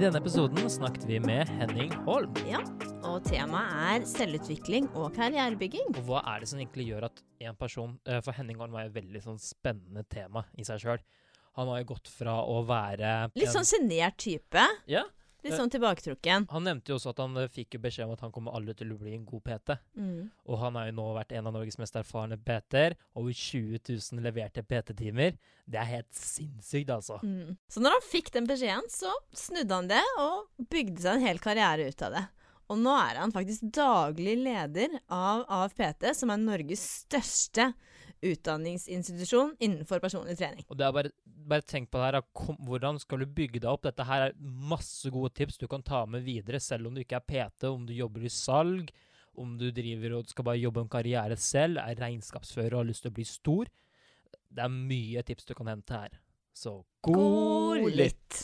I denne episoden snakket vi med Henning Holm. Ja, og temaet er selvutvikling og karrierebygging. Og hva er det som egentlig gjør at en person eh, For Henning Holm er et veldig sånn spennende tema i seg sjøl. Han har jo gått fra å være Litt sånn sjenert type. Ja. Litt sånn tilbaketrukken. Han nevnte jo også at han eh, fikk beskjed om at han kommer aldri til å bli en god PT. Mm. Og han har jo nå vært en av Norges mest erfarne PT-er. Over 20 000 leverte PT-timer. Det er helt sinnssykt, altså. Mm. Så når han fikk den beskjeden, så snudde han det og bygde seg en hel karriere ut av det. Og nå er han faktisk daglig leder av AFPT, som er Norges største utdanningsinstitusjon innenfor personlig trening. Og det er bare, bare tenk på det her, kom, hvordan skal du bygge deg opp? Dette her er masse gode tips du kan ta med videre, selv om du ikke er PT, om du jobber i salg, om du driver og skal bare jobbe en karriere selv, er regnskapsfører og har lyst til å bli stor. Det er mye tips du kan hente her. Så god lytt!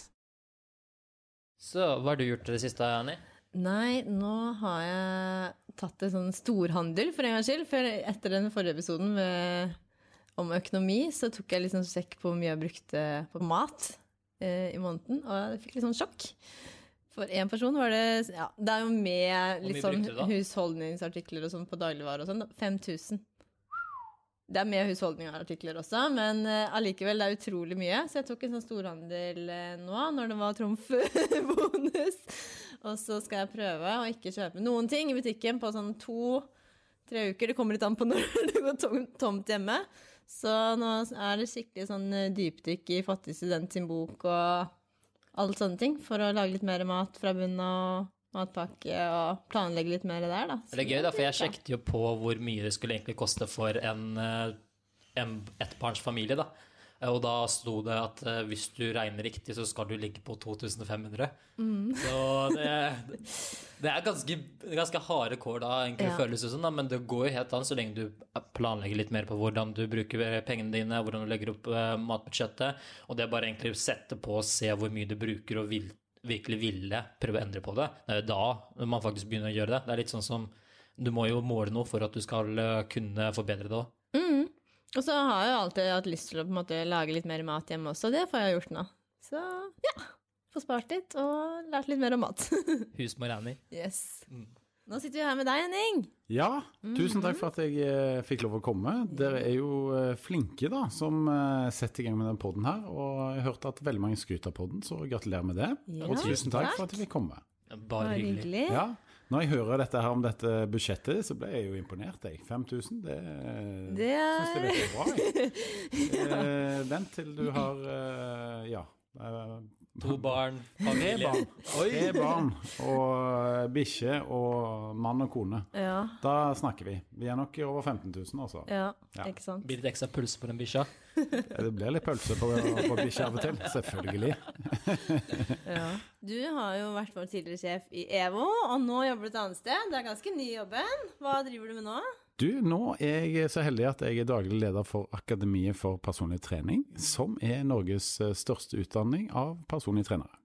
Så hva har du gjort i det siste, Annie? Nei, nå har jeg tatt en sånn storhandel for en gangs skyld. For etter den forrige episoden med, om økonomi, så tok jeg liksom sjekk på hvor mye jeg brukte på mat eh, i måneden, og jeg fikk litt sånn sjokk. For én person var det Ja, det er jo med litt sånn husholdningsartikler og sånn på dagligvare og sånn. da. 5000. Det er med husholdningsartikler også, men eh, allikevel, det er utrolig mye. Så jeg tok en sånn storhandel eh, nå, når det var trumfbonus. Og så skal jeg prøve å ikke kjøpe noen ting i butikken på sånn to-tre uker. Det kommer litt an på når det går tomt hjemme. Så nå er det skikkelig sånn eh, dypdykk i Fattig student sin bok og alt sånne ting. For å lage litt mer mat fra bunnen av matpakke og planlegge litt mer der, da. Så Det er gøy, da, for jeg sjekket jo på hvor mye det skulle egentlig koste for en, eh, en ettbarnsfamilie, da. Eh, Og da sto det at eh, hvis du regner riktig, så skal du ligge på 2500. Mm. Så det, det er ganske, ganske harde kår da, egentlig Ja. føles det som, men det går jo helt an så lenge du planlegger litt mer på hvordan du bruker pengene dine, hvordan du legger opp matbudsjettet, og det er bare egentlig å sette på og se hvor mye du bruker og vil, virkelig ville prøve å endre på det. Det er jo da man faktisk begynner å gjøre det. Det er litt sånn som du må jo måle noe for at du skal eh, kunne forbedre det òg. Mm. Og så har jeg jo alltid hatt lyst til å på en måte lage litt mer mat hjemme også, det får jeg gjort nå. Så ja, få spart litt og lært litt mer om mat. Husmor Annie. Yes. Mm. Nå sitter vi her med deg, Henning. Ja, tusen takk for at jeg eh, fikk lov å komme. Dere er jo eh, flinke da, som eh, setter i gang med den podden her. Og jeg hørte at veldig mange skryter på den, så gratulerer med det. Ja, og tusen takk, takk. for at jeg fikk komme. Bare Bare hyggelig. hyggelig. Ja, når jeg hører dette her om dette budsjettet, så ble jeg jo imponert. Jeg. 5000, det, Det syns jeg er virker bra. Jeg. Eh, vent til du har eh, ja. Eh, To barn, Tre familie. barn. Tre barn og bikkje og mann og kone. Ja, Da snakker vi. Vi er nok over 15 000, altså. ja, Ja. ikke sant. Blir det ekstra pulse på den bikkja? Det blir litt pølse på, på bikkja av og til. Selvfølgelig. Ja. Du har jo vært vår tidligere sjef i EVO, og nå jobber du et annet sted. Det er ganske ny jobben. Hva driver du med nå? Du, nå er jeg så heldig at jeg er daglig leder for Akademiet for personlig trening, som er Norges eh, største utdanning av personlige trenere.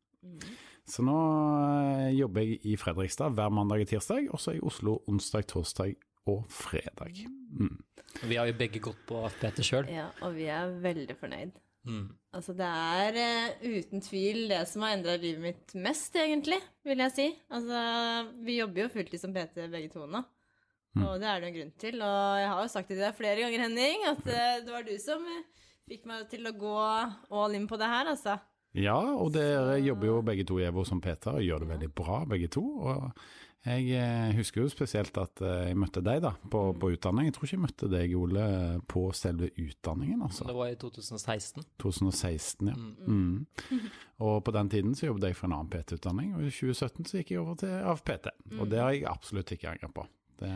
Så nå eh, jobber jeg i Fredrikstad hver mandag og tirsdag, og så er jeg i Oslo onsdag, torsdag og fredag. Mm. Vi har jo begge gått på AFPT sjøl. Ja, og vi er veldig fornøyd. Mm. Altså, det er uh, uten tvil det som har endra livet mitt mest, egentlig, vil jeg si. Altså, vi jobber jo fulltid som PT begge to nå. Og det er det en grunn til. Og jeg har jo sagt det til deg flere ganger, Henning, at eh, det var du som eh, fikk meg til å gå all in på det her, altså. Ja, og dere jobber jo begge to i EVO som Peter, og gjør det veldig bra, begge to. Og jeg eh, husker jo spesielt at jeg møtte deg da, på, på utdanning. Jeg tror ikke jeg møtte deg, Ole, på selve utdanningen, altså. Det var i 2016. 2016, ja. Mm. Og på den tiden så jobbet jeg for en annen PT-utdanning, og i 2017 så gikk jeg over til AFPT. Og det har jeg absolutt ikke angret på. Det,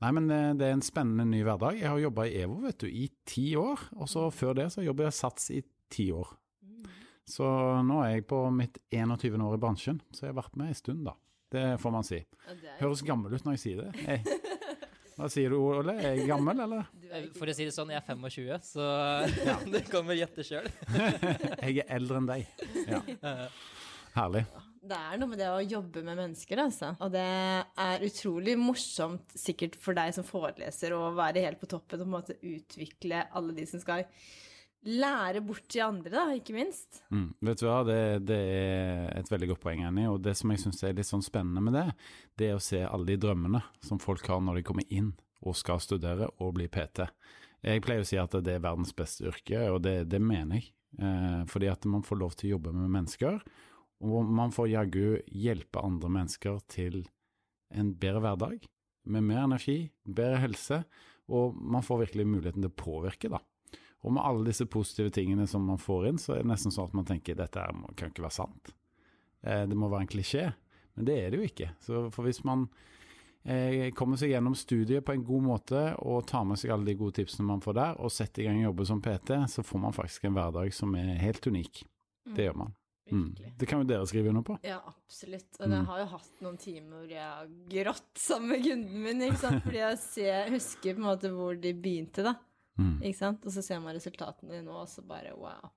Nei, men det, det er en spennende ny hverdag. Jeg har jobba i EVO vet du, i ti år, og så før det så jobber jeg Sats i ti år. Så nå er jeg på mitt 21. år i bransjen, så jeg har vært med en stund, da. Det får man si. Ja, Høres gammel ut når jeg sier det. Jeg, hva sier du, Ole? Er jeg gammel, eller? er ikke- For å si det sånn, jeg er 25, så du kan vel gjette sjøl. Jeg er eldre enn deg. Ja. Herlig. Det er noe med det å jobbe med mennesker, altså. Og det er utrolig morsomt sikkert for deg som foreleser å være helt på toppen og på en måte utvikle alle de som skal lære bort til andre, da, ikke minst. Mm. Vet du hva, det, det er et veldig godt poeng, Annie. Og det som jeg syns er litt sånn spennende med det, det er å se alle de drømmene som folk har når de kommer inn og skal studere og bli PT. Jeg pleier å si at det er verdens beste yrke, og det, det mener jeg. Eh, fordi at man får lov til å jobbe med mennesker, og man får jaggu hjelpe andre mennesker til en bedre hverdag, med mer energi, bedre helse, og man får virkelig muligheten til å påvirke, da. Og med alle disse positive tingene som man får inn, så er det nesten sånn at man tenker dette kan ikke være sant. Eh, det må være en klisjé, men det er det jo ikke. Så for hvis man eh, kommer seg gjennom studiet på en god måte og tar med seg alle de gode tipsene man får der, og setter i gang å jobbe som PT, så får man faktisk en hverdag som er helt unik. Det gjør man. Mm. Virkelig. Det kan jo dere skrive under på. Ja, absolutt. Og jeg Mm. har jo hatt noen timer hvor jeg har grått sammen med kunden min, ikke sant. Fordi jeg ser, husker på en måte hvor de begynte, da. Mm. Ikke sant? Og så ser man resultatene nå, og så bare wow.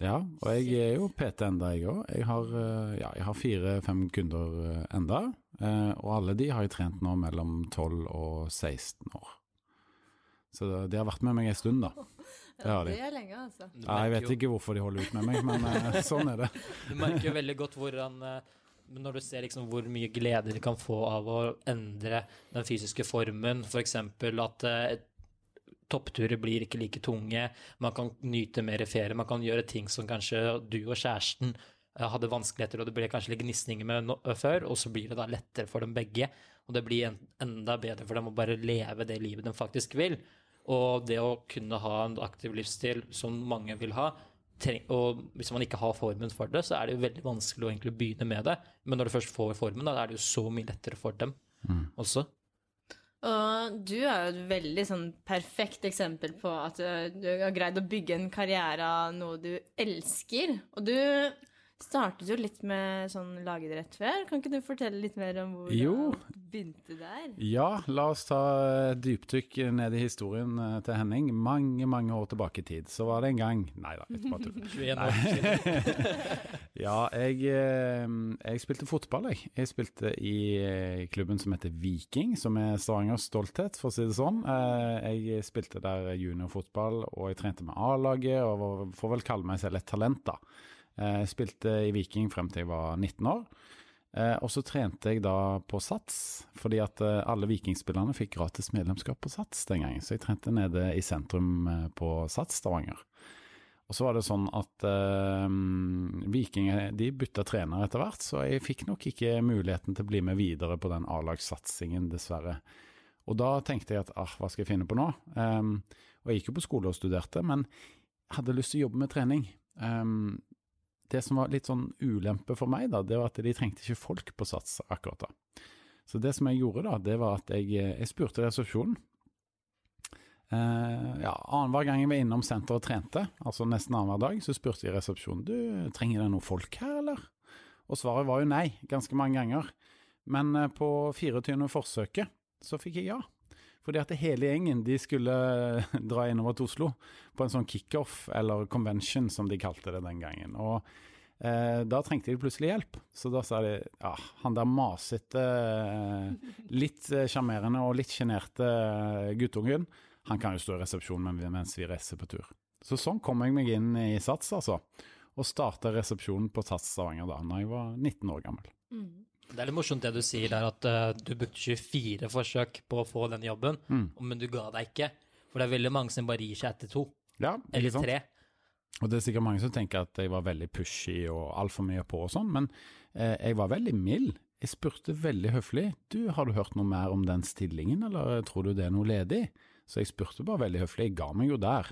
Ja, og jeg er jo PT enda, jeg òg. Jeg har, eh, ja, har fire-fem kunder eh, enda, eh, og alle de har jeg trent nå mellom 12 og 16 år. Så de har vært med meg en stund, da. Det har de. Det er lenge, altså. Ja, jeg vet ikke hvorfor de holder ut med meg, men eh, sånn er det. Du merker jo veldig godt hvordan eh, Når du ser liksom hvor mye glede de kan få av å endre den fysiske formen, f.eks. at eh, toppturer blir ikke like tunge, man kan nyte mer ferie, man kan gjøre ting som kanskje du og kjæresten hadde vanskeligheter, og det ble kanskje litt gnisninger med no før, og så blir det da lettere for dem begge, og det blir en enda bedre for dem å bare leve det livet de faktisk vil. Og det å kunne ha en aktiv livsstil som mange vil ha, treng- og hvis man ikke har formen for det, så er det jo veldig vanskelig å egentlig begynne med det. Men når du først får formen, da er det jo så mye lettere for dem også. Og du er jo et veldig sånn perfekt eksempel på at uh, du har greid å bygge en karriere av noe du elsker. Og du startet jo litt med sånn lagidrett før. Kan ikke du fortelle litt mer om hvor Jo. du begynte der? Ja, la oss ta dypdykk ned i historien eh, til Henning. Mange, mange år tilbake i tid. Så var det en gang Nei da, jeg bare tuller. 21 år siden. Ja, jeg, eh, jeg spilte fotball, jeg. Jeg spilte i eh, klubben som heter Viking, som er Stavangers stolthet, for å si det sånn. Eh, Jeg spilte der juniorfotball, og jeg trente med A-laget, og får vel kalle meg selv et talent, da. Eh, Jeg spilte i Viking frem til jeg var 19 år. Eh, og så trente jeg da på Sats, fordi at eh, alle vikingspillerne fikk gratis medlemskap på Sats den gangen. Så jeg trente nede i sentrum på Sats Stavanger. Og så var det sånn at eh, Vikinger de bytta trener etter hvert, så jeg fikk nok ikke muligheten til å bli med videre på den A-lagssatsingen, dessverre. Og da tenkte jeg at ah, hva skal jeg finne på nå? Ehm, og jeg gikk jo på skole og studerte, men hadde lyst til å jobbe med trening. Ehm, det som var litt sånn ulempe for meg, da, det var at de trengte ikke folk på Sats akkurat da. Så det som jeg gjorde da, det var at jeg, jeg spurte resepsjonen. Eh, ja, Annenhver gang jeg var innom senteret og trente, altså nesten annenhver dag, så spurte jeg resepsjonen du, trenger det noen folk her, eller? Og svaret var jo nei, ganske mange ganger. Men eh, på 24. forsøket så fikk jeg ja. Fordi at hele gjengen de skulle dra innover til Oslo på en sånn kickoff, eller convention som de kalte det den gangen. Og eh, da trengte de plutselig hjelp. Så da sa de ja, han der masete, eh, litt eh, sjarmerende og litt sjenerte eh, guttungen, han kan jo stå i resepsjonen mens vi reiser på tur. Så sånn kom jeg meg inn i Sats, altså. Og starta resepsjonen på Sats Stavanger da når jeg var 19 år gammel. Det er litt morsomt det du sier der, at uh, du brukte 24 forsøk på å få den jobben, Mm. men du ga deg ikke. For det er veldig mange som bare gir seg etter to, Ja, eller sant? tre. Og det er sikkert mange som tenker at jeg var veldig pushy og altfor mye på og sånn, men uh, jeg var veldig mild. Jeg spurte veldig høflig du, har du hørt noe mer om den stillingen, eller tror du det er noe ledig? Så jeg spurte bare veldig høflig, jeg ga meg jo der.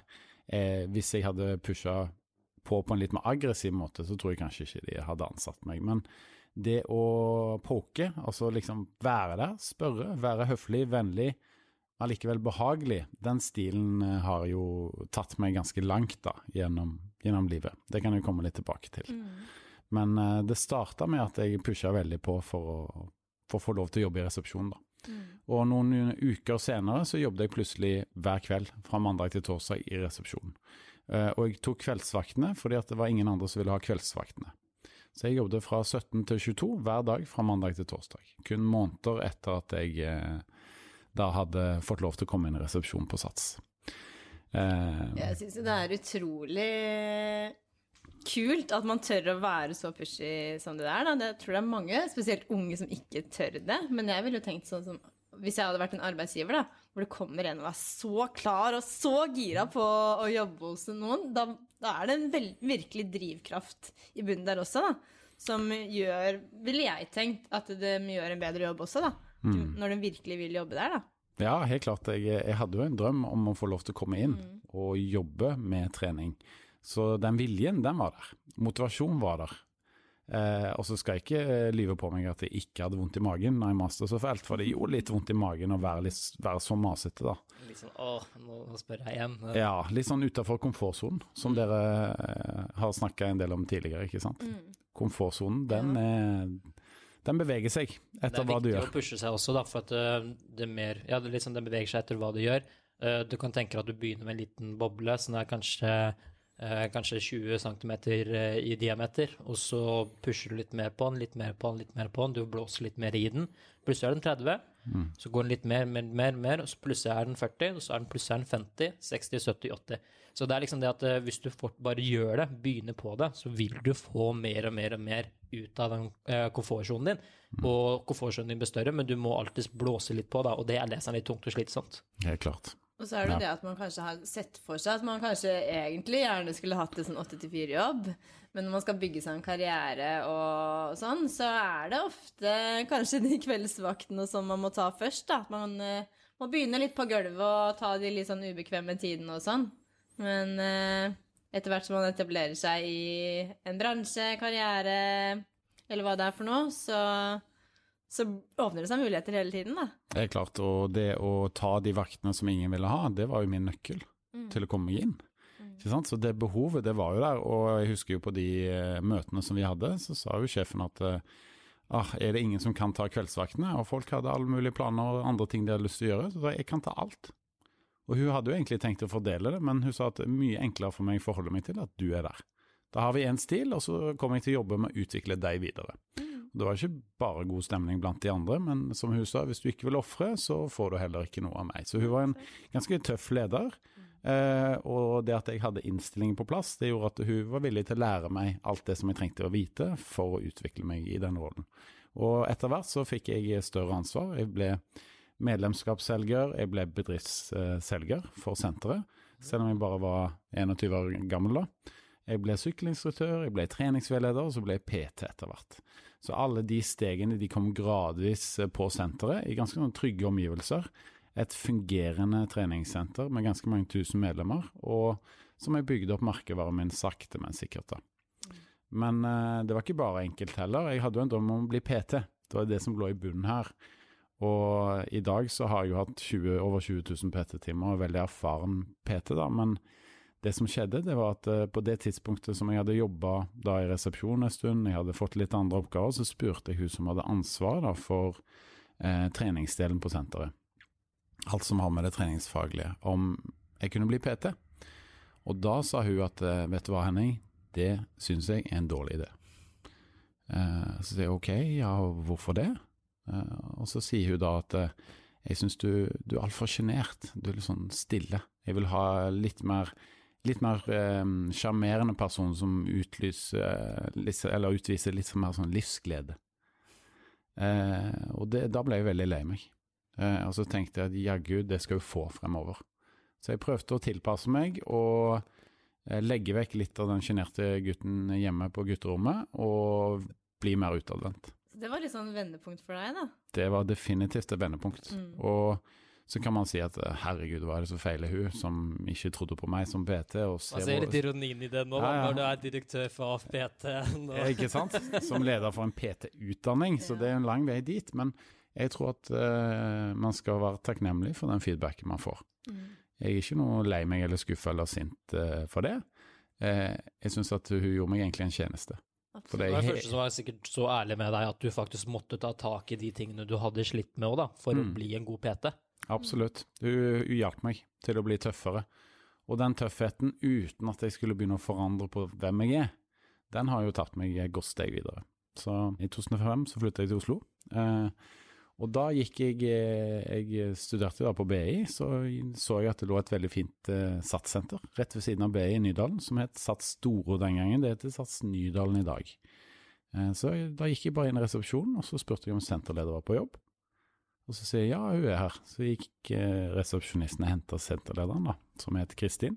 Eh, hvis jeg hadde pusha på på en litt mer aggressiv måte, så tror jeg kanskje ikke de hadde ansatt meg. Men det å poke, altså liksom være der, spørre, være høflig, vennlig, allikevel behagelig, den stilen eh, har jo tatt meg ganske langt da, gjennom, gjennom livet. Det kan jeg komme litt tilbake til. Mm. Men uh, det starta med at jeg pusha veldig på for å, for å få lov til å jobbe i resepsjon, da. Mm. Og noen uker senere så jobbet jeg plutselig hver kveld fra mandag til torsdag i resepsjonen. Uh, og jeg tok kveldsvaktene fordi at det var ingen andre som ville ha kveldsvaktene. Så jeg jobbet fra 17 til 22 hver dag fra mandag til torsdag. Kun måneder etter at jeg eh, da hadde fått lov til å komme inn i resepsjon på Sats. Eh, Jeg syns det er utrolig kult at man tør å være så pushy som det der. Da. Det tror jeg er mange, spesielt unge, som ikke tør det. Men jeg ville jo tenkt sånn som hvis jeg hadde vært en arbeidsgiver, da, hvor det kommer en og er så klar og så gira på å jobbe hos noen, da, da er det en vel, virkelig drivkraft i bunnen der også, da. Som gjør, ville jeg tenkt, at de gjør en bedre jobb også, da. Mm. Når de virkelig vil jobbe der, da. Ja, helt klart. Jeg, jeg hadde jo en drøm om å få lov til å komme inn Mm. og jobbe med trening. Så den viljen, den var der. Motivasjonen var der. Eh, og så skal jeg ikke eh, lyve på meg at jeg ikke hadde vondt i magen når jeg maste så fælt, for det gjorde litt vondt i magen å være, litt, være så masete, da. Litt sånn åh, nå spør jeg igjen. Ja, litt sånn utafor komfortsonen, som Mm. dere eh, har snakka en del om tidligere, ikke sant. Mm. Komfortsonen, den, er, den beveger seg etter hva du gjør. Det er viktig å pushe seg også, da, for at det er mer Ja, det er litt sånn den beveger seg etter hva du gjør. Eh, du kan tenke deg at du begynner med en liten boble som er kanskje eh, kanskje 20 cm i diameter, og så pusher du litt mer på den, litt mer på den, litt mer på den, du blåser litt mer i den. Plutselig er den 30, Mm. så går den litt mer, mer, mer, mer, og så plutselig er den 40, og så er den plutselig er den 50, 60, 70, 80. Så det er liksom det at eh, hvis du fort bare gjør det, begynner på det, så vil du få mer og mer og mer ut av den eh, komfortsonen din. Og komfortsonen din blir større, men du må alltid blåse litt på, da, og det er det som er litt tungt og slitsomt. Helt klart. Og så er det Ja. det at man kanskje har sett for seg at man kanskje egentlig gjerne skulle hatt en sånn 8-4-jobb, men når man skal bygge seg en karriere og sånn, så er det ofte kanskje de kveldsvaktene som man må ta først, da. At man eh, må begynne litt på gulvet og ta de litt sånn ubekvemme tidene og sånn. Men eh, etter hvert som man etablerer seg i en bransje, karriere, eller hva det er for noe, så, så åpner det seg muligheter hele tiden, da. Det er klart, og det å ta de vaktene som ingen ville ha, det var jo min nøkkel Mm. til å komme meg inn. Sant? Så det behovet, det var jo der, og jeg husker jo på de eh, møtene som vi hadde, så sa jo sjefen at eh, ah, er det ingen som kan ta kveldsvaktene? Og folk hadde alle mulige planer og andre ting de hadde lyst til å gjøre, så sa jeg kan ta alt. Og hun hadde jo egentlig tenkt å fordele det, men hun sa at det er mye enklere for meg å forholde meg til at du er der. Da har vi én stil, og så kommer jeg til å jobbe med å utvikle deg videre. Det var ikke bare god stemning blant de andre, men som hun sa, hvis du ikke vil ofre, så får du heller ikke noe av meg. Så hun var en ganske tøff leder. Eh, og det at jeg hadde innstillingen på plass, det gjorde at hun var villig til å lære meg alt det som jeg trengte å vite for å utvikle meg i den rollen. Og etter hvert så fikk jeg større ansvar. Jeg ble medlemskapsselger, jeg ble bedriftsselger for senteret, selv om jeg bare var 21 år gammel da. Jeg ble sykkelinstruktør, jeg ble treningsveileder, og så ble jeg PT etter hvert. Så alle de stegene de kom gradvis på senteret, i ganske sånn trygge omgivelser. Et fungerende treningssenter med ganske mange tusen medlemmer, og som jeg bygde opp merkevaren min sakte, men sikkert. da. Men eh, det var ikke bare enkelt heller. Jeg hadde jo en drøm om å bli PT. Det var det som lå i bunnen her. Og i dag så har jeg jo hatt 20, over 20 000 PT-timer og er veldig erfaren PT, da. Men det som skjedde, det var at eh, på det tidspunktet som jeg hadde jobba i resepsjon en stund, jeg hadde fått litt andre oppgaver, så spurte jeg hun som hadde ansvar da, for eh, treningsdelen på senteret, alt som har med det treningsfaglige, om jeg kunne bli PT. Og da sa hun at eh, vet du hva, Henning, det syns jeg er en dårlig idé. Eh, så sier jeg ok, ja, hvorfor det? Eh, og så sier hun da at eh, jeg syns du, du er altfor sjenert, du er litt sånn stille. Jeg vil ha litt mer litt mer sjarmerende person som utlyser, litt, eller utviser litt mer sånn livsglede. Eh, og det, da ble jeg veldig lei meg. Eh, og så tenkte jeg at jaggu, det skal vi få fremover. Så jeg prøvde å tilpasse meg og eh, legge vekk litt av den sjenerte gutten hjemme på gutterommet, og bli mer utadvendt. Så det var litt sånn vendepunkt for deg, da. Det var definitivt et vendepunkt. Mm. Og så kan man si at eh, herregud, hva er det som feiler hun, som ikke trodde på meg som PT? Og Man ser altså, er litt ironien i det nå, Ja, ja. når du er direktør for AFPT. Ikke sant? Som leder for en PT-utdanning, så det er en lang vei dit. Men Jeg tror at uh, man skal være takknemlig for den feedbacken man får. Jeg er ikke noe lei meg eller skuffa eller sint uh, for det. Uh, jeg syns at hun gjorde meg egentlig en tjeneste. For det Det var første som var sikkert så ærlig med deg at du faktisk måtte ta tak i de tingene du hadde slitt med òg, for Mm. å bli en god PT. Absolutt. Hun, hun hjalp meg til å bli tøffere. Og den tøffheten, uten at jeg skulle begynne å forandre på hvem jeg er, den har jo tatt meg et godt steg videre. Så i 2005 så flyttet jeg til Oslo. Eh, og da gikk jeg eh, Jeg studerte da på BI, så så jeg at det lå et veldig fint eh, SATS-senter rett ved siden av BI i Nydalen, som het SATS Storo den gangen. Det heter SATS Nydalen i dag. Eh, så da gikk jeg bare inn i resepsjonen, og så spurte jeg om senterleder var på jobb. Og så sier jeg ja, hun er her. Så gikk eh, resepsjonisten og henta senterlederen, da, som heter Kristin.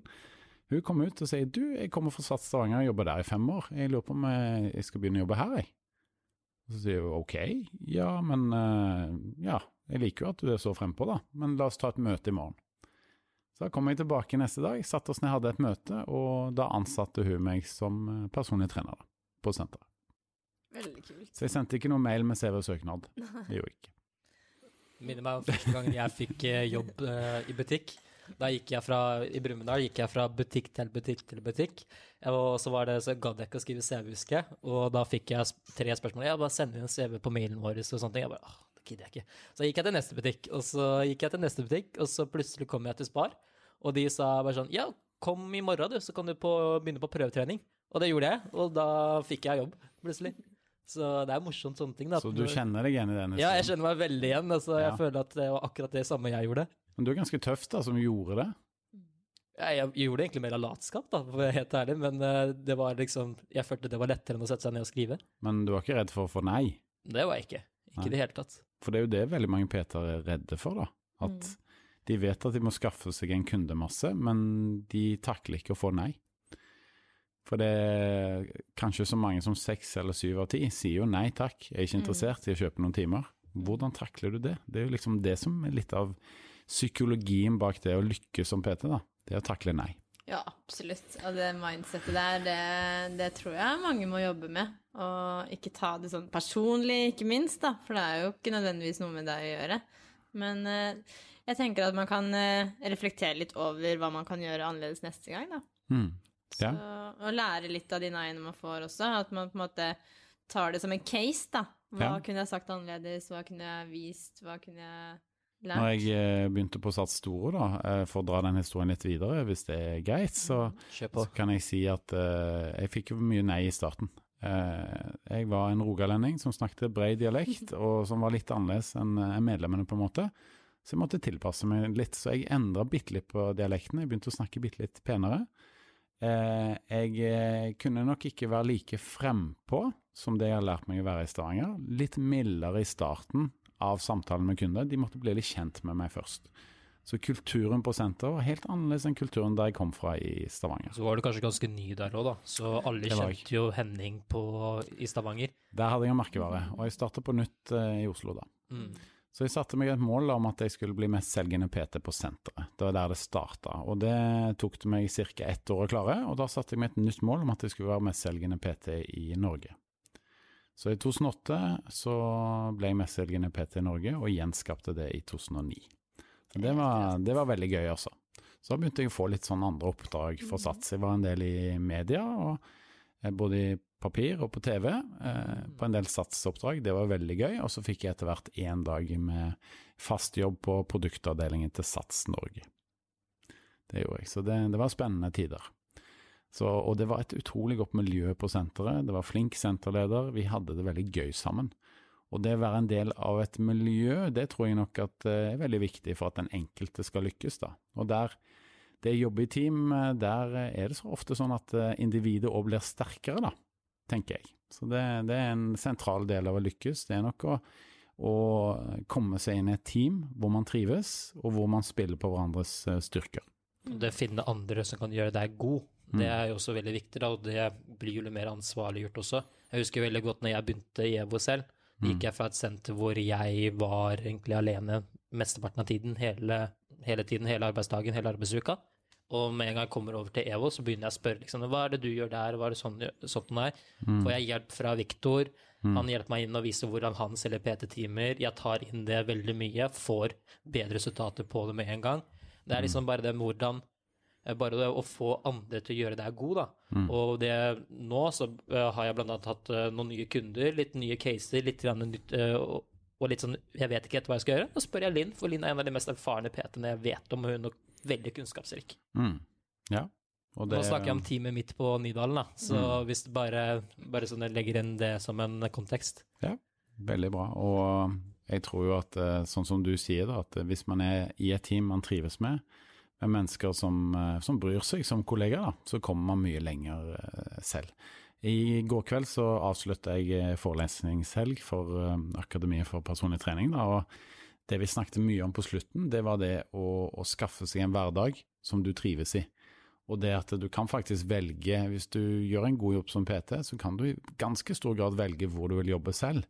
Hun kom ut og sier du, jeg kommer fra Sats Stavanger og jobber der i fem år. Jeg lurer på om jeg jeg skal begynne å jobbe her, jeg. Og så sier hun ok, ja, men eh, ja, jeg liker jo at du er så frempå, da, men la oss ta et møte i morgen. Så da kom jeg tilbake neste dag, satte oss ned, hadde et møte, og da ansatte hun meg som eh, personlig trener da, på senteret. Veldig kult. Så jeg sendte ikke noe mail med CV-søknad. Det gjorde jeg ikke. Minner meg om første gangen jeg fikk eh, jobb uh, i butikk. Da gikk jeg fra, I Brumunddal gikk jeg fra butikk til butikk til butikk. Og så var det, så gadd jeg ikke å skrive CV, husker jeg. Og da fikk jeg tre spørsmål. Jeg bare sender inn CV på mailen vår og sånne ting. Jeg bare, det gidder jeg ikke. Så gikk jeg til neste butikk, og så gikk jeg til neste butikk, og så plutselig kom jeg til Spar. Og de sa bare sånn, ja, kom i morgen du, så kan du på, begynne på prøvetrening. Og det gjorde jeg, og da fikk jeg jobb, plutselig. Så det er morsomt sånne ting. da. Så du kjenner deg igjen i den Ja, jeg kjenner meg veldig igjen. Altså, Ja. Jeg føler at det var akkurat det samme jeg gjorde. Men du er ganske tøff da, som gjorde det. Jeg, jeg gjorde det egentlig mer av latskap, da, for å være helt ærlig, men eh, det var liksom Jeg følte det var lettere enn å sette seg ned og skrive. Men du var ikke redd for å få nei? Det var jeg ikke. Ikke i det hele tatt. For det er jo det veldig mange PT-er er redde for, da. At Mm. de vet at de må skaffe seg en kundemasse, men de takler ikke å få nei. For det er kanskje så mange som seks eller syv av ti sier jo nei takk, jeg er ikke Mm. interessert i å kjøpe noen timer. Hvordan takler du det? Det er jo liksom det som er litt av psykologien bak det å lykkes som PT, da. Det er å takle nei. Ja, absolutt. Og det mindsettet der, det, det tror jeg mange må jobbe med. Og ikke ta det sånn personlig, ikke minst, da. For det er jo ikke nødvendigvis noe med deg å gjøre. Men eh, jeg tenker at man kan eh, reflektere litt over hva man kan gjøre annerledes neste gang, da. Mm. Så, Ja. og lære litt av de nei-ene man får også. At man på en måte tar det som en case, da. Hva Ja. kunne jeg sagt annerledes? Hva kunne jeg vist? Hva kunne jeg lært? Når jeg eh, begynte på Sats Store, da, eh, for å dra den historien litt videre, hvis det er greit, så så kan jeg si at uh, jeg fikk jo mye nei i starten. Uh, jeg var en rogalending som snakket bred dialekt, og som var litt annerledes enn enn medlemmene, på en måte. Så jeg måtte tilpasse meg litt. Så jeg endra bitte litt på dialekten. Jeg begynte å snakke bitte litt penere. Eh, jeg eh, kunne nok ikke være like frempå som det jeg har lært meg å være i Stavanger. Litt mildere i starten av samtalen med kunder. De måtte bli litt kjent med meg først. Så kulturen på senteret var helt annerledes enn kulturen der jeg kom fra i Stavanger. Så var du kanskje ganske ny der òg, da. Så alle kjente jo Henning på, i Stavanger. Der hadde jeg en merkevare, og jeg startet på nytt eh, i Oslo da. Mm. Så jeg satte meg et mål om at jeg skulle bli mestselgende PT på senteret. Det var der det starta, og det tok det meg ca. ett år å klare. Og da satte jeg meg et nytt mål om at jeg skulle være mestselgende PT i Norge. Så i 2008 så ble jeg mestselgende PT i Norge, og gjenskapte det i 2009. Så det var, det var veldig gøy, altså. Så begynte jeg å få litt sånn andre oppdrag for Sats. Jeg var en del i media, og både i papir og på TV, eh, på en del satsoppdrag. Det var veldig gøy. Og så fikk jeg etter hvert én dag med fast jobb på produktavdelingen til Sats Norge. Det gjorde jeg. Så det, det var spennende tider. Så, og det var et utrolig godt miljø på senteret. Det var flink senterleder. Vi hadde det veldig gøy sammen. Og det å være en del av et miljø, det tror jeg nok at eh, er veldig viktig for at den enkelte skal lykkes. da. Og der det å jobbe i team, eh, der er det så ofte sånn at eh, individet òg blir sterkere, da, tenker jeg. Så det, det er en sentral del av å lykkes. Det er nok å, å komme seg inn i et team hvor man trives, og hvor man spiller på hverandres eh, styrker. Det å finne andre som kan gjøre deg god, det er jo også veldig viktig, da, og det blir jo litt mer ansvarliggjort også. Jeg husker veldig godt når jeg begynte i EVO selv. Gikk jeg fra et senter hvor jeg var egentlig alene mesteparten av tiden, hele, hele tiden, hele arbeidsdagen, hele arbeidsuka. Og med en gang jeg kommer over til EVO, så begynner jeg å spørre liksom, hva er det du gjør der, hva er det sånn, sånn er? Får jeg hjelp fra Viktor? Mm. Han hjelper meg inn og viser hvordan han selger PT-timer. Jeg tar inn det veldig mye, får bedre resultater på det med en gang. Det er liksom bare det med hvordan eh, Bare det å få andre til å gjøre deg god, da. Mm. Og det, nå så eh, har jeg annet hatt eh, noen nye kunder, litt nye caser, litt nytt og, litt sånn Jeg vet ikke hva jeg skal gjøre. Da spør jeg Linn, for Linn er en av de mest erfarne PT-ene jeg vet om, og hun er veldig kunnskapsrik. Mm. Ja. Og Nå snakker jeg om teamet mitt på Nydalen, da. Så Mm. hvis du bare, bare sånn legger inn det som en kontekst. Ja, Veldig bra. Og jeg tror jo at, eh, sånn som du sier, da, at hvis man er i et team man trives med, med mennesker som, eh, som bryr seg som kollegaer, da, så kommer man mye lenger eh, selv. I går kveld så avslutta jeg eh, forelesningshelg for eh, Akademiet for personlig trening. Da, og det vi snakket mye om på slutten, det var det å, å skaffe seg en hverdag som du trives i. Og det at du kan faktisk velge, hvis du gjør en god jobb som PT, så kan du i ganske stor grad velge hvor du vil jobbe selv.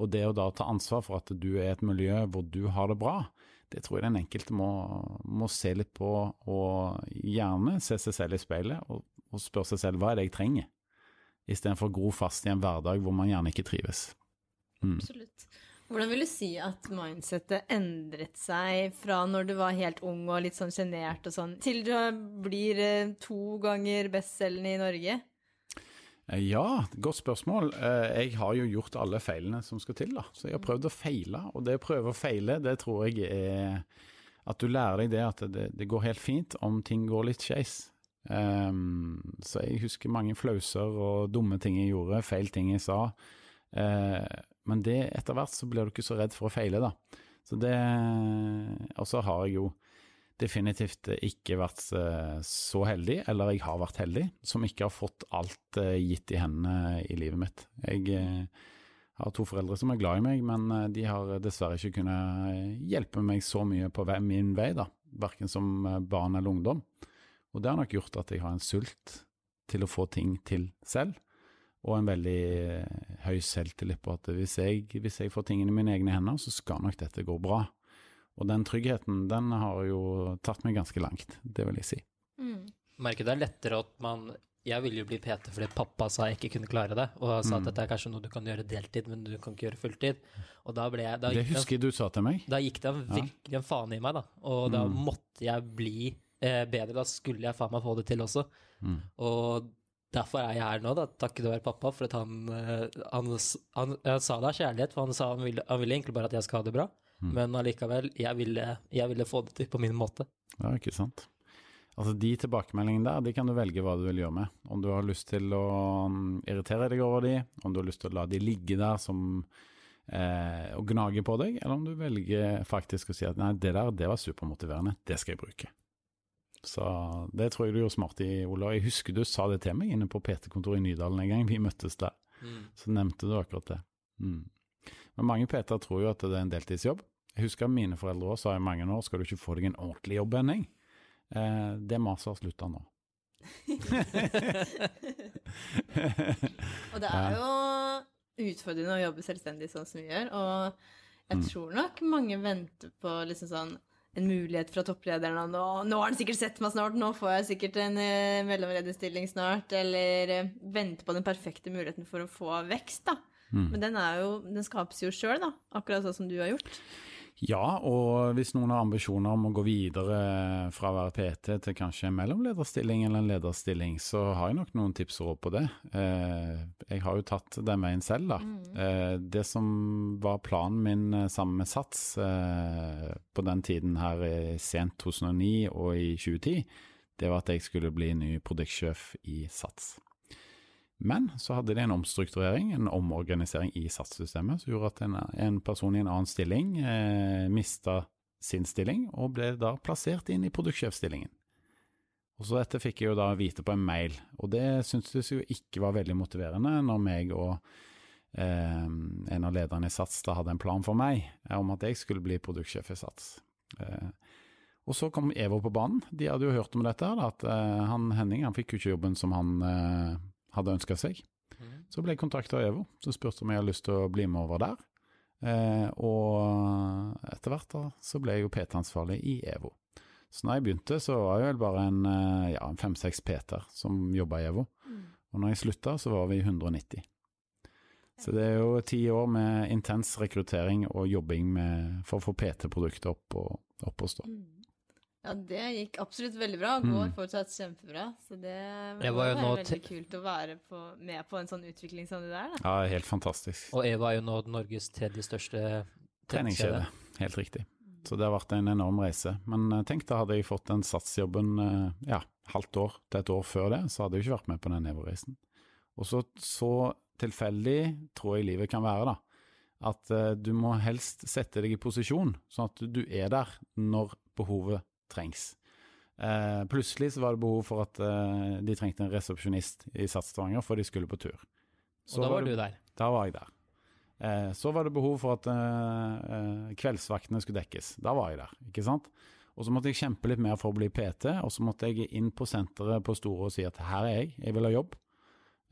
Og det å da ta ansvar for at du er et miljø hvor du har det bra, det tror jeg den enkelte må, må se litt på, og gjerne se seg selv i speilet og, og spørre seg selv hva er det jeg trenger, istedenfor å gro fast i en hverdag hvor man gjerne ikke trives. Mm. Absolutt. Hvordan vil du si at mindsettet endret seg fra når du var helt ung og litt sånn sjenert og sånn, til du blir eh, to ganger bestselgende i Norge? Eh, Ja, godt spørsmål. Eh, Jeg har jo gjort alle feilene som skal til, da. Så jeg har prøvd å feile, og det å prøve å feile, det tror jeg er at du lærer deg det at det, det går helt fint om ting går litt skeis. Um, så jeg husker mange flauser og dumme ting jeg gjorde, feil ting jeg sa. Uh, men det etter hvert så blir du ikke så redd for å feile, da. Så det Og så har jeg jo definitivt ikke vært eh, så heldig, eller jeg har vært heldig, som ikke har fått alt eh, gitt i hendene i livet mitt. Jeg har to foreldre som er glad i meg, men de har dessverre ikke kunnet hjelpe meg så mye på min vei, da. Verken som barn eller ungdom. Og det har nok gjort at jeg har en sult til å få ting til selv, og en veldig eh, høy selvtillit på at hvis jeg, hvis jeg får tingene i mine egne hender, så skal nok dette gå bra. Og den tryggheten, den har jo tatt meg ganske langt, det vil jeg si. Mm. Merker det er lettere at man Jeg ville jo bli PT fordi pappa sa jeg ikke kunne klare det, og sa Mm. at dette er kanskje noe du kan gjøre deltid, men du kan ikke gjøre fulltid. Og da ble jeg da Det husker jeg du sa til meg. Da gikk det virkelig en faen i meg, da. Og da Mm. måtte jeg bli eh, bedre. Da skulle jeg faen meg få det til også. Mm. Og derfor er jeg her nå, da, takket være pappa, for at han, eh, han, han, han sa det av kjærlighet, for han sa han ville, han ville egentlig bare at jeg skal ha det bra. Mm. Men allikevel, jeg ville, jeg ville få det til på min måte. Ja, ikke sant. Altså De tilbakemeldingene der, de kan du velge hva du vil gjøre med. Om du har lyst til å mm, irritere deg over de, om du har lyst til å la de ligge der som eh, og gnage på deg, eller om du velger faktisk å si at nei, det der, det var supermotiverende, det skal jeg bruke. Så det tror jeg du gjorde smart i, Ola. Jeg husker du sa det til meg inne på PT-kontoret i Nydalen en gang, vi møttes der. Så nevnte du akkurat det. Mm. Men mange PT-er tror jo at det er en deltidsjobb. Jeg husker mine foreldre også sa i mange år skal du ikke få deg en ordentlig jobb, Henning. Eh, det maset har slutta nå. Og det er jo utfordrende å jobbe selvstendig sånn som vi gjør, og jeg Mm. tror nok mange venter på liksom sånn en mulighet fra topplederen nå, nå har han sikkert sett meg snart, nå får jeg sikkert en uh, mellomlederstilling snart, eller uh, venter på den perfekte muligheten for å få vekst, da. Mm. Men den, er jo, den skapes jo sjøl, da, akkurat sånn som du har gjort. Ja, og hvis noen har ambisjoner om å gå videre fra å være PT til kanskje en mellomlederstilling eller en lederstilling, så har jeg nok noen tips og råd på det. Eh, jeg har jo tatt den veien selv, da. Eh, det som var planen min eh, sammen med Sats på den tiden her i sent 2009 og i 2010, det var at jeg skulle bli ny produktsjef i Sats. Men så hadde de en omstrukturering, en omorganisering i satssystemet som gjorde at en, en person i en annen stilling eh, mista sin stilling, og ble da plassert inn i produktsjefstillingen. Og så dette fikk jeg jo da vite på en mail, og det syntes jo ikke var veldig motiverende når meg og eh, en av lederne i SATS da hadde en plan for meg eh, om at jeg skulle bli produktsjef i SATS. Eh, og så kom Evo på banen. De hadde jo hørt om dette, da, at eh, han Henning han fikk jo ikke jobben som han eh, hadde ønska seg. Så ble jeg kontakta av Evo, som spurte om jeg hadde lyst til å bli med over der. Eh, og etter hvert da, så ble jeg jo PT-ansvarlig i Evo. Så når jeg begynte, så var jeg vel bare en, eh, ja, fem-seks PT-er som jobba i Evo. Og når jeg slutta, så var vi 190. Så det er jo ti år med intens rekruttering og jobbing med, for å få PT-produktet opp, og, opp og stå. Mm. Ja, det gikk absolutt veldig bra, går Mm. fortsatt kjempebra. Så det Det må var jo være veldig til- kult å være på, med på en sånn utvikling som det der, da. Ja, helt fantastisk. Og Eva er jo nå Norges tredje største Treningskjede, helt riktig. Så det har vært en enorm reise. Men eh, tenk, da hadde jeg fått den satsjobben eh, ja, halvt år til et år før det, så hadde jeg ikke vært med på den Evo-reisen. Og så, så tilfeldig tror jeg livet kan være, da. At eh, du må helst sette deg i posisjon, sånn at du er der når behovet trengs. Eh, plutselig så var det behov for at eh, de trengte en resepsjonist i Sats Stavanger, for de skulle på tur. Så Og da var det- du der. da var jeg der. Eh, så var det behov for at eh, eh, kveldsvaktene skulle dekkes. Da var jeg der, ikke sant. Og så måtte jeg kjempe litt mer for å bli PT, og så måtte jeg inn på senteret på Store og si at her er jeg, jeg vil ha jobb.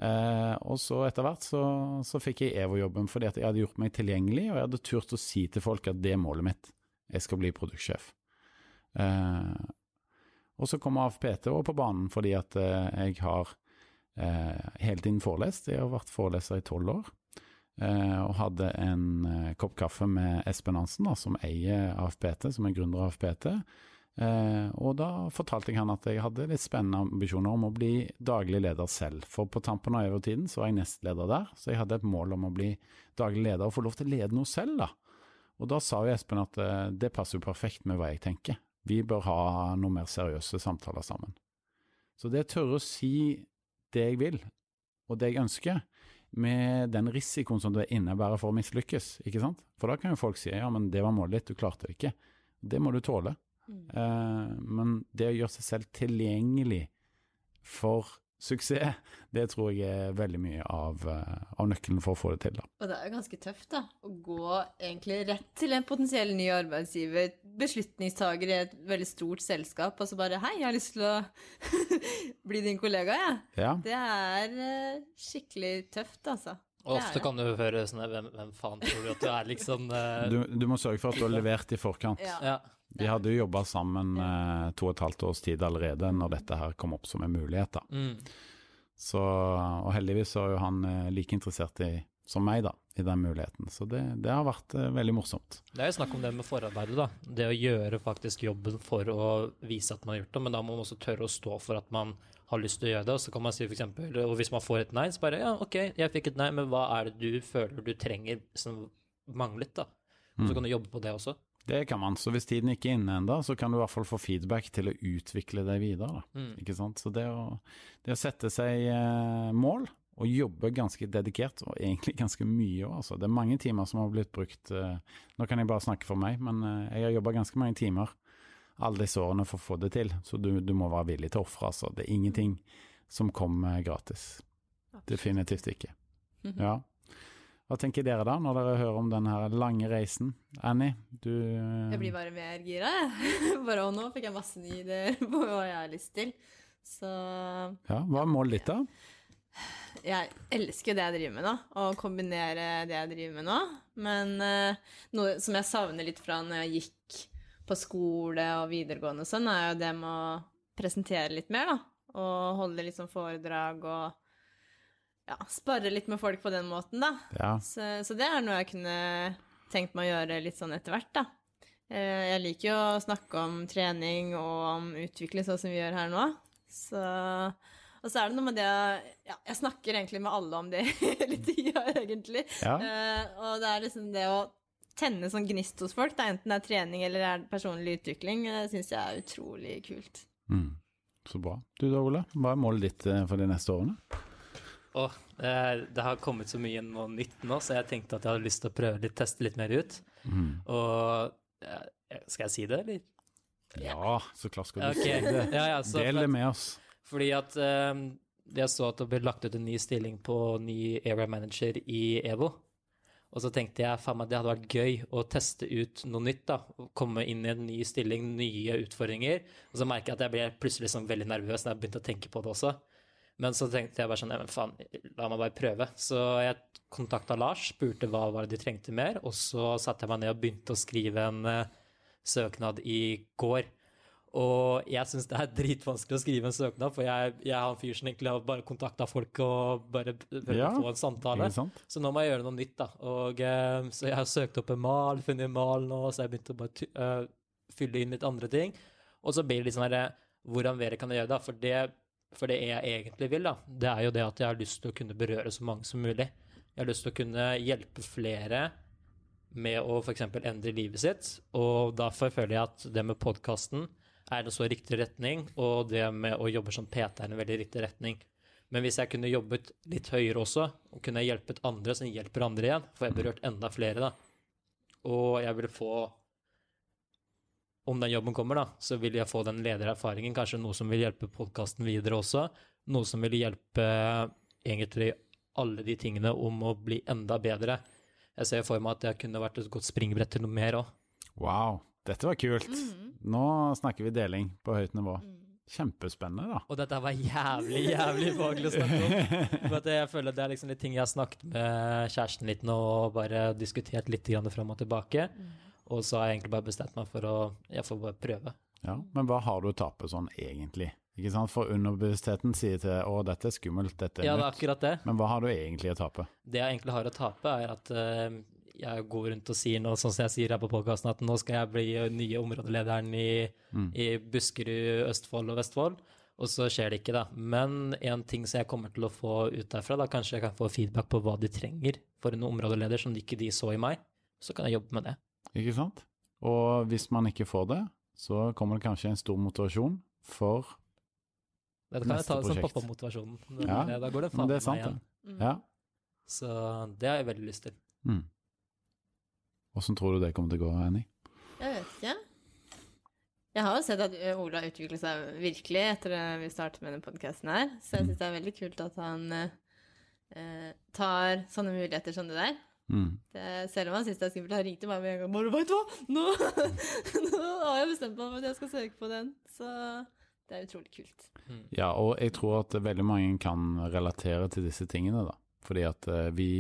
Eh, og så etter hvert så, så fikk jeg EVO-jobben fordi at jeg hadde gjort meg tilgjengelig, og jeg hadde turt å si til folk at det er målet mitt. Jeg skal bli produktsjef. Eh, og så kommer AFPT også på banen fordi at eh, jeg har eh, hele tiden forelest. Jeg har vært foreleser i tolv år. Eh, og hadde en kopp kaffe med Espen Hansen, da, som eier AFPT, som er gründer av AFPT. Eh, og da fortalte jeg han at jeg hadde litt spennende ambisjoner om å bli daglig leder selv. For på tampen av EVO-tiden så var jeg nestleder der, så jeg hadde et mål om å bli daglig leder og få lov til å lede noe selv, da. Og da sa jo Espen at eh, det passer jo perfekt med hva jeg tenker. Vi bør ha noe mer seriøse samtaler sammen. Så det tørre å si det jeg vil, og det jeg ønsker, med den risikoen som det innebærer for å mislykkes, ikke sant? For da kan jo folk si ja, men det var målet ditt, du klarte det ikke. Det må du tåle. Mm. Uh, men det å gjøre seg selv tilgjengelig for suksess, det tror jeg er veldig mye av, eh, av nøkkelen for å få det til. da. Og det er jo ganske tøft, da. Å gå egentlig rett til en potensiell ny arbeidsgiver, beslutningstaker i et veldig stort selskap, og så bare Hei, jeg har lyst til å bli din kollega, jeg. Ja, Det er eh, skikkelig tøft, altså. Og ofte kan du høre sånn hvem, hvem faen tror du at du er, liksom Uh... du, du må sørge for at du har levert i forkant. Ja. Ja. Vi hadde jo jobba sammen eh, to og et halvt års tid allerede når dette her kom opp som en mulighet. da. Mm. Så, og heldigvis så er jo han eh, like interessert i, som meg da, i den muligheten. Så det, det har vært eh, veldig morsomt. Det er jo snakk om det med forarbeidet, da. Det å gjøre faktisk jobben for å vise at man har gjort det, men da må man også tørre å stå for at man har lyst til å gjøre det. Og så kan man si for eksempel, og hvis man får et nei, så bare ja, ok, jeg fikk et nei, men hva er det du føler du trenger som manglet, da? Og så Mm. kan du jobbe på det også. Det kan man. Så hvis tiden ikke er inne ennå, så kan du i hvert fall få feedback til å utvikle deg videre. Mm. Ikke sant? Så det å, det å sette seg eh, mål og jobbe ganske dedikert, og egentlig ganske mye òg, altså. Det er mange timer som har blitt brukt eh, Nå kan jeg bare snakke for meg, men eh, jeg har jobba ganske mange timer alle disse årene for å få det til. Så du, du må være villig til å ofre, altså. Det er ingenting som kommer gratis. Definitivt ikke. Mhm. Ja. Hva tenker dere da, når dere hører om den her lange reisen? Annie, du Jeg blir bare mer gira, jeg. Bare og nå fikk jeg masse nye ideer på hva jeg har lyst til. Så Ja, hva er målet ditt, da? jeg elsker det jeg driver med nå, og kombinere det jeg driver med nå. Men eh, noe som jeg savner litt fra når jeg gikk på skole og videregående og sånn, er jo det med å presentere litt mer, da. Og holde litt sånn foredrag og ja, sparre litt med folk på den måten, da. Ja, Så, så det er noe jeg kunne tenkt meg å gjøre litt sånn etter hvert, da. Eh, Jeg liker jo å snakke om trening og om utvikling, sånn som vi gjør her nå. Så, og så er det noe med det ja, Jeg snakker egentlig med alle om det hele tida, egentlig. ja. Uh, og det er liksom det å tenne sånn gnist hos folk, da, enten det er trening eller er personlig utvikling, det syns jeg er utrolig kult. Mm. Så bra. Du da, Ole? Hva er målet ditt eh, for de neste årene? Og eh, det har kommet så mye noe nytt nå, så jeg tenkte at jeg hadde lyst til å prøve litt, teste litt mer ut. Mm. Og eh, skal jeg si det, eller? Ja, så klart skal du okay. si det. ja, ja, så Del det med oss. Fordi at eh, jeg så at det ble lagt ut en ny stilling på ny area manager i EVO. Og så tenkte jeg faen meg det hadde vært gøy å teste ut noe nytt. da, Komme inn i en ny stilling, nye utfordringer. Og så merker jeg at jeg ble plutselig sånn veldig nervøs når jeg begynte å tenke på det også. Men så tenkte jeg bare sånn, men faen, la meg bare prøve. Så jeg kontakta Lars, spurte hva var det de trengte mer, og så satte jeg meg ned og begynte å skrive en uh, søknad i går. Og jeg syns det er dritvanskelig å skrive en søknad, for jeg, jeg har en fyr som egentlig har bare kontakta folk og bare prøvd Ja, å få en samtale. Så nå må jeg gjøre noe nytt, da. Og, uh, så jeg har søkt opp en mal, funnet en mal nå, så jeg begynte å bare eh, fylle inn litt andre ting. Og så blir det litt sånn herre Hvordan mer kan gjøre, da? For det, for det jeg egentlig vil, da, det er jo det at jeg har lyst til å kunne berøre så mange som mulig. Jeg har lyst til å kunne hjelpe flere med å f.eks. endre livet sitt. Og derfor føler jeg at det med podkasten er en så riktig retning, og det med å jobbe som PT er en veldig riktig retning. Men hvis jeg kunne jobbet litt høyere også, og kunne hjulpet andre som hjelper andre igjen, får jeg berørt enda flere, da. Og jeg vil få Om den jobben kommer, da, så vil jeg få den ledererfaringen, kanskje noe som vil hjelpe podkasten videre også. Noe som vil hjelpe egentlig alle de tingene om å bli enda bedre. Jeg ser for meg at det kunne vært et godt springbrett til noe mer òg. Wow, dette var kult. Mhm. Nå snakker vi deling på høyt nivå. Kjempespennende, da. Og dette var jævlig, jævlig faglig å snakke om. For at jeg føler det er liksom litt ting jeg har snakket med kjæresten litt nå og bare diskutert litt grann fram og tilbake. Og så har jeg egentlig bare bestemt meg for å Jeg får bare prøve. Ja, Men hva har du å tape sånn egentlig? Ikke sant? For underbevisstheten sier til 'å, dette er skummelt, dette er Ja, det er akkurat det. Men hva har du egentlig å tape? Det jeg egentlig har å tape, er at uh, jeg går rundt og sier nå, sånn som jeg sier her på podkasten, at nå skal jeg bli nye områdelederen i, i Buskerud, Østfold og Vestfold. Og så skjer det ikke, da. Men en ting som jeg kommer til å få ut derfra, da kanskje jeg kan få feedback på hva de trenger for en områdeleder som ikke de så i meg, så kan jeg jobbe med det. Ikke sant? Og hvis man ikke får det, så kommer det kanskje en stor motivasjon for Dette kan jeg ta som pappamotivasjonen. Ja, eh, Da går det faen er meg igjen. det. Ja. Så det har jeg veldig lyst til. Mm. Tror du det kommer til å gå, Annie? Jeg vet ikke. Jeg har jo sett at Ola utvikler seg virkelig etter at vi startet med denne podkasten her, så jeg syns det er veldig kult at han eh, tar sånne muligheter som det der. Mm. Det, selv om han syns det er skummelt. Han ringte meg med en gang. Bare, vet hva? Nå, nå har jeg bestemt meg for at jeg skal søke på den. Så det er utrolig kult. Ja, og jeg tror at veldig mange kan relatere til disse tingene, da. Fordi at eh, vi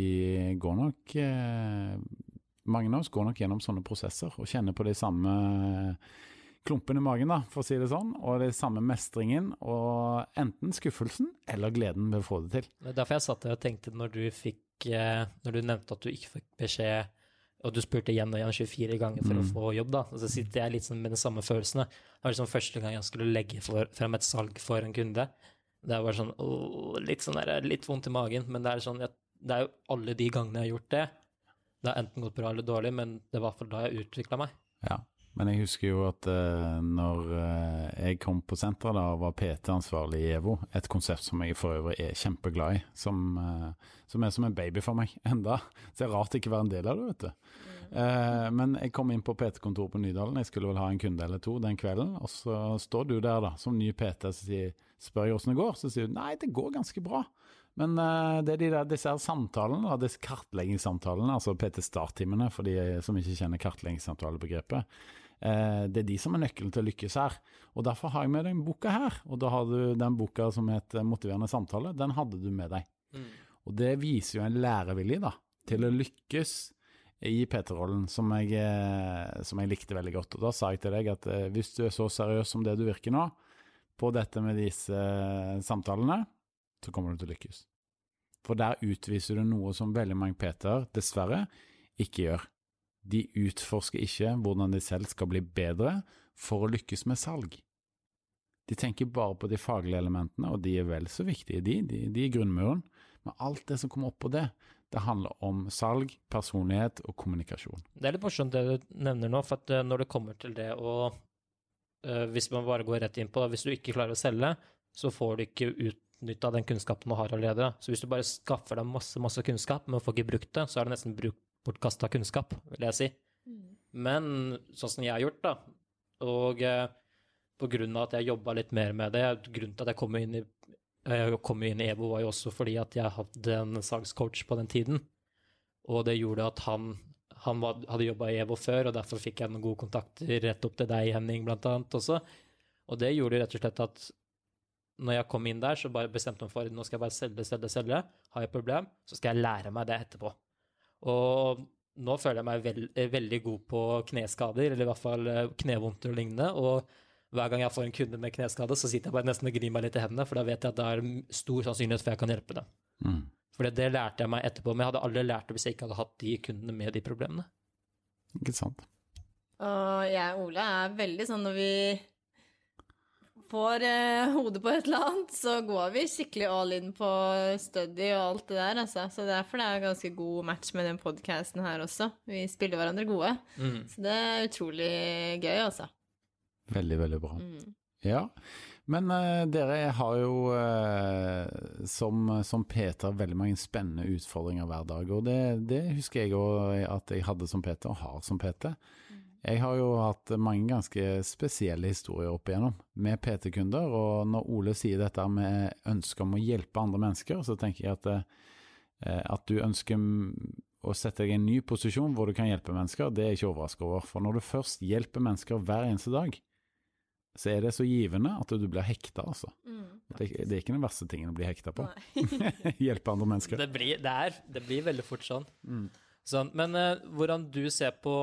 går nok eh, Mange av oss går nok gjennom sånne prosesser og kjenner på de samme klumpene i magen, da, for å si det sånn, og det samme mestringen, og enten skuffelsen eller gleden ved å få det til. Det er derfor jeg satt der og tenkte når du fikk Når du nevnte at du ikke fikk beskjed, og du spurte igjen og igjen 24 ganger for å Mm. få jobb, da, og så sitter jeg litt sånn med de samme følelsene. Det var liksom første gang jeg skulle legge for, frem et salg for en kunde. Det var sånn åh, litt sånn der, litt vondt i magen, men det er sånn det er jo alle de gangene jeg har gjort det. Det har enten gått bra eller dårlig, men det var i hvert fall da jeg utvikla meg. Ja, men jeg husker jo at uh, når eh, jeg kom på senteret da, og var PT-ansvarlig i EVO, et konsept som jeg for øvrig er kjempeglad i, som, uh, som er som en baby for meg enda. Så det er rart ikke være en del av det, vet du. Uh, men jeg kom inn på PT-kontoret på Nydalen, jeg skulle vel ha en kunde eller to den kvelden, og så står du der da, som ny PT, så sier, spør jeg hvordan det går, så sier du nei, det går ganske bra. Men det er de der, disse her samtalene, da, disse kartleggingssamtalene, altså PT-starttimene, for de som ikke kjenner kartleggingssamtalebegrepet, det er de som er nøkkelen til å lykkes her. Og Derfor har jeg med deg boka her. Og da har du den boka som heter Motiverende samtale, den hadde du med deg. Og det viser jo en lærevilje da, til å lykkes i PT-rollen, som, eh, som jeg likte veldig godt. Og da sa jeg til deg at eh, hvis du er så seriøs som det du virker nå, på dette med disse eh, samtalene, så kommer du til å lykkes. For der utviser du noe som veldig mange PT-er dessverre ikke gjør. De utforsker ikke hvordan de selv skal bli bedre for å lykkes med salg. De tenker bare på de faglige elementene, og de er vel så viktige, de, de, de er grunnmuren. Men alt det som kommer oppå det, det handler om salg, personlighet og kommunikasjon. Det er litt morsomt det du nevner nå, for at eh, når det kommer til det å eh, Hvis man bare går rett inn på hvis du ikke klarer å selge, så får du ikke utnytta den kunnskapen du har allerede. Så hvis du bare skaffer deg masse, masse kunnskap, men får ikke brukt det, så er det nesten bruk, bortkasta kunnskap, vil jeg si. Men sånn som jeg har gjort, da, og eh, på grunn av at jeg jobba litt mer med det, grunnen til at jeg kom inn i jeg kom inn i EVO var jo også fordi at jeg hadde en salgscoach på den tiden. Og det gjorde at han, han var, hadde jobba i EVO før, og derfor fikk jeg noen gode kontakter rett opp til deg, Henning, blant annet også. Og det gjorde rett og slett at når jeg kom inn der, så bare bestemte jeg meg for nå skal jeg bare selge, selge, selge. Har jeg et problem, så skal jeg lære meg det etterpå. Og nå føler jeg meg veld, veldig god på kneskader, eller i hvert fall eh, knevondter og lignende. Og hver gang jeg får en kunde med kneskade, så sitter jeg bare nesten og gnir meg litt i hendene, for da vet jeg at det er stor sannsynlighet for jeg kan hjelpe dem. Mm. For det lærte jeg meg etterpå, men jeg hadde aldri lært det hvis jeg ikke hadde hatt de kundene med de problemene. Ikke sant. Og jeg og Ole er veldig sånn når vi får eh, hodet på et eller annet, så går vi skikkelig all in på study og alt det der, altså. Så derfor det er ganske god match med den podcasten her også. Vi spiller hverandre gode. Mm. Så det er utrolig gøy, altså. Veldig, veldig bra. Mm. Ja, men eh, dere har jo eh, som, som Peter veldig mange spennende utfordringer hver dag, og det, det husker jeg òg at jeg hadde som Peter, og har som Peter. Jeg har jo hatt mange ganske spesielle historier opp igjennom med PT-kunder, og når Ole sier dette med ønsket om å hjelpe andre mennesker, så tenker jeg at, eh, at du ønsker å sette deg i en ny posisjon hvor du kan hjelpe mennesker, det er jeg ikke overrasket over. For når du først hjelper mennesker hver eneste dag, så er det så givende at du blir hekta, altså. Mm. Det, det er ikke den verste tingen å bli hekta på. Hjelpe andre mennesker. Det blir, det, er, det blir veldig fort sånn. Mm. sånn men eh, hvordan du ser på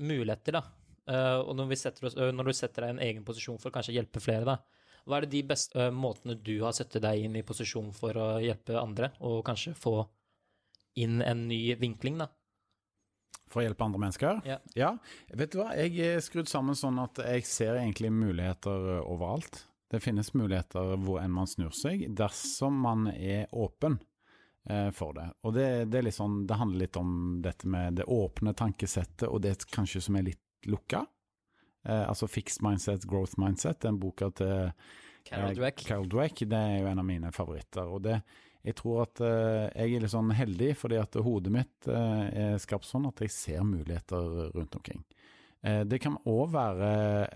muligheter, da, eh, og når, oss, eh, når du setter deg i en egen posisjon for å kanskje hjelpe flere, da, hva er det de beste eh, måtene du har satt deg inn i posisjon for å hjelpe andre, og kanskje få inn en ny vinkling, da? For å hjelpe andre mennesker? Ja. Vet du hva, jeg er skrudd sammen sånn at jeg ser egentlig muligheter overalt. Det finnes muligheter hvor enn man snur seg, dersom man er åpen for det. Og det, det, sånn, det handler litt om dette med det åpne tankesettet, og det kanskje som er litt lukka. Eh, altså Fixed Mindset, Growth Mindset, den boka til Carol eh, Dweck. Carol Dweck, det er jo en av mine favoritter. og det jeg tror at eh, jeg er litt sånn heldig, fordi at hodet mitt eh, er skapt sånn at jeg ser muligheter rundt omkring. Eh, det kan òg være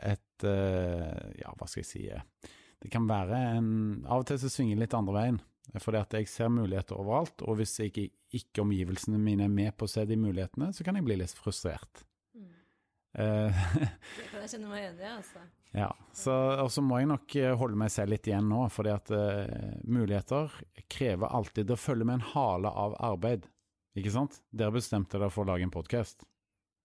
et eh, Ja, hva skal jeg si eh, Det kan være en Av og til så svinger litt andre veien. Eh, Fordi at jeg ser muligheter overalt, og hvis ikke, ikke omgivelsene mine er med på å se de mulighetene, så kan jeg bli litt frustrert. Mm. Eh, Det kan jeg kjenne meg enig i, altså. Ja, så, og så må jeg nok eh, holde meg selv litt igjen nå, fordi at uh, muligheter krever alltid Det følger med en hale av arbeid, ikke sant? Dere bestemte dere for å lage en podkast.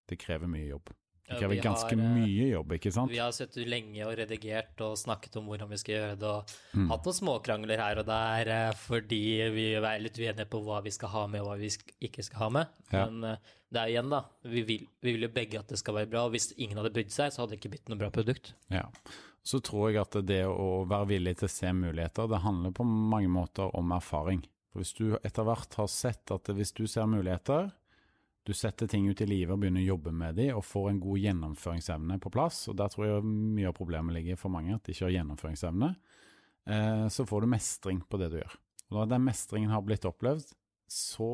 Det krever mye jobb. Det krever vi ganske har, eh, mye jobb, ikke sant? Vi har sittet lenge og redigert og snakket om hvordan vi skal gjøre det, og Mm. hatt noen småkrangler her og der eh, fordi vi er litt uenige på hva vi skal ha med og hva vi ikke skal ha med. Ja. Men eh, det er igjen, da. Vi vil, vi vil jo begge at det skal være bra, og hvis ingen hadde brydd seg, så hadde det ikke blitt noe bra produkt. Ja. Så tror jeg at det å være villig til å se muligheter, det handler på mange måter om erfaring. For hvis du etter hvert har sett at hvis du ser muligheter, du setter ting ut i livet og begynner å jobbe med dem, og får en god gjennomføringsevne på plass, og der tror jeg mye av problemet ligger for mange, at de ikke har gjennomføringsevne, eh, så får du mestring på det du gjør. Og når den mestringen har blitt opplevd, så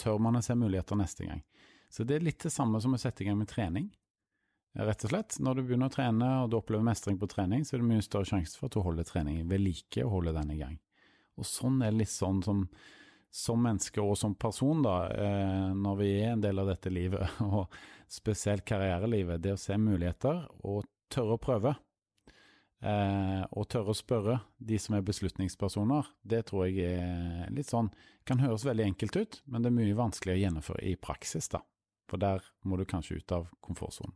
tør man å se muligheter neste gang. Så det er litt det samme som å sette i gang med trening. Rett og slett. Når du begynner å trene og du opplever mestring på trening, så er det mye større sjanse for at du holder treningen ved like og holder den i gang. Og sånn er det litt sånn som, som menneske og som person, da, eh, når vi er en del av dette livet, og spesielt karrierelivet, det å se muligheter og tørre å prøve. Eh, og tørre å spørre de som er beslutningspersoner, det tror jeg er litt sånn Kan høres veldig enkelt ut, men det er mye vanskeligere å gjennomføre i praksis, da. For der må du kanskje ut av komfortsonen.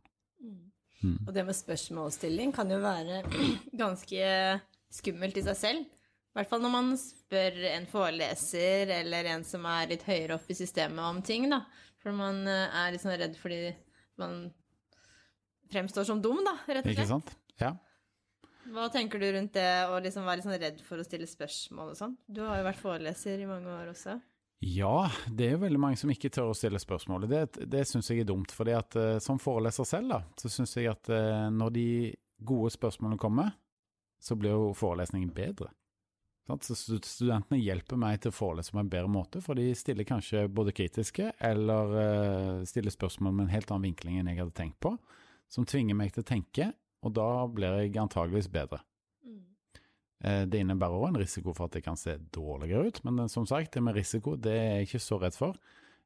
Mm. Og det med spørsmålsstilling kan jo være ganske skummelt i seg selv. I hvert fall når man spør en foreleser eller en som er litt høyere opp i systemet om ting, da. For man eh, er litt sånn redd fordi man fremstår som dum, da, rett og Ikke sant? Ja. Hva tenker du rundt det å liksom være litt sånn redd for å stille spørsmål og sånn? Du har jo vært foreleser i mange år også. Ja, det er jo veldig mange som ikke tør å stille spørsmål. Det, det syns jeg er dumt. fordi at eh, som foreleser selv, da, så syns jeg at eh, når de gode spørsmålene kommer, så blir jo forelesningen bedre. Så studentene hjelper meg til å forelese på en bedre måte, for de stiller kanskje både kritiske eller eh, stiller spørsmål med en helt annen vinkling enn jeg hadde tenkt på, som tvinger meg til å tenke, og da blir jeg antageligvis bedre. Eh, Det innebærer òg en risiko for at det kan se dårligere ut, men som sagt, det med risiko det er jeg ikke så redd for.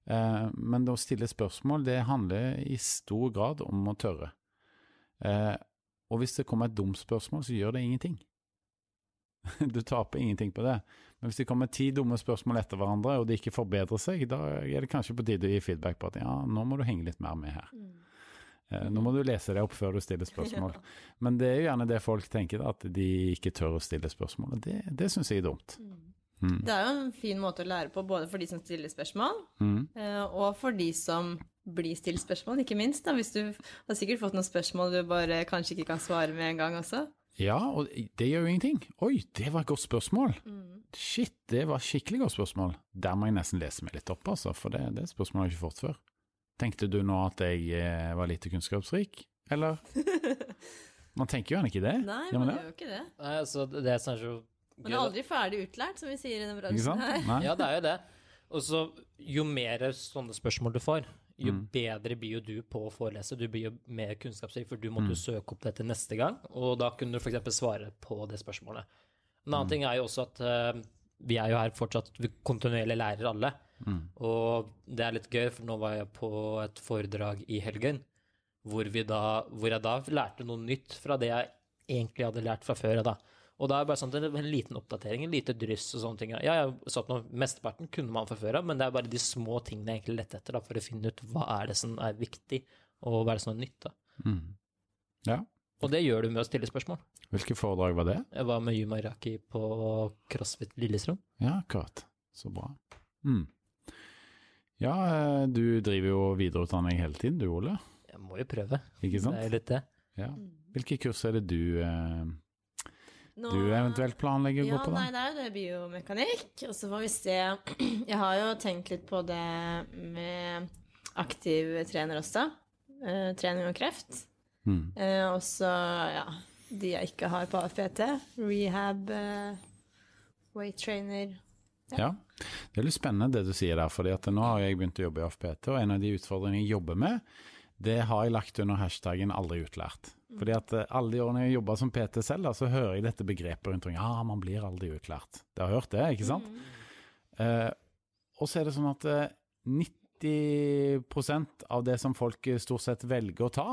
Eh, Men det å stille spørsmål, det handler i stor grad om å tørre. Og hvis det kommer et dumt spørsmål, så gjør det ingenting. Du taper ingenting på det. Men hvis det kommer ti dumme spørsmål etter hverandre, og de ikke forbedrer seg, da er det kanskje på tide å gi feedback på at ja, nå må du henge litt mer med her. Mm. nå må du lese det opp før du stiller spørsmål. Men det er jo gjerne det folk tenker, at de ikke tør å stille spørsmål. og Det, det syns jeg er dumt. Mm. Det er jo en fin måte å lære på, både for de som stiller spørsmål, Mm. eh, og for de som blir stilt spørsmål, ikke minst. da, Hvis du har sikkert fått noen spørsmål du bare kanskje ikke kan svare med en gang også. Ja, og det gjør jo ingenting. Oi, det var et godt spørsmål. Mm. Shit, det var et skikkelig godt spørsmål. Der må jeg nesten lese meg litt opp, altså, for det, det spørsmålet har jeg ikke fått før. Tenkte du nå at jeg eh, var lite kunnskapsrik, eller? Man tenker jo gjerne ikke det. Nei, Gjør man gjør jo ikke det. Nei, altså, det er så Man er aldri ferdig utlært, som vi sier i denne bransjen her. Ja, det er jo det. Og så jo mer sånne spørsmål du får, jo Mm. bedre blir jo du på å forelese. Du blir jo mer kunnskapsrik, for du måtte jo Mm. søke opp dette neste gang, og da kunne du f.eks. svare på det spørsmålet. En annen Mm. ting er jo også at uh, vi er jo her fortsatt vi kontinuerlig lærer alle. Mm. Og det er litt gøy, for nå var jeg på et foredrag i helgen hvor, vi da, hvor jeg da lærte noe nytt fra det jeg egentlig hadde lært fra før. Da. Og da er det bare sånn en liten oppdatering, en lite dryss og sånne ting. Ja, jeg har at noe, Mesteparten kunne man fra før av, men det er bare de små tingene jeg egentlig lette etter da, for å finne ut hva er det som er viktig, og hva er det som er nytt. Da. Mm. Ja. Og det gjør du med å stille spørsmål. Hvilke foredrag var det? Jeg var med Yuma Iraki på CrossFit Lillestrøm. Ja, akkurat. Så bra. Mm. Ja, eh, du driver jo videreutdanning hele tiden, du Ole. Jeg må jo prøve. Ikke sant? Det er jo litt det. Ja. Hvilke kurs er det du, eh, Nå- du eventuelt planlegger å ja, gå på, Nei, da? det er jo det biomekanikk, og så får vi se. Jeg har jo tenkt litt på det med aktiv trener også. Eh, trening og kreft. Mm. Eh, og så, ja, de jeg ikke har på AFPT. Rehab, eh, weight trainer. Ja, det er litt spennende det du sier der, fordi at nå har jeg begynt å jobbe i AFPT, og en av de utfordringene jeg jobber med, det har jeg lagt under hashtaggen aldri utlært. Fordi at eh, alle de årene jeg jobba som PT selv, da, så hører jeg dette begrepet rundt omkring. Ja, man blir aldri utlært. Det har hørt det, ikke sant? Eh, og så er det sånn at eh, 90% av det som folk eh, stort sett velger å ta,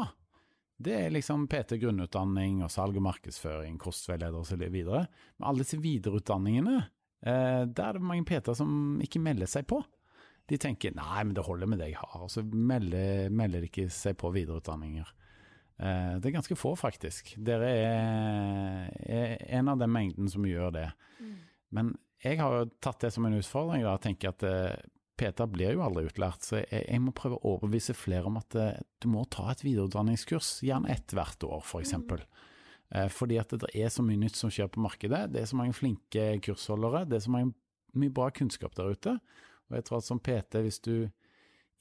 det er liksom PT grunnutdanning og salg og markedsføring, kostveileder osv. Men alle disse videreutdanningene, eh, der er det mange PT-er som ikke melder seg på. De tenker nei, men det holder med det jeg har, og så melder, melder de ikke seg på videreutdanninger. Eh, det er ganske få, faktisk. Dere er, er en av den mengden som gjør det. Men jeg har jo tatt det som en utfordring, da, og tenker at Peter blir jo aldri utlært, så jeg, jeg må prøve å overbevise flere om at eh, du må ta et videreutdanningskurs, gjerne ett hvert år, for eksempel. Eh, fordi at det er så mye nytt som skjer på markedet, det er så mange flinke kursholdere, det er så mange, mye bra kunnskap der ute. Og jeg tror at som PT, hvis du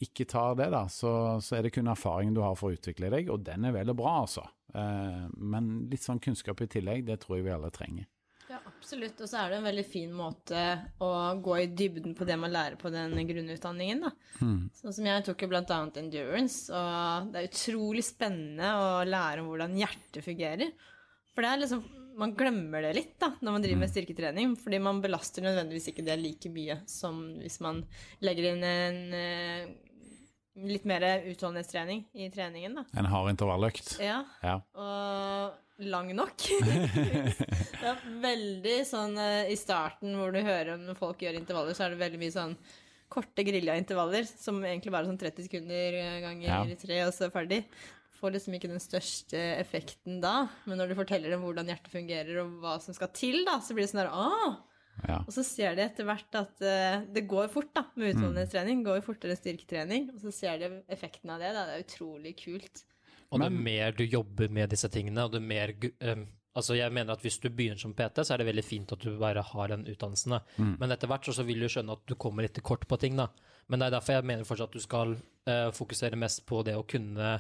ikke tar det, da, så, så er det kun erfaringen du har for å utvikle deg, og den er veldig bra, altså. Eh, men litt sånn kunnskap i tillegg, det tror jeg vi alle trenger. Ja, absolutt. Og så er det en veldig fin måte å gå i dybden på det man lærer på den grunnutdanningen, da. Mm. Sånn som jeg tok jo blant annet endurance, og det er utrolig spennende å lære om hvordan hjertet fungerer. For det er liksom Man glemmer det litt da, når man driver med styrketrening, fordi man belaster nødvendigvis ikke det like mye som hvis man legger inn en eh, litt mer utholdenhetstrening i treningen, da. En hard intervalløkt. Ja, Ja. og lang nok. det er veldig sånn eh, i starten hvor du hører om folk gjør intervaller, så er det veldig mye sånn korte grilla-intervaller som egentlig bare er sånn 30 sekunder eh, ganger Ja. tre, og så ferdig. Får liksom ikke den største effekten da, men når du forteller dem hvordan hjertet fungerer og hva som skal til, da, så blir det sånn der Åh! Ja. Og så ser de etter hvert at uh, det går fort, da, med Mm. Går jo fortere enn styrketrening. Og så ser de effekten av det. Da. Det er utrolig kult. Og det er mer du jobber med disse tingene, og det er mer gu- Altså, jeg mener at hvis du begynner som PT, så er det veldig fint at du bare har den utdannelsen. Mm. Men etter hvert så, så vil du skjønne at du kommer litt kort på ting, da. Men det er derfor jeg mener fortsatt at du skal uh, fokusere mest på det å kunne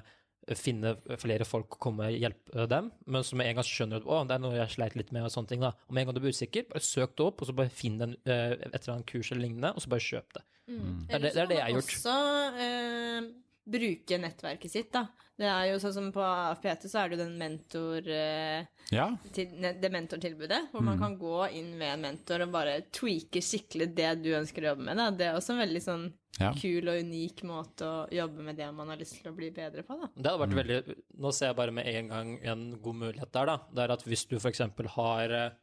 finne flere folk og komme og hjelpe dem. Men så med en gang skjønner du at å, det er noe jeg sleit litt med, og sånne ting, da. Og med en gang du blir usikker, bare søk det opp, og så bare finn den, eh, et eller annet kurs eller lignende, og så bare kjøp det. Mm. Det er det- det er det jeg har gjort. Også eh, bruke nettverket sitt, da. Det er jo sånn som på AFPT så er det jo den mentor... Eh, ja. til, det mentortilbudet, hvor man kan gå inn med en mentor og bare tweake skikkelig det du ønsker å jobbe med. Da. Det er også en veldig sånn Ja. kul og unik måte å jobbe med det man har lyst til å bli bedre på. Da. Det hadde vært veldig Nå ser jeg bare med en gang en god mulighet der, da. Det er at hvis du f.eks. har eh,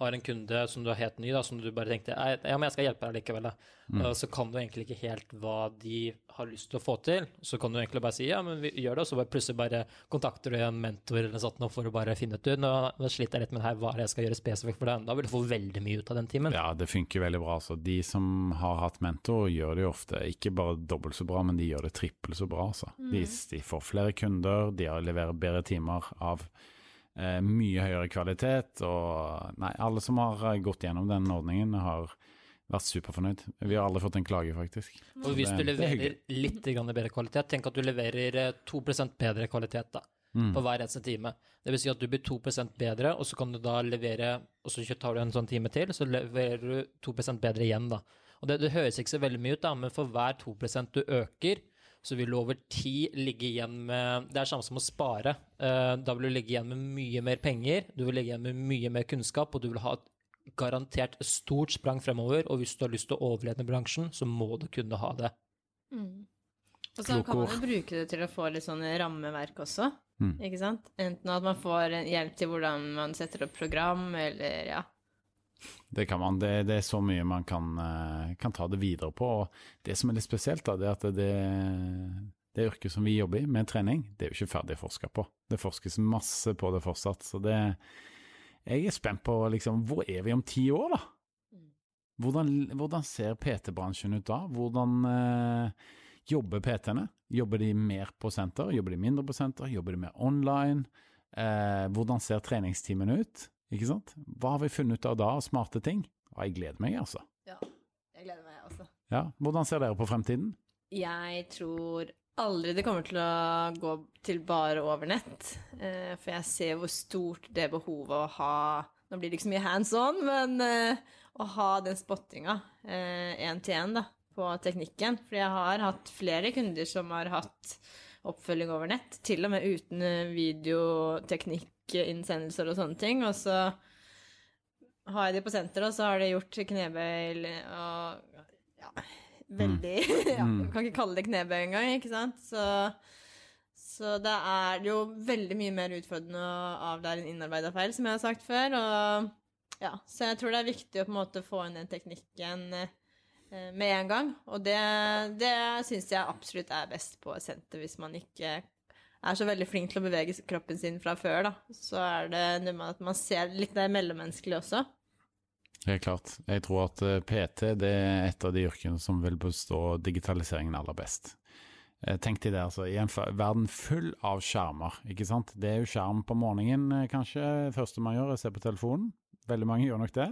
har en kunde som du er helt ny, da, som du bare tenkte «Nei, ja, men jeg skal hjelpe deg likevel, da. Uh, så kan du egentlig ikke helt hva de har lyst til å få til. Så kan du egentlig bare si ja, men vi gjør det, og så bare plutselig bare kontakter du en mentor eller sånt nå for å bare finne ut du, nå, nå sliter jeg litt med det her, hva er det jeg skal gjøre spesifikt for deg. Da vil du få veldig mye ut av den timen. Ja, det funker veldig bra. Altså. De som har hatt mentor, gjør det jo ofte ikke bare dobbelt så bra, men de gjør det trippelt så bra. Altså. De, de får flere kunder, de leverer bedre timer av eh, mye høyere kvalitet. Og nei, alle som har eh, gått gjennom den ordningen, har vært superfornøyd. Vi har aldri fått en klage, faktisk. Og hvis Det- du er leverer litt grann bedre kvalitet, tenk at du leverer eh, 2 bedre kvalitet da, Mm. på hver eneste time. Det vil si at du blir 2% bedre, og så kan du da levere, og så tar du en sånn time til, så leverer du 2 bedre igjen da. Og det, det høres ikke så veldig mye ut da, men for hver 2% du øker, så vil du over tid ligge igjen med Det er samme som å spare. Eh, da vil du ligge igjen med mye mer penger, du vil ligge igjen med mye mer kunnskap, og du vil ha et garantert stort sprang fremover. Og hvis du har lyst til å overleve i bransjen, så må du kunne ha det. Mm. Og så kan man jo bruke det til å få litt sånne rammeverk også, Mm. ikke sant? Enten at man får hjelp til hvordan man setter opp program, eller ja. Det kan man. Det, det er så mye man kan, eh, kan ta det videre på. Og det som er litt spesielt, da, det er at det, det yrket som vi jobber i, med trening, det er jo ikke ferdig forska på. Det forskes masse på det fortsatt. Så det Jeg er spent på liksom Hvor er vi om ti år, da? Hvordan, hvordan ser PT-bransjen ut da? Hvordan eh, jobber PT-ene? Jobber de mer på senter? Jobber de mindre på senter? Jobber de mer online? Eh, hvordan ser treningstimene ut? Ikke sant? Hva har vi funnet ut av da smarte ting? Og jeg gleder meg, altså. ja. Jeg gleder meg også. Ja, Hvordan ser dere på fremtiden? Jeg tror aldri det kommer til å gå til bare over nett. Eh, for jeg ser hvor stort det behovet å ha Nå blir det ikke så mye hands on, men eh, å ha den spottinga én til én på teknikken. For jeg har hatt flere kunder som har hatt oppfølging over nett, til og med uten eh, videoteknikk-innsendelser og sånne ting. Og så har jeg de på senteret, og så har de gjort knebøy og ja, veldig ja, Mm. Kan ikke kalle det knebøy engang, ikke sant? Så, så det er jo veldig mye mer utfordrende å avlære en innarbeida feil, som jeg har sagt før. Og ja, så jeg tror det er viktig å på en måte få inn den teknikken eh, med en gang. Og det, det syns jeg absolutt er best på senter, hvis man ikke er så veldig flink til å bevege kroppen sin fra før, da. Så er det noe med at man ser litt det mellommenneskelige også. Helt klart. Jeg tror at eh, PT det er et av de yrkene som vil bestå digitaliseringen aller best. Eh, Tenk deg det, altså. I en verden full av skjermer, ikke sant. Det er jo skjerm på morgenen, eh, kanskje. Første man gjør, er å se på telefonen. Veldig mange gjør nok det.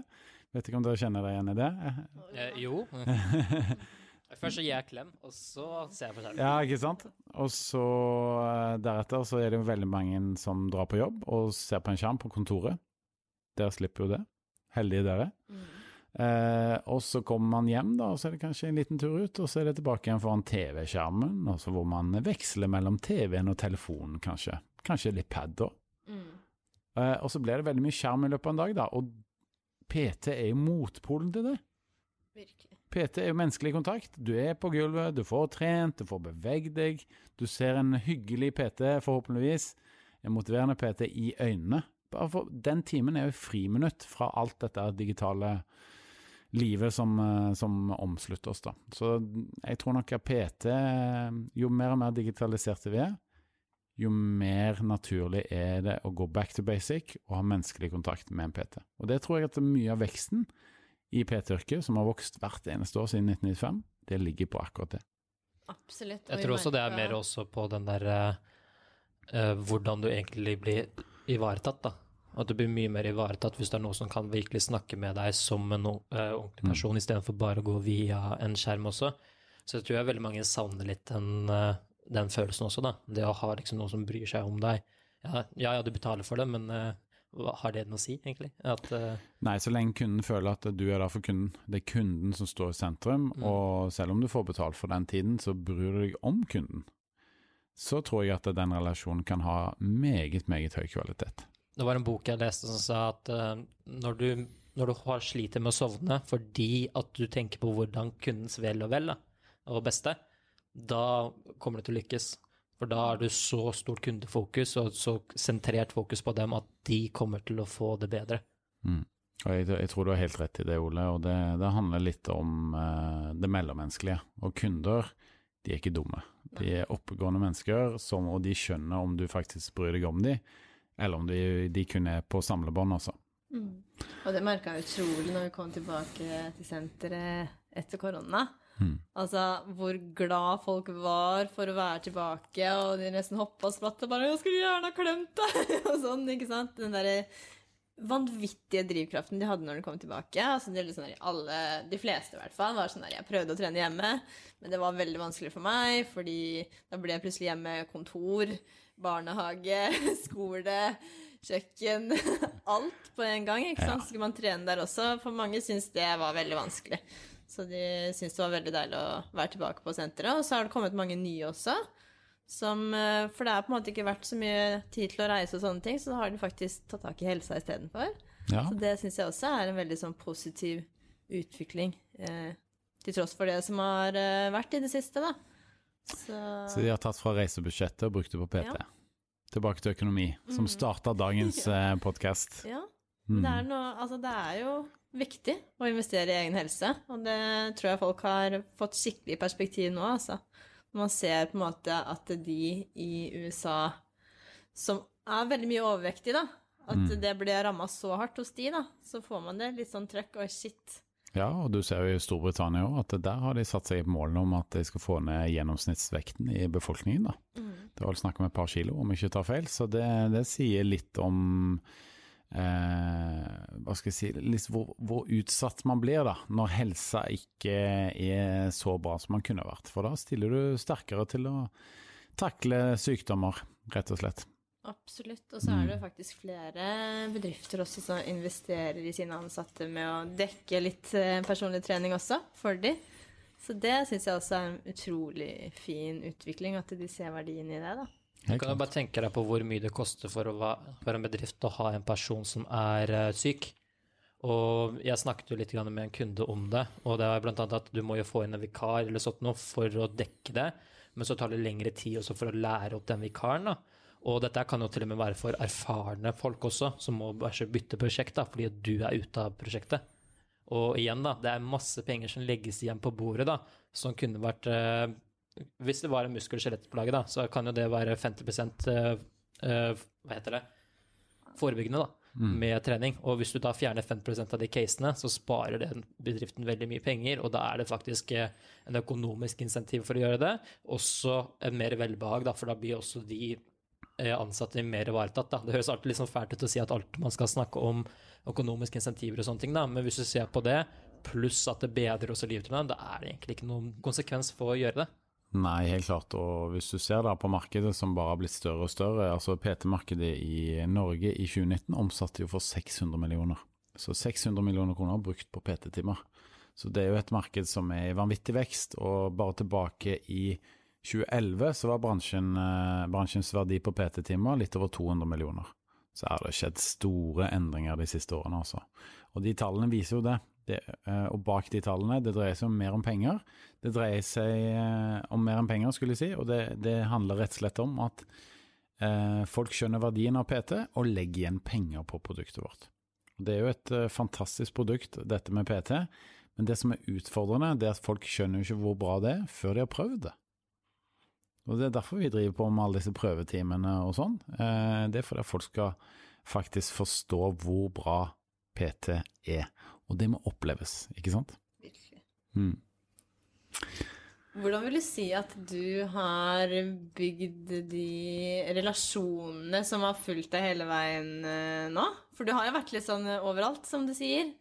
Vet ikke om dere kjenner dere igjen i det? Eh, jo. Først så gir jeg klem, og så ser jeg på skjermen. Ja, ikke sant? Og så eh, deretter så er det jo veldig mange som drar på jobb og ser på en skjerm på kontoret. Dere slipper jo det. Heldige dere. Eh, og så kommer man hjem, da, og så er det kanskje en liten tur ut, og så er det tilbake igjen foran TV-skjermen, og så hvor man veksler mellom TV-en og telefonen, kanskje. Kanskje litt pad da. Mm. Eh, og så blir det veldig mye skjerm i løpet av en dag, da, og PT er jo motpolen til det. Virkelig. PT er jo menneskelig kontakt. Du er på gulvet, du får trent, du får beveget deg. Du ser en hyggelig PT, forhåpentligvis. En motiverende PT i øynene. Den timen er jo friminutt fra alt dette digitale livet som, eh, som omslutter oss, da. Så jeg tror nok at PT, jo mer og mer digitaliserte vi er, jo mer naturlig er det å gå back to basic og ha menneskelig kontakt med en PT. Og det tror jeg at mye av veksten i PT-yrket, som har vokst hvert eneste år siden 1995, det ligger på akkurat det. Absolutt. Jeg tror også det er mer også på den der eh, eh, hvordan du egentlig blir ivaretatt, da. At du blir mye mer ivaretatt hvis det er noen som kan virkelig snakke med deg som en uh, ordentlig person, istedenfor bare å gå via en skjerm også. Så jeg tror jeg veldig mange savner litt den, uh, den følelsen også, da. Det å ha liksom noen som bryr seg om deg. Ja, ja, ja du betaler for det, men har det noe å si, egentlig? At uh... Nei, så lenge kunden føler at du er der for kunden. Det er kunden som står i sentrum, Mm. og selv om du får betalt for den tiden, så bryr du deg om kunden. Så tror jeg at den relasjonen kan ha meget, meget høy kvalitet. Det var en bok jeg leste som sa at uh, når, du, når du har sliter med å sovne fordi at du tenker på hvordan kundens vel og vel da, og beste, da kommer du til å lykkes. For da er du så stort kundefokus og så sentrert fokus på dem at de kommer til å få det bedre. Mm. Og jeg, jeg tror du har helt rett i det, Ole. Og det, det handler litt om eh, det mellommenneskelige. Og kunder, de er ikke dumme. De er oppegående mennesker, som, og de skjønner om du faktisk bryr deg om dem, eller om de, de kun er på samlebånd, altså. Og det merka jeg utrolig når vi kom tilbake til senteret etter korona. Mm. Altså hvor glad folk var for å være tilbake, og de nesten hoppa og spratt og bare 'Jeg skulle gjerne ha klemt deg!' og sånn, ikke sant? Den derre vanvittige drivkraften de hadde når de kom tilbake. Altså, det sånn der, alle, de fleste i hvert fall var sånn der Jeg prøvde å trene hjemme, men det var veldig vanskelig for meg, fordi da ble jeg plutselig hjemme kontor, barnehage, skole, kjøkken Alt på en gang. ikke sant? Skulle man trene der også. For mange syntes det var veldig vanskelig. Så de syntes det var veldig deilig å være tilbake på senteret. Og så har det kommet mange nye også. Som, eh, for det har på en måte ikke vært så mye tid til å reise og sånne ting, så da har de faktisk tatt tak i helsa istedenfor. Ja. Så det syns jeg også er en veldig sånn positiv utvikling. Eh, til tross for det som har eh, vært i det siste, da. Så, Så de har tatt fra reisebudsjettet og brukt det på PT. Ja. Tilbake til økonomi, som Mhm. starta dagens eh, podkast. ja. Mm. Det er, noe, altså det er jo viktig å investere i egen helse, og det tror jeg folk har fått skikkelig perspektiv nå, altså. Når man ser på en måte at de i USA som er veldig mye overvektige, da, at Mm. det ble ramma så hardt hos de, da, så får man det litt sånn trøkk og shit. Ja, og du ser jo i Storbritannia òg at der har de satt seg et mål om at de skal få ned gjennomsnittsvekten i befolkningen. da. Det var vel snakk om et par kilo, om jeg ikke tar feil. Så det, det sier litt om hva skal jeg si, litt hvor, hvor utsatt man blir da, når helsa ikke er så bra som man kunne vært. For da stiller du sterkere til å takle sykdommer, rett og slett. Absolutt. Og så er det jo faktisk flere bedrifter også som investerer i sine ansatte med å dekke litt eh, personlig trening også for de. Så det syns jeg også er en utrolig fin utvikling, at de ser verdien i det, da. Du kan jo bare tenke deg på hvor mye det koster for å være for en bedrift å ha en person som er eh, syk. Og jeg snakket jo litt med en kunde om det, og det er annet at du må jo få inn en vikar eller sånt noe for å dekke det, men så tar det lengre tid også for å lære opp den vikaren. da. Og dette kan jo til og med være for erfarne folk også, som må bare bytte prosjekt da, fordi du er ute av prosjektet. Og igjen, da, det er masse penger som legges igjen på bordet, da, som kunne vært eh, Hvis det var en muskel- og skjelettplage, da, så kan jo det være 50 uh, eh, Hva heter det? Forebyggende, da, med trening. Og hvis du da fjerner 50% av de casene, så sparer den bedriften veldig mye penger, og da er det faktisk eh, en økonomisk insentiv for å gjøre det. Også en mer velbehag, da, for da blir også de eh, ansatte mer ivaretatt. Da. Det høres alltid litt sånn fælt ut å si at alt man skal snakke om økonomiske insentiver og sånne ting, da. men hvis du ser på det, pluss at det bedrer også livet til dem, da er det egentlig ikke noen konsekvens for å gjøre det. Nei, helt klart. Og hvis du ser da på markedet som bare har blitt større og større, altså PT-markedet i Norge i 2019 omsatte jo for 600 millioner. Så 600 millioner kroner brukt på PT-timer. Så det er jo et marked som er i vanvittig vekst, og bare tilbake i 2011 så var bransjen, eh, bransjens verdi på PT-timer litt over 200 millioner. Så har det skjedd store endringer de siste årene, altså. Og de tallene viser jo det. Det eh, og bak de tallene, det dreier seg om mer om penger. Det dreier seg eh, om mer enn penger, skulle jeg si, og det, det handler rett og slett om at eh, folk skjønner verdien av PT og legger igjen penger på produktet vårt. Og Det er jo et fantastisk produkt, dette med PT, men det som er utfordrende, det er at folk skjønner jo ikke hvor bra det er før de har prøvd det. Og Det er derfor vi driver på med alle disse prøvetimene og sånn. Det er fordi folk skal faktisk forstå hvor bra PT er. Og det må oppleves, ikke sant? Virkelig. Mm. Hvordan vil du si at du har bygd de relasjonene som har fulgt deg hele veien eh, nå? For du har jo vært litt sånn overalt, som du sier.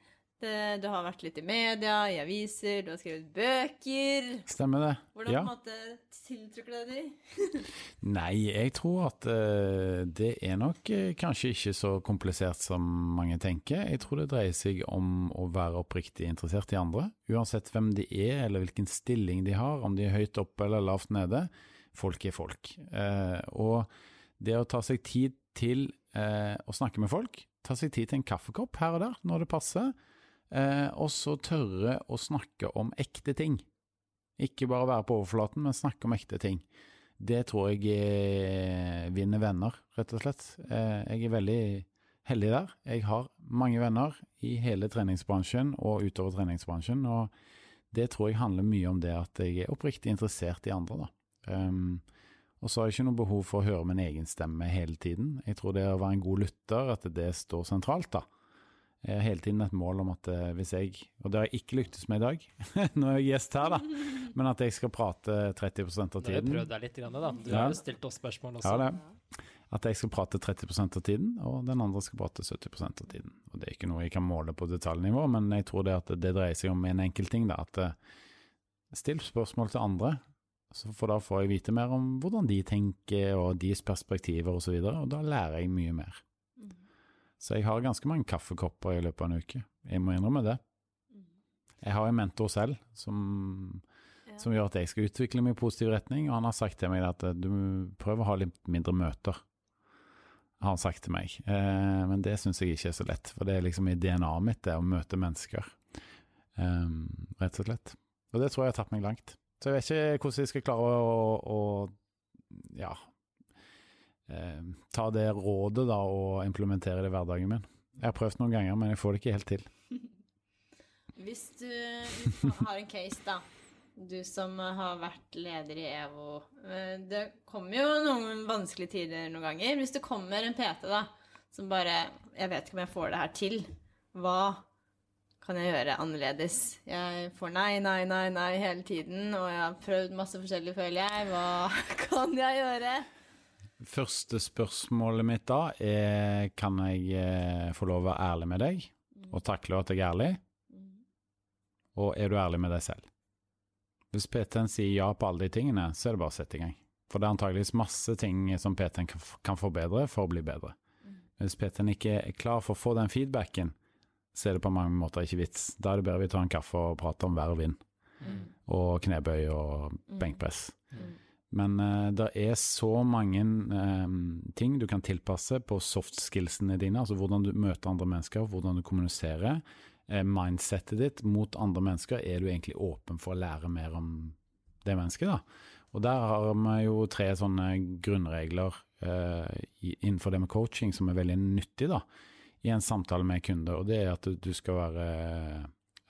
Det, du har vært litt i media, i aviser, du har skrevet bøker. Stemmer det? Hvordan ja. på en måte tiltrukker det deg? Nei, jeg tror at uh, det er nok uh, kanskje ikke så komplisert som mange tenker. Jeg tror det dreier seg om å være oppriktig interessert i andre, uansett hvem de er eller hvilken stilling de har, om de er høyt oppe eller lavt nede. Folk er folk. Uh, og det å ta seg tid til eh, å snakke med folk, ta seg tid til en kaffekopp her og der når det passer, eh, og så tørre å snakke om ekte ting. Ikke bare være på overflaten, men snakke om ekte ting. Det tror jeg eh, vinner venner, rett og slett. Eh, jeg er veldig heldig der. Jeg har mange venner i hele treningsbransjen og utover treningsbransjen, og det tror jeg handler mye om det at jeg er oppriktig interessert i andre, da. Um, og så har jeg ikke noe behov for å høre min egen stemme hele tiden. Jeg tror det å være en god lytter, at det står sentralt, da. Jeg har hele tiden et mål om at eh, hvis jeg, og det har jeg ikke lyktes med i dag, nå er jeg gjest her, da, men at jeg skal prate 30 av tiden. Du har jeg prøvd deg litt, grann, da. Du Ja. har jo stilt oss spørsmål også. Ja, det. At jeg skal prate 30% av tiden, og den andre skal prate 70% av tiden. Og Det er ikke noe jeg kan måle på detaljnivå, men jeg tror det at det dreier seg om en enkel ting. Da, at eh, Still spørsmål til andre, så for da får jeg vite mer om hvordan de tenker og deres perspektiver osv., og, så videre, og da lærer jeg mye mer. Så jeg har ganske mange kaffekopper i løpet av en uke. Jeg må innrømme det. Jeg har en mentor selv som, Ja. som gjør at jeg skal utvikle meg i positiv retning, og han har sagt til meg at eh, du prøver å ha litt mindre møter, har han sagt til meg. Eh, men det syns jeg ikke er så lett, for det er liksom i DNA-et mitt, det å møte mennesker. Eh, rett og slett. Og det tror jeg har tatt meg langt. Så jeg vet ikke hvordan jeg skal klare å, å ja, eh, ta det rådet da og implementere det i hverdagen min. Jeg har prøvd noen ganger, men jeg får det ikke helt til. Hvis du, du har en case, da. Du som har vært leder i EVO. eh, Det kommer jo noen vanskelige tider noen ganger. Hvis det kommer en PT da, som bare 'Jeg vet ikke om jeg får det her til'. Hva kan jeg gjøre annerledes? Jeg får nei, nei, nei, nei hele tiden, og jeg har prøvd masse forskjellig, føler jeg. Hva kan jeg gjøre? Første spørsmålet mitt da er kan jeg eh, få lov å være ærlig med deg, og takle at jeg er ærlig, og er du ærlig med deg selv? Hvis PT-en sier ja på alle de tingene, så er det bare å sette i gang. For det er antageligvis masse ting som PT-en kan forbedre for å bli bedre. Hvis PT-en ikke er klar for å få den feedbacken, så er det på mange måter ikke vits. Da er det bedre vi tar en kaffe og prater om vær og vind, og knebøy og benkpress. Men uh, det er så mange eh, ting du kan tilpasse på soft skillsene dine, altså hvordan du møter andre mennesker, hvordan du kommuniserer. Uh, mindsettet ditt mot andre mennesker, er du egentlig åpen for å lære mer om det mennesket, da. Og der har vi jo tre sånne grunnregler uh, innenfor det med coaching som er veldig nyttig, da, i en samtale med kunder, og det er at du, skal være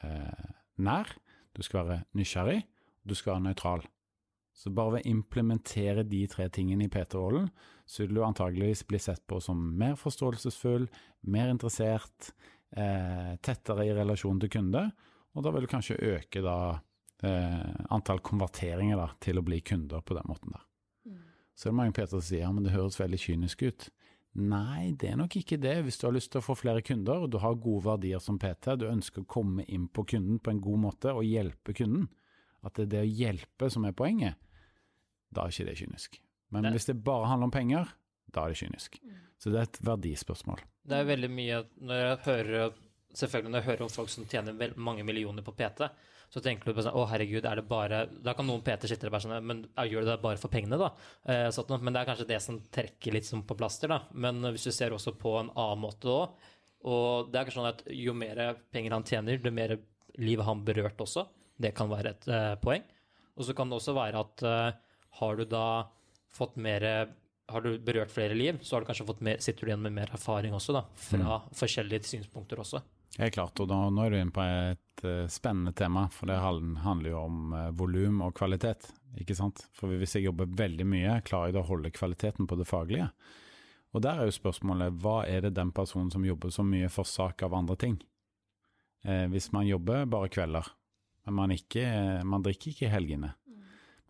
eh, nær, du skal være nysgjerrig, og du skal være nøytral. Så bare ved å implementere de tre tingene i PT-rollen, så vil du antageligvis bli sett på som mer forståelsesfull, mer interessert, eh, tettere i relasjon til kunde, og da vil du kanskje øke da eh, antall konverteringer da, til å bli kunder på den måten der. Så er det mange PT som sier ja, men det høres veldig kynisk ut. Nei, det er nok ikke det. Hvis du har lyst til å få flere kunder, og du har gode verdier som PT, du ønsker å komme inn på kunden på en god måte og hjelpe kunden, at det er det å hjelpe som er poenget, da er ikke det kynisk. Men Det- hvis det bare handler om penger, da er det kynisk. Så det er et verdispørsmål. Det er veldig mye Når jeg hører Selvfølgelig når jeg hører om folk som tjener vel, mange millioner på PT, så tenker du på sånn Å, herregud, er det bare Da kan noen PT sitte der bare sånn Men gjør du det bare for pengene, da? Eh, sånn, men det er kanskje det som trekker litt som på plaster, da. Men hvis du ser også på en annen måte òg, og det er kanskje sånn at jo mer penger han tjener, jo mer liv har han berørt også. Det kan være et eh, poeng. Og så kan det også være at eh, har du da fått mer Har du berørt flere liv, så har du kanskje fått mer, sitter du igjen med mer erfaring også, da. Fra forskjellige synspunkter også. Helt klart, og da, nå er du inne på et eh, spennende tema, for det handler jo om uh, volum og kvalitet, ikke sant? For hvis jeg jobber veldig mye, klarer jeg da å holde kvaliteten på det faglige? Og der er jo spørsmålet, hva er det den personen som jobber så mye for sak av andre ting? Eh, hvis man jobber bare kvelder, men man, ikke, man drikker ikke i helgene,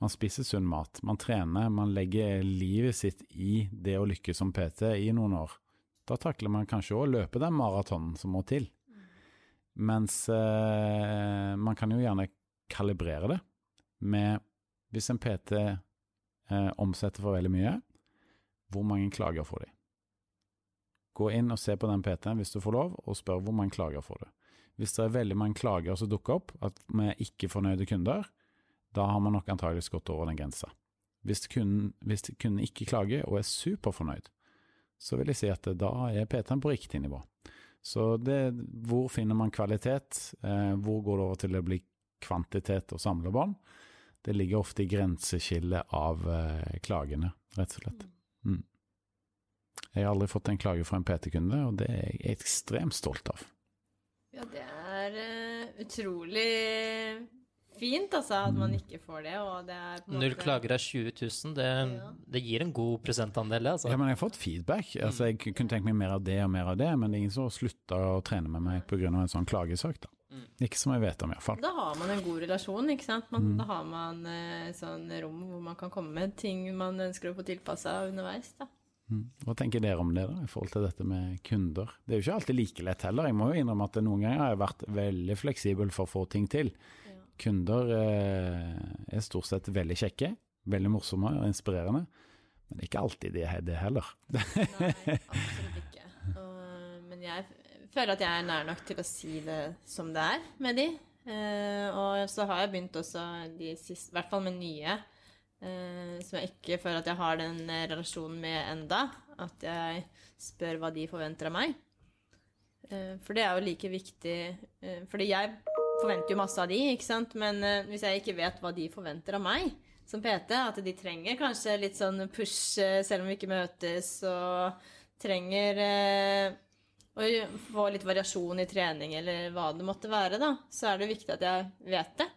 man spiser sunn mat, man trener, man legger livet sitt i det å lykkes som PT i noen år, da takler man kanskje å løpe den maratonen som må til. Mens eh, man kan jo gjerne kalibrere det med Hvis en PT eh, omsetter for veldig mye, hvor mange klager får de? Gå inn og se på den PT-en hvis du får lov, og spør hvor mange klager får du. Hvis det er veldig mange klager som dukker opp, at vi er ikke fornøyde kunder, da har man nok antageligvis gått over den grensa. Hvis kunden, hvis kunden ikke klager og er superfornøyd, så vil jeg si at da er PT-en på riktig nivå. Så det, hvor finner man kvalitet? Eh, hvor går det over til å bli kvantitet og samlebånd? Det ligger ofte i grenseskillet av eh, klagene, rett og slett. Mm. Jeg har aldri fått en klage fra en PT-kunde, og det er jeg ekstremt stolt av. Ja, det er uh, utrolig fint, altså, at man ikke får det, og det er på en Null klager av 20 000, det, Ja. det gir en god prosentandel. Altså. Ja, men jeg har fått feedback. Altså, jeg kunne tenkt meg mer av det og mer av det, men det er ingen som har slutta å trene med meg pga. en sånn klagesak. da. Mm. Ikke som jeg vet om, iallfall. Da har man en god relasjon, ikke sant. Man, Mm. Da har man eh, et sånn rom hvor man kan komme med ting man ønsker å få tilpassa underveis, da. Mm. Hva tenker dere om det, da, i forhold til dette med kunder? Det er jo ikke alltid like lett heller. Jeg må jo innrømme at noen ganger har jeg vært veldig fleksibel for å få ting til. Kunder eh, er stort sett veldig kjekke, veldig morsomme og inspirerende. Men det er ikke alltid det, det heller. Nei, absolutt ikke. Og, men jeg føler at jeg er nær nok til å si det som det er med de. Eh, og så har jeg begynt også de siste, i hvert fall med nye, eh, som jeg ikke føler at jeg har den relasjonen med enda. At jeg spør hva de forventer av meg. For det er jo like viktig Fordi jeg forventer jo masse av de, ikke sant. Men uh, hvis jeg ikke vet hva de forventer av meg som PT, at de trenger kanskje litt sånn push uh, selv om vi ikke møtes, og trenger eh, å få litt variasjon i trening eller hva det måtte være, da, så er det viktig at jeg vet det.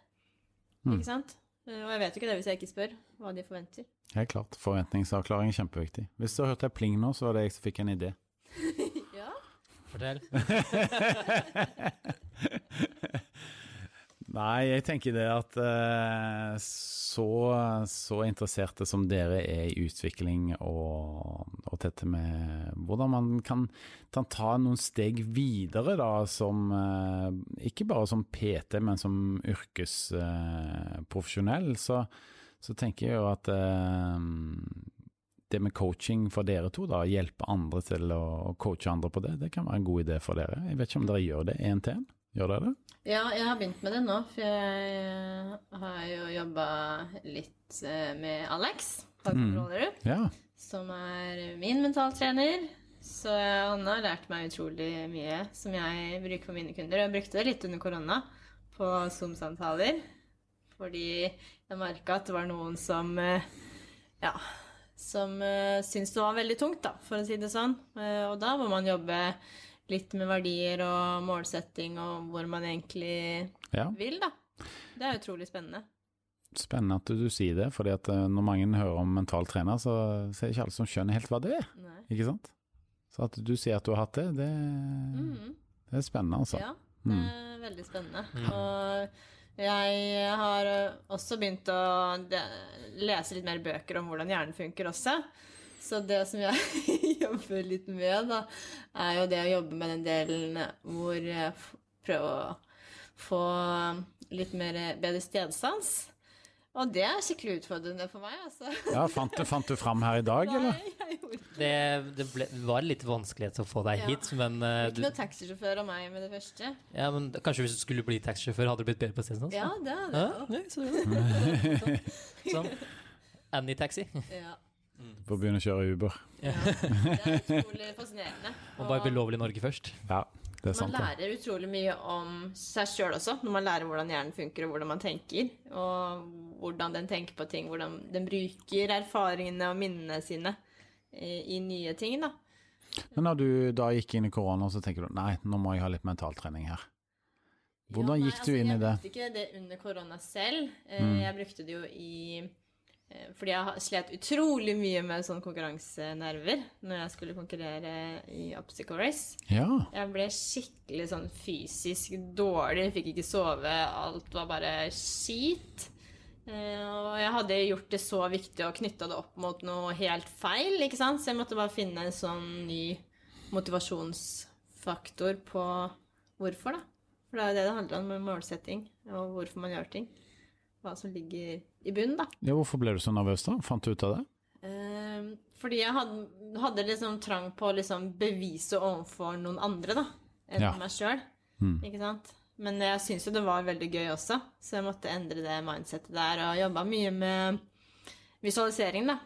Mm. Ikke sant? Og jeg vet jo ikke det hvis jeg ikke spør hva de forventer. Helt klart. Forventningsavklaring er kjempeviktig. Hvis du har hørt ei pling nå, så var det jeg som fikk en idé. Ja. Fortell. Nei, jeg tenker det at eh, så, så interesserte som dere er i utvikling og, og dette med hvordan man kan, ta noen steg videre, da, som eh, Ikke bare som PT, men som yrkesprofesjonell, så, så tenker jeg jo at eh, det med coaching for dere to, da, hjelpe andre til å coache andre på det, det kan være en god idé for dere. Jeg vet ikke om dere gjør det én til én? Gjør dere det? ja, jeg har begynt med det nå, for jeg har jo jobba litt eh, med Alex, fagkontrollerer, Ja. som er min mentaltrener. Så han har lært meg utrolig mye som jeg bruker for mine kunder. Jeg brukte det litt under korona på Zoom-samtaler, fordi jeg merka at det var noen som eh, ja, som uh, syntes det var veldig tungt, da, for å si det sånn. Eh, og da må man jobbe litt med verdier og målsetting og hvor man egentlig ja. vil, da. Det er utrolig spennende. Spennende at du sier det, fordi at eh, når mange hører om mental trener, så, ser er det ikke alle som skjønner helt hva det er, Nei. ikke sant? Så at du sier at du har hatt det, det, mm. det er spennende, altså. Ja, det Mm. er veldig spennende. Mm. Og jeg har også begynt å lese litt mer bøker om hvordan hjernen funker også. Så det som jeg jobber litt med, da, er jo det å jobbe med den delen hvor jeg prøver å få litt mer bedre stedsans. Og det er skikkelig utfordrende for meg, altså. Ja, fant du, fant du fram her i dag, eller? Nei, jeg gjorde ikke Det, det, ble, det var litt vanskelighet å få deg Ja. hit, men, uh, Ikke du, noe taxisjåfør av meg med det første. ja, men kanskje hvis du skulle bli taxisjåfør, hadde du blitt bedre på stedet? Ja, det er det. Ja, nei, så, sånn. Annie Taxi. Ja. For å begynne å kjøre Uber. Ja, det er utrolig fascinerende. Og bare bli lovlig i Norge først. Ja, det er man sant Man lærer utrolig mye om seg sjøl også, når man lærer hvordan hjernen funker, og hvordan man tenker. Og hvordan den tenker på ting, hvordan den bruker erfaringene og minnene sine i, i nye ting, da. Men når du da gikk inn i korona, så tenker du nei, nå må jeg ha litt mentaltrening her. Hvordan Ja, nei, gikk du altså, inn i det? Jeg brukte ikke det under korona selv. Eh, Mm. Jeg brukte det jo i Fordi jeg slet utrolig mye med sånn konkurransenerver når jeg skulle konkurrere i Obstacle Race. Ja, Jeg ble skikkelig sånn fysisk dårlig, fikk ikke sove, alt var bare skit. Eh, og jeg hadde gjort det så viktig og knytta det opp mot noe helt feil, ikke sant? Så jeg måtte bare finne en sånn ny motivasjonsfaktor på hvorfor, da. For det er jo det det handler om, med målsetting, og hvorfor man gjør ting. Hva som ligger i bunnen, da. ja hvorfor ble du så nervøs da? Fant du ut av det? Eh, fordi jeg hadde, hadde liksom trang på å liksom bevise overfor noen andre, da, enn Ja. meg sjøl. Mm. Ikke sant? Men jeg syns jo det var veldig gøy også, så jeg måtte endre det mindsettet der, og jobba mye med visualisering, da.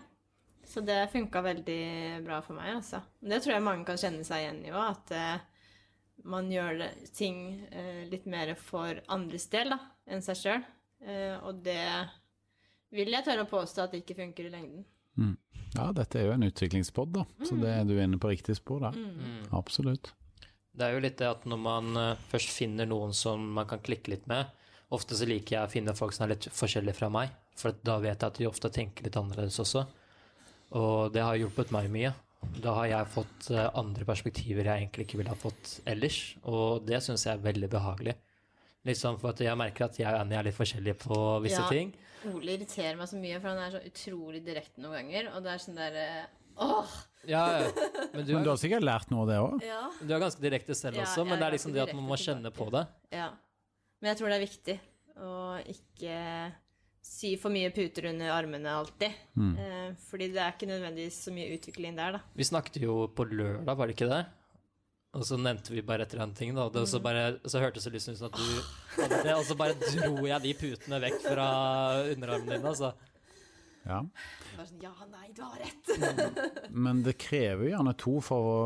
Så det funka veldig bra for meg, altså. Det tror jeg mange kan kjenne seg igjen i òg, at eh, man gjør ting eh, litt mer for andres del da, enn seg sjøl. Eh, og det vil jeg tørre å påstå at det ikke funker i lengden. Ja, dette er jo en utviklingspod, da, så det er du inne på riktig spor der. Mm. Absolutt. Det er jo litt det at når man eh, først finner noen som man kan klikke litt med Ofte så liker jeg å finne folk som er litt forskjellige fra meg, for da vet jeg at de ofte tenker litt annerledes også. Og det har hjulpet meg mye. Da har jeg fått eh, andre perspektiver jeg egentlig ikke ville ha fått ellers, og det syns jeg er veldig behagelig. Liksom for at jeg merker at jeg og Annie er litt forskjellige på visse Ja. ting. Ole irriterer meg så mye, for han er så utrolig direkte noen ganger. Og det er sånn derre Åh! Ja, ja. Men du Men du har sikkert lært noe av det òg? Ja. du er ganske direkte selv Ja, også, men det er er liksom det at man må kjenne på det. ja. Men jeg tror det er viktig å ikke sy for mye puter under armene alltid. Mm. Eh, fordi det er ikke nødvendigvis så mye utvikling der, da. Vi snakket jo på lørdag, var det ikke det? Og så nevnte vi bare et eller annet ting, da. Det, så, bare, så hørtes det liksom ut som at du hadde det, og så bare dro jeg de putene vekk fra underarmen din, altså. Ja. Bare sånn Ja, nei, du har rett! Men det krever jo gjerne to for å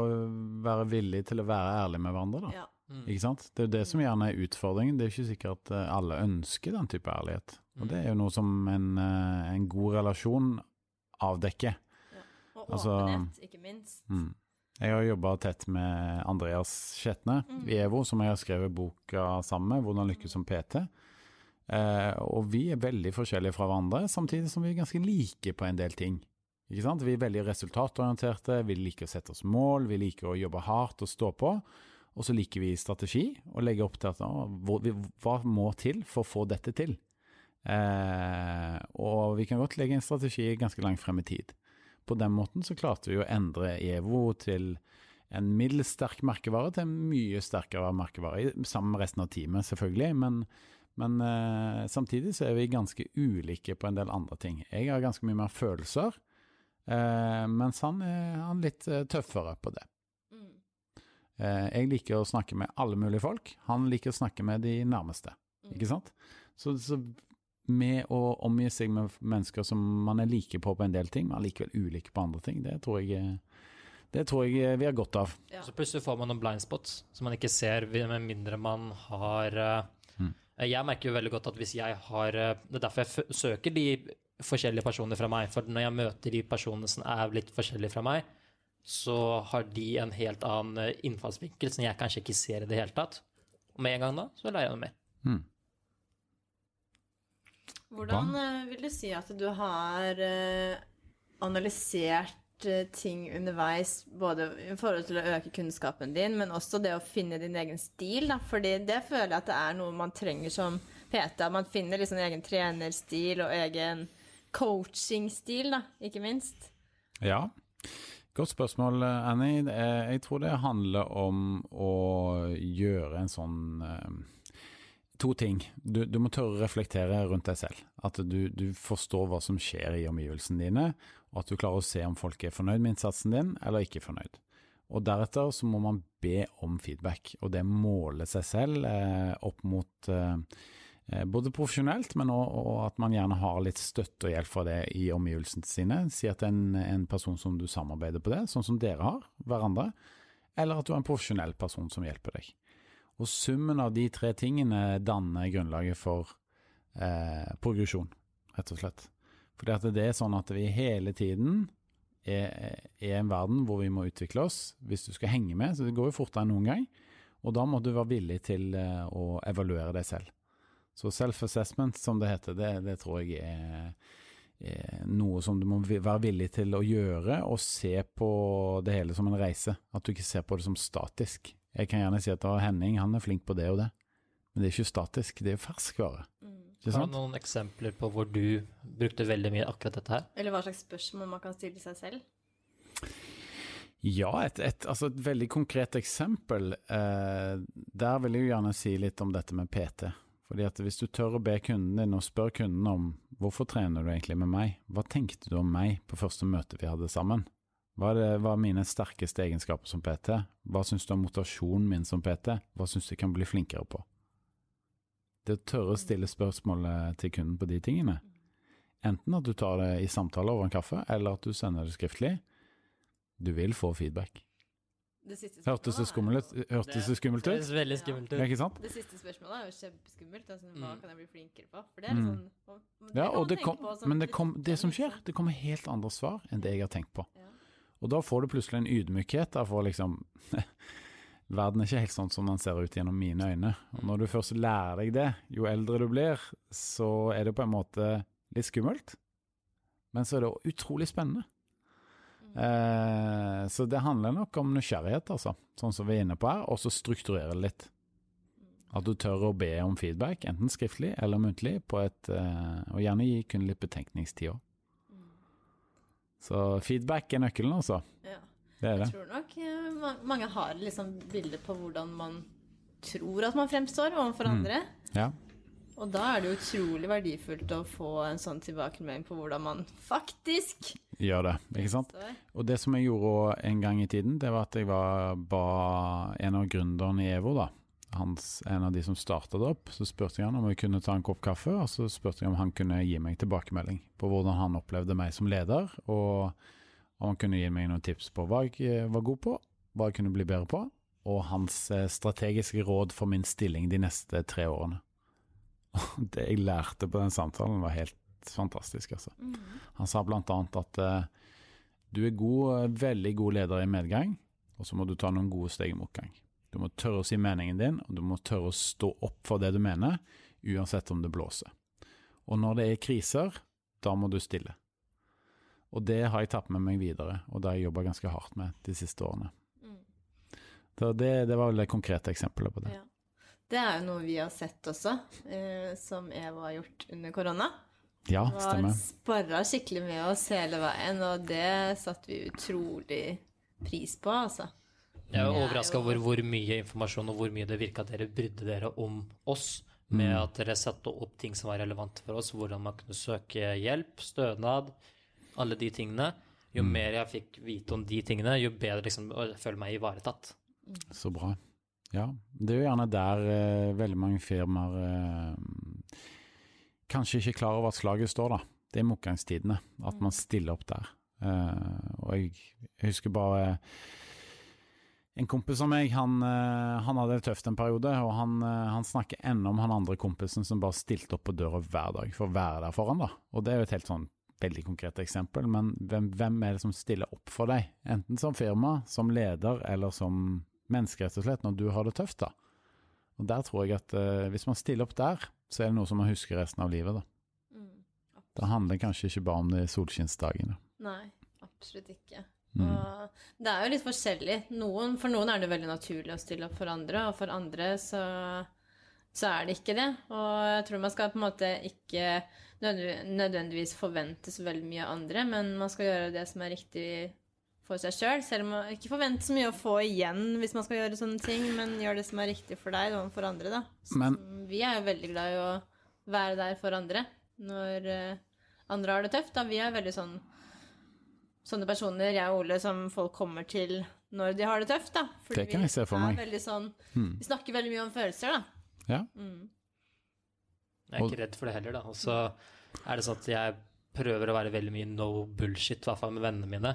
være villig til å være ærlig med hverandre, da. Ja. Ikke sant? Det er jo det som gjerne er utfordringen. Det er jo ikke sikkert at eh, alle ønsker den type ærlighet. Og det er jo noe som en, eh, en god relasjon avdekker. Og Altså- åpenhet, ikke minst. Mm. Jeg har jobba tett med Andreas Skjetne i EVO, som jeg har skrevet boka sammen med, 'Hvordan lykkes som PT'. Eh, og vi er veldig forskjellige fra hverandre, samtidig som vi er ganske like på en del ting. Ikke sant? Vi er veldig resultatorienterte, vi liker å sette oss mål, vi liker å jobbe hardt og stå på. Og så liker vi strategi, og legger opp til at å, hva må til for å få dette til. Eh, og vi kan godt legge en strategi ganske langt frem i tid. På den måten så klarte vi å endre EVO til en middels sterk merkevare til en mye sterkere merkevare, sammen med resten av teamet selvfølgelig, men, men eh, samtidig så er vi ganske ulike på en del andre ting. Jeg har ganske mye mer følelser, eh, mens han er han er litt eh, tøffere på det. Mm. Eh, jeg liker å snakke med alle mulige folk, han liker å snakke med de nærmeste, Mm. ikke sant? Så, så med å omgi seg med mennesker som man er like på på en del ting, men allikevel ulike på andre ting, det tror jeg, det tror jeg vi har godt av. Ja. Så plutselig får man noen blind spots som man ikke ser, med mindre man har eh, Mm. Jeg merker jo veldig godt at hvis jeg har eh, Det er derfor jeg f søker de forskjellige personene fra meg. For når jeg møter de personene som er litt forskjellige fra meg, så har de en helt annen eh, innfallsvinkel som jeg kanskje ikke ser i det hele tatt. Og med en gang da, så lærer jeg noe mer. Mm. Hvordan eh, vil du si at du har eh, analysert eh, ting underveis, både i forhold til å øke kunnskapen din, men også det å finne din egen stil? Da. Fordi det føler jeg at det er noe man trenger som PT. Man finner liksom egen trenerstil og egen coachingstil, da, ikke minst. Ja, godt spørsmål, Annie. Jeg tror det handler om å gjøre en sånn To ting. Du, du må tørre å reflektere rundt deg selv. At du, du forstår hva som skjer i omgivelsene dine, og at du klarer å se om folk er fornøyd med innsatsen din, eller ikke fornøyd. Og deretter så må man be om feedback, og det måle seg selv eh, opp mot eh, eh, både profesjonelt, men òg at man gjerne har litt støtte og hjelp fra det i omgivelsene sine. Si at det en, en person som du samarbeider på det, sånn som dere har, hverandre, eller at du er en profesjonell person som hjelper deg. Og summen av de tre tingene danner grunnlaget for eh, progresjon, rett og slett. Fordi det er sånn at vi hele tiden er, er en verden hvor vi må utvikle oss hvis du skal henge med, så det går jo fortere enn noen gang. Og da må du være villig til eh, å evaluere deg selv. Så self-assessment, som det heter, det, det tror jeg er, er noe som du må være villig til å gjøre, og se på det hele som en reise. At du ikke ser på det som statisk. Jeg kan gjerne si at Henning han er flink på det og det, men det er ikke statisk, det er ferskvare. Ikke Har du noen eksempler på hvor du brukte veldig mye akkurat dette her? Eller hva slags spørsmål man kan stille seg selv. Ja, et, et, altså et veldig konkret eksempel. Eh, der vil jeg jo gjerne si litt om dette med PT. Fordi at Hvis du tør å be kunden din og spør kunden om hvorfor trener du egentlig med meg, hva tenkte du om meg på første møte vi hadde sammen? Hva er, det, hva er mine sterkeste egenskaper som PT? Hva syns du om motivasjonen min som PT? Hva syns du jeg kan bli flinkere på? Det å tørre å stille spørsmålet til kunden på de tingene, enten at du tar det i samtale over en kaffe, eller at du sender det skriftlig, du vil få feedback. Det Hørtes det skummelt, hørtes det skummelt Det ut? Det veldig skummelt Ja, ut. ikke sant? Det siste spørsmålet er jo kjempeskummelt. Altså, hva Mm. kan jeg bli flinkere på? For det er Mm. sånn og- Ja, og det kom, på sånn men det, kom, det som skjer, det kommer helt andre svar enn det jeg har tenkt på. Ja. Og da får du plutselig en ydmykhet da, for liksom Verden er ikke helt sånn som den ser ut gjennom mine øyne. Og når du først lærer deg det, jo eldre du blir, så er det på en måte litt skummelt. Men så er det utrolig spennende. Mm. Eh, så det handler nok om nysgjerrighet, altså. Sånn som vi er inne på her, og så strukturere det litt. Mm. At du tør å be om feedback, enten skriftlig eller muntlig, på et, eh, og gjerne gi kun litt betenkningstid òg. Mm. Så feedback er nøkkelen, altså. Ja. Det er Jeg tror nok eh, mange har liksom bilder på hvordan man tror at man fremstår overfor Mm. andre. Ja. Og da er det utrolig verdifullt å få en sånn tilbakemelding på hvordan man faktisk Gjør det, ikke sant. Og det som jeg gjorde en gang i tiden, det var at jeg var, ba en av gründerne i EVO, da. Hans, en av de som starta det opp. Så spurte jeg han om jeg kunne ta en kopp kaffe, og så spurte jeg om han kunne gi meg tilbakemelding på hvordan han opplevde meg som leder, og om han kunne gi meg noen tips på hva jeg eh, var god på, hva jeg kunne bli bedre på, og hans eh, strategiske råd for min stilling de neste tre årene. Og det jeg lærte på den samtalen, var helt fantastisk, altså. Mm. Han sa blant annet at eh, du er god, veldig god leder i medgang, og så må du ta noen gode steg i motgang. Du må tørre å si meningen din, og du må tørre å stå opp for det du mener, uansett om det blåser. Og når det er kriser, da må du stille. Og det har jeg tatt med meg videre, og det har jeg jobba ganske hardt med de siste årene. Mm. Det, det var vel det konkrete eksempelet på det. Ja. Det er jo noe vi har sett også, eh, som Eva har gjort under korona. Ja, Var stemmer. sparra skikkelig med oss hele veien, og det satte vi utrolig pris på, altså. Jeg er er overraska over hvor mye informasjon og hvor mye det virka at dere brydde dere om oss. Med Mm. at dere satte opp ting som var relevant for oss, hvordan man kunne søke hjelp, stønad, alle de tingene. Jo Mm. mer jeg fikk vite om de tingene, jo bedre liksom, jeg føler meg ivaretatt. Så bra. Ja, det er jo gjerne der eh, veldig mange firmaer eh, kanskje ikke klar over at slaget står, da. Det er motgangstidene, at man stiller opp der. Eh, og jeg, jeg husker bare en kompis av meg, han, eh, han hadde det tøft en periode, og han, eh, han snakker ennå om han andre kompisen som bare stilte opp på døra hver dag for å være der for han da. Og det er jo et helt sånn veldig konkret eksempel, men hvem, hvem er det som stiller opp for deg? Enten som firma, som leder, eller som menneske, rett og slett, når du har det tøft, da. Og der tror jeg at uh, hvis man stiller opp der, så er det noe som man husker resten av livet, da. Mm. Det handler kanskje ikke bare om de solskinnsdagene. Nei, absolutt ikke. Mm. Det er jo litt forskjellig. Noen, for noen er det veldig naturlig å stille opp for andre, og for andre så, så er det ikke det. Og jeg tror man skal på en måte ikke nødvendigvis forvente så veldig mye av andre, men man skal gjøre det som er riktig for seg sjøl. Selv, selv om man ikke forventer så mye å få igjen hvis man skal gjøre sånne ting, men gjør det som er riktig for deg og for andre, da. Så, Men- vi er jo veldig glad i å være der for andre når eh, andre har det tøft. Da. Vi er veldig sånn sånne personer, jeg og Ole, som folk kommer til når de har det tøft, da. Det kan jeg se for vi meg. er sånn Mm. Vi snakker veldig mye om følelser, da. Ja. Mm. Jeg er ikke redd for det heller, da. Og så er det sånn at jeg prøver å være veldig mye no bullshit, i hvert fall med vennene mine.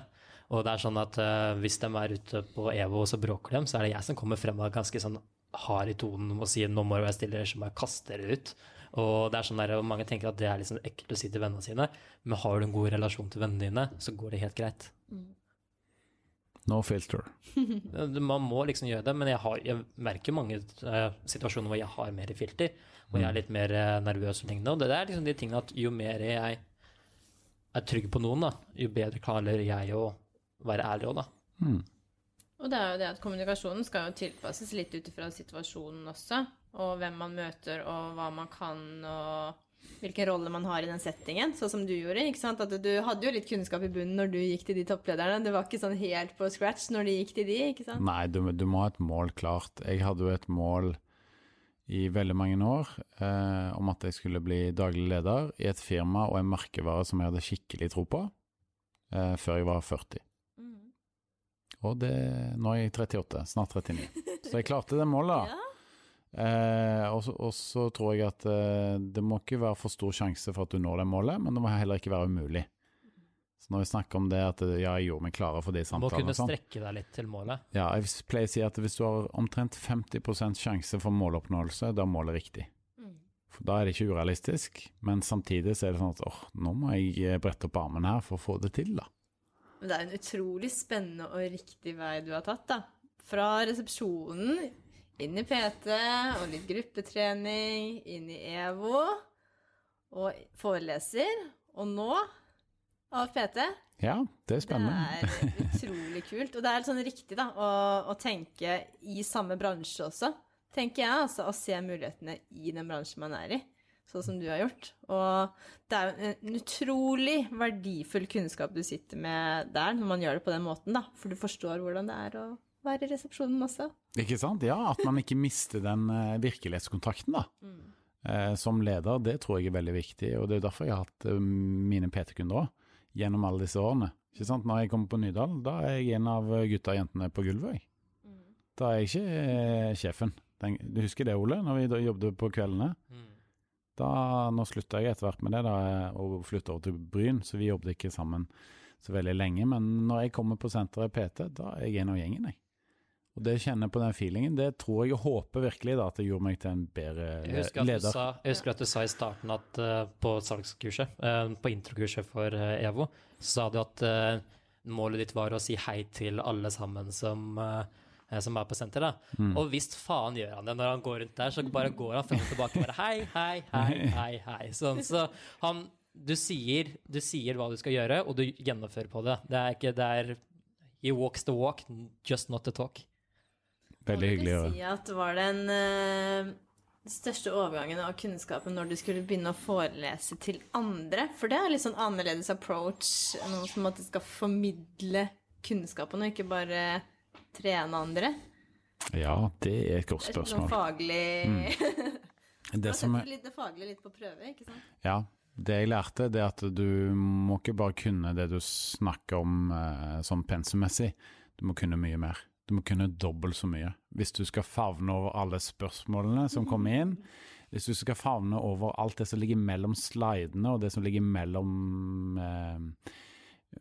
Og det er sånn at uh, hvis de er ute på EVO og så bråker dem, så er det jeg som kommer frem og er ganske sånn hard i tonen og sier 'nå må du være stille, ellers må jeg kaste dere ut'. Og det er sånn der, og mange tenker at det er sånn ekkelt å si til vennene sine, men har du en god relasjon til vennene dine, så går det helt greit. No filter. Man må liksom gjøre det, men jeg, har, jeg merker mange uh, situasjoner hvor jeg har mer filter, hvor jeg er litt mer uh, nervøs og lignende. Og det er liksom de tingene at jo mer jeg er trygg på noen, da, jo bedre klarer jeg å være ærlig òg, da. Mm. Og det er jo det at kommunikasjonen skal jo tilpasses litt ut ifra situasjonen også. Og hvem man møter, og hva man kan, og hvilken rolle man har i den settingen. Sånn som du gjorde. ikke sant? At du hadde jo litt kunnskap i bunnen når du gikk til de topplederne. Det var ikke sånn helt på scratch når de gikk til de, ikke sant? Nei, du, du må ha et mål klart. Jeg hadde jo et mål i veldig mange år eh, om at jeg skulle bli daglig leder i et firma og en merkevare som jeg hadde skikkelig tro på, eh, før jeg var 40. Mm. Og det, nå er jeg 38, snart 39. Så jeg klarte det målet. Ja. Eh, og, så, tror jeg at eh, det må ikke være for stor sjanse for at du når det målet, men det må heller ikke være umulig. Så når vi snakker om det at ja, jeg gjorde meg klare for de Du må kunne sånn, strekke deg litt til målet. ja, jeg pleier å si at hvis du har omtrent 50 sjanse for måloppnåelse, da er målet riktig. Mm. For da er det ikke urealistisk, men samtidig så er det sånn at åh, nå må jeg eh, brette opp armen her for å få det til, da. Men det er en utrolig spennende og riktig vei du har tatt, da. Fra resepsjonen inn i PT og litt gruppetrening, inn i EVO og foreleser, og nå av PT. Ja, det er spennende. Det er utrolig kult. Og det er sånn riktig, da, å, å tenke i samme bransje også. Tenker jeg, altså. Å se mulighetene i den bransjen man er i. Sånn som du har gjort. Og det er jo en utrolig verdifull kunnskap du sitter med der, når man gjør det på den måten, da. For du forstår hvordan det er å være i resepsjonen også. Ikke sant? Ja, at man ikke mister den eh, virkelighetskontakten, da. Eh, som leder, det tror jeg er veldig viktig, og det er derfor jeg har hatt eh, mine PT-kunder òg, gjennom alle disse årene. Ikke sant? Når jeg kommer på Nydal, da er jeg en av gutta og jentene på gulvet. jeg. Da er jeg ikke eh, sjefen. Den, du husker det, Ole, når vi da jobbet på kveldene? Mm. Da, nå slutta jeg etter hvert med det da, og flytta over til Bryn, så vi jobbet ikke sammen så veldig lenge. Men når jeg kommer på senteret PT, da er jeg en av gjengen, jeg. Og det kjenner jeg på den feelingen, det tror jeg og håper virkelig da, at det gjorde meg til en bedre Jeg leder. sa, jeg husker at du sa i starten at uh, på salgskurset, uh, på introkurset for uh, EVO, så sa du at målet ditt var å si hei til alle sammen som, som er på senteret. Mm. Og visst faen gjør han det når han går rundt der, så bare går han frem og tilbake bare hei, hei, hei, hei, hei. Sånn, så han, du sier, du sier hva du skal gjøre, og du gjennomfører på det. Det er ikke, det er He walks the walk, just not the talk. Veldig hyggelig Kan du si at var den uh, største overgangen av kunnskapen når du skulle begynne å forelese til andre? For det er litt sånn annerledes approach. Noen som at du skal formidle kunnskapen, og ikke bare trene andre. Ja, det er et godt Det er sånn spørsmål. faglig Det som er, litt det faglige litt på prøve, ikke sant? ja, det jeg lærte, det er at du må ikke bare kunne det du snakker om eh, sånn pensummessig, du må kunne mye mer. Du må kunne dobbelt så mye. Hvis du skal favne over alle spørsmålene som kommer inn, hvis du skal favne over alt det som ligger mellom slidene og det som ligger mellom eh,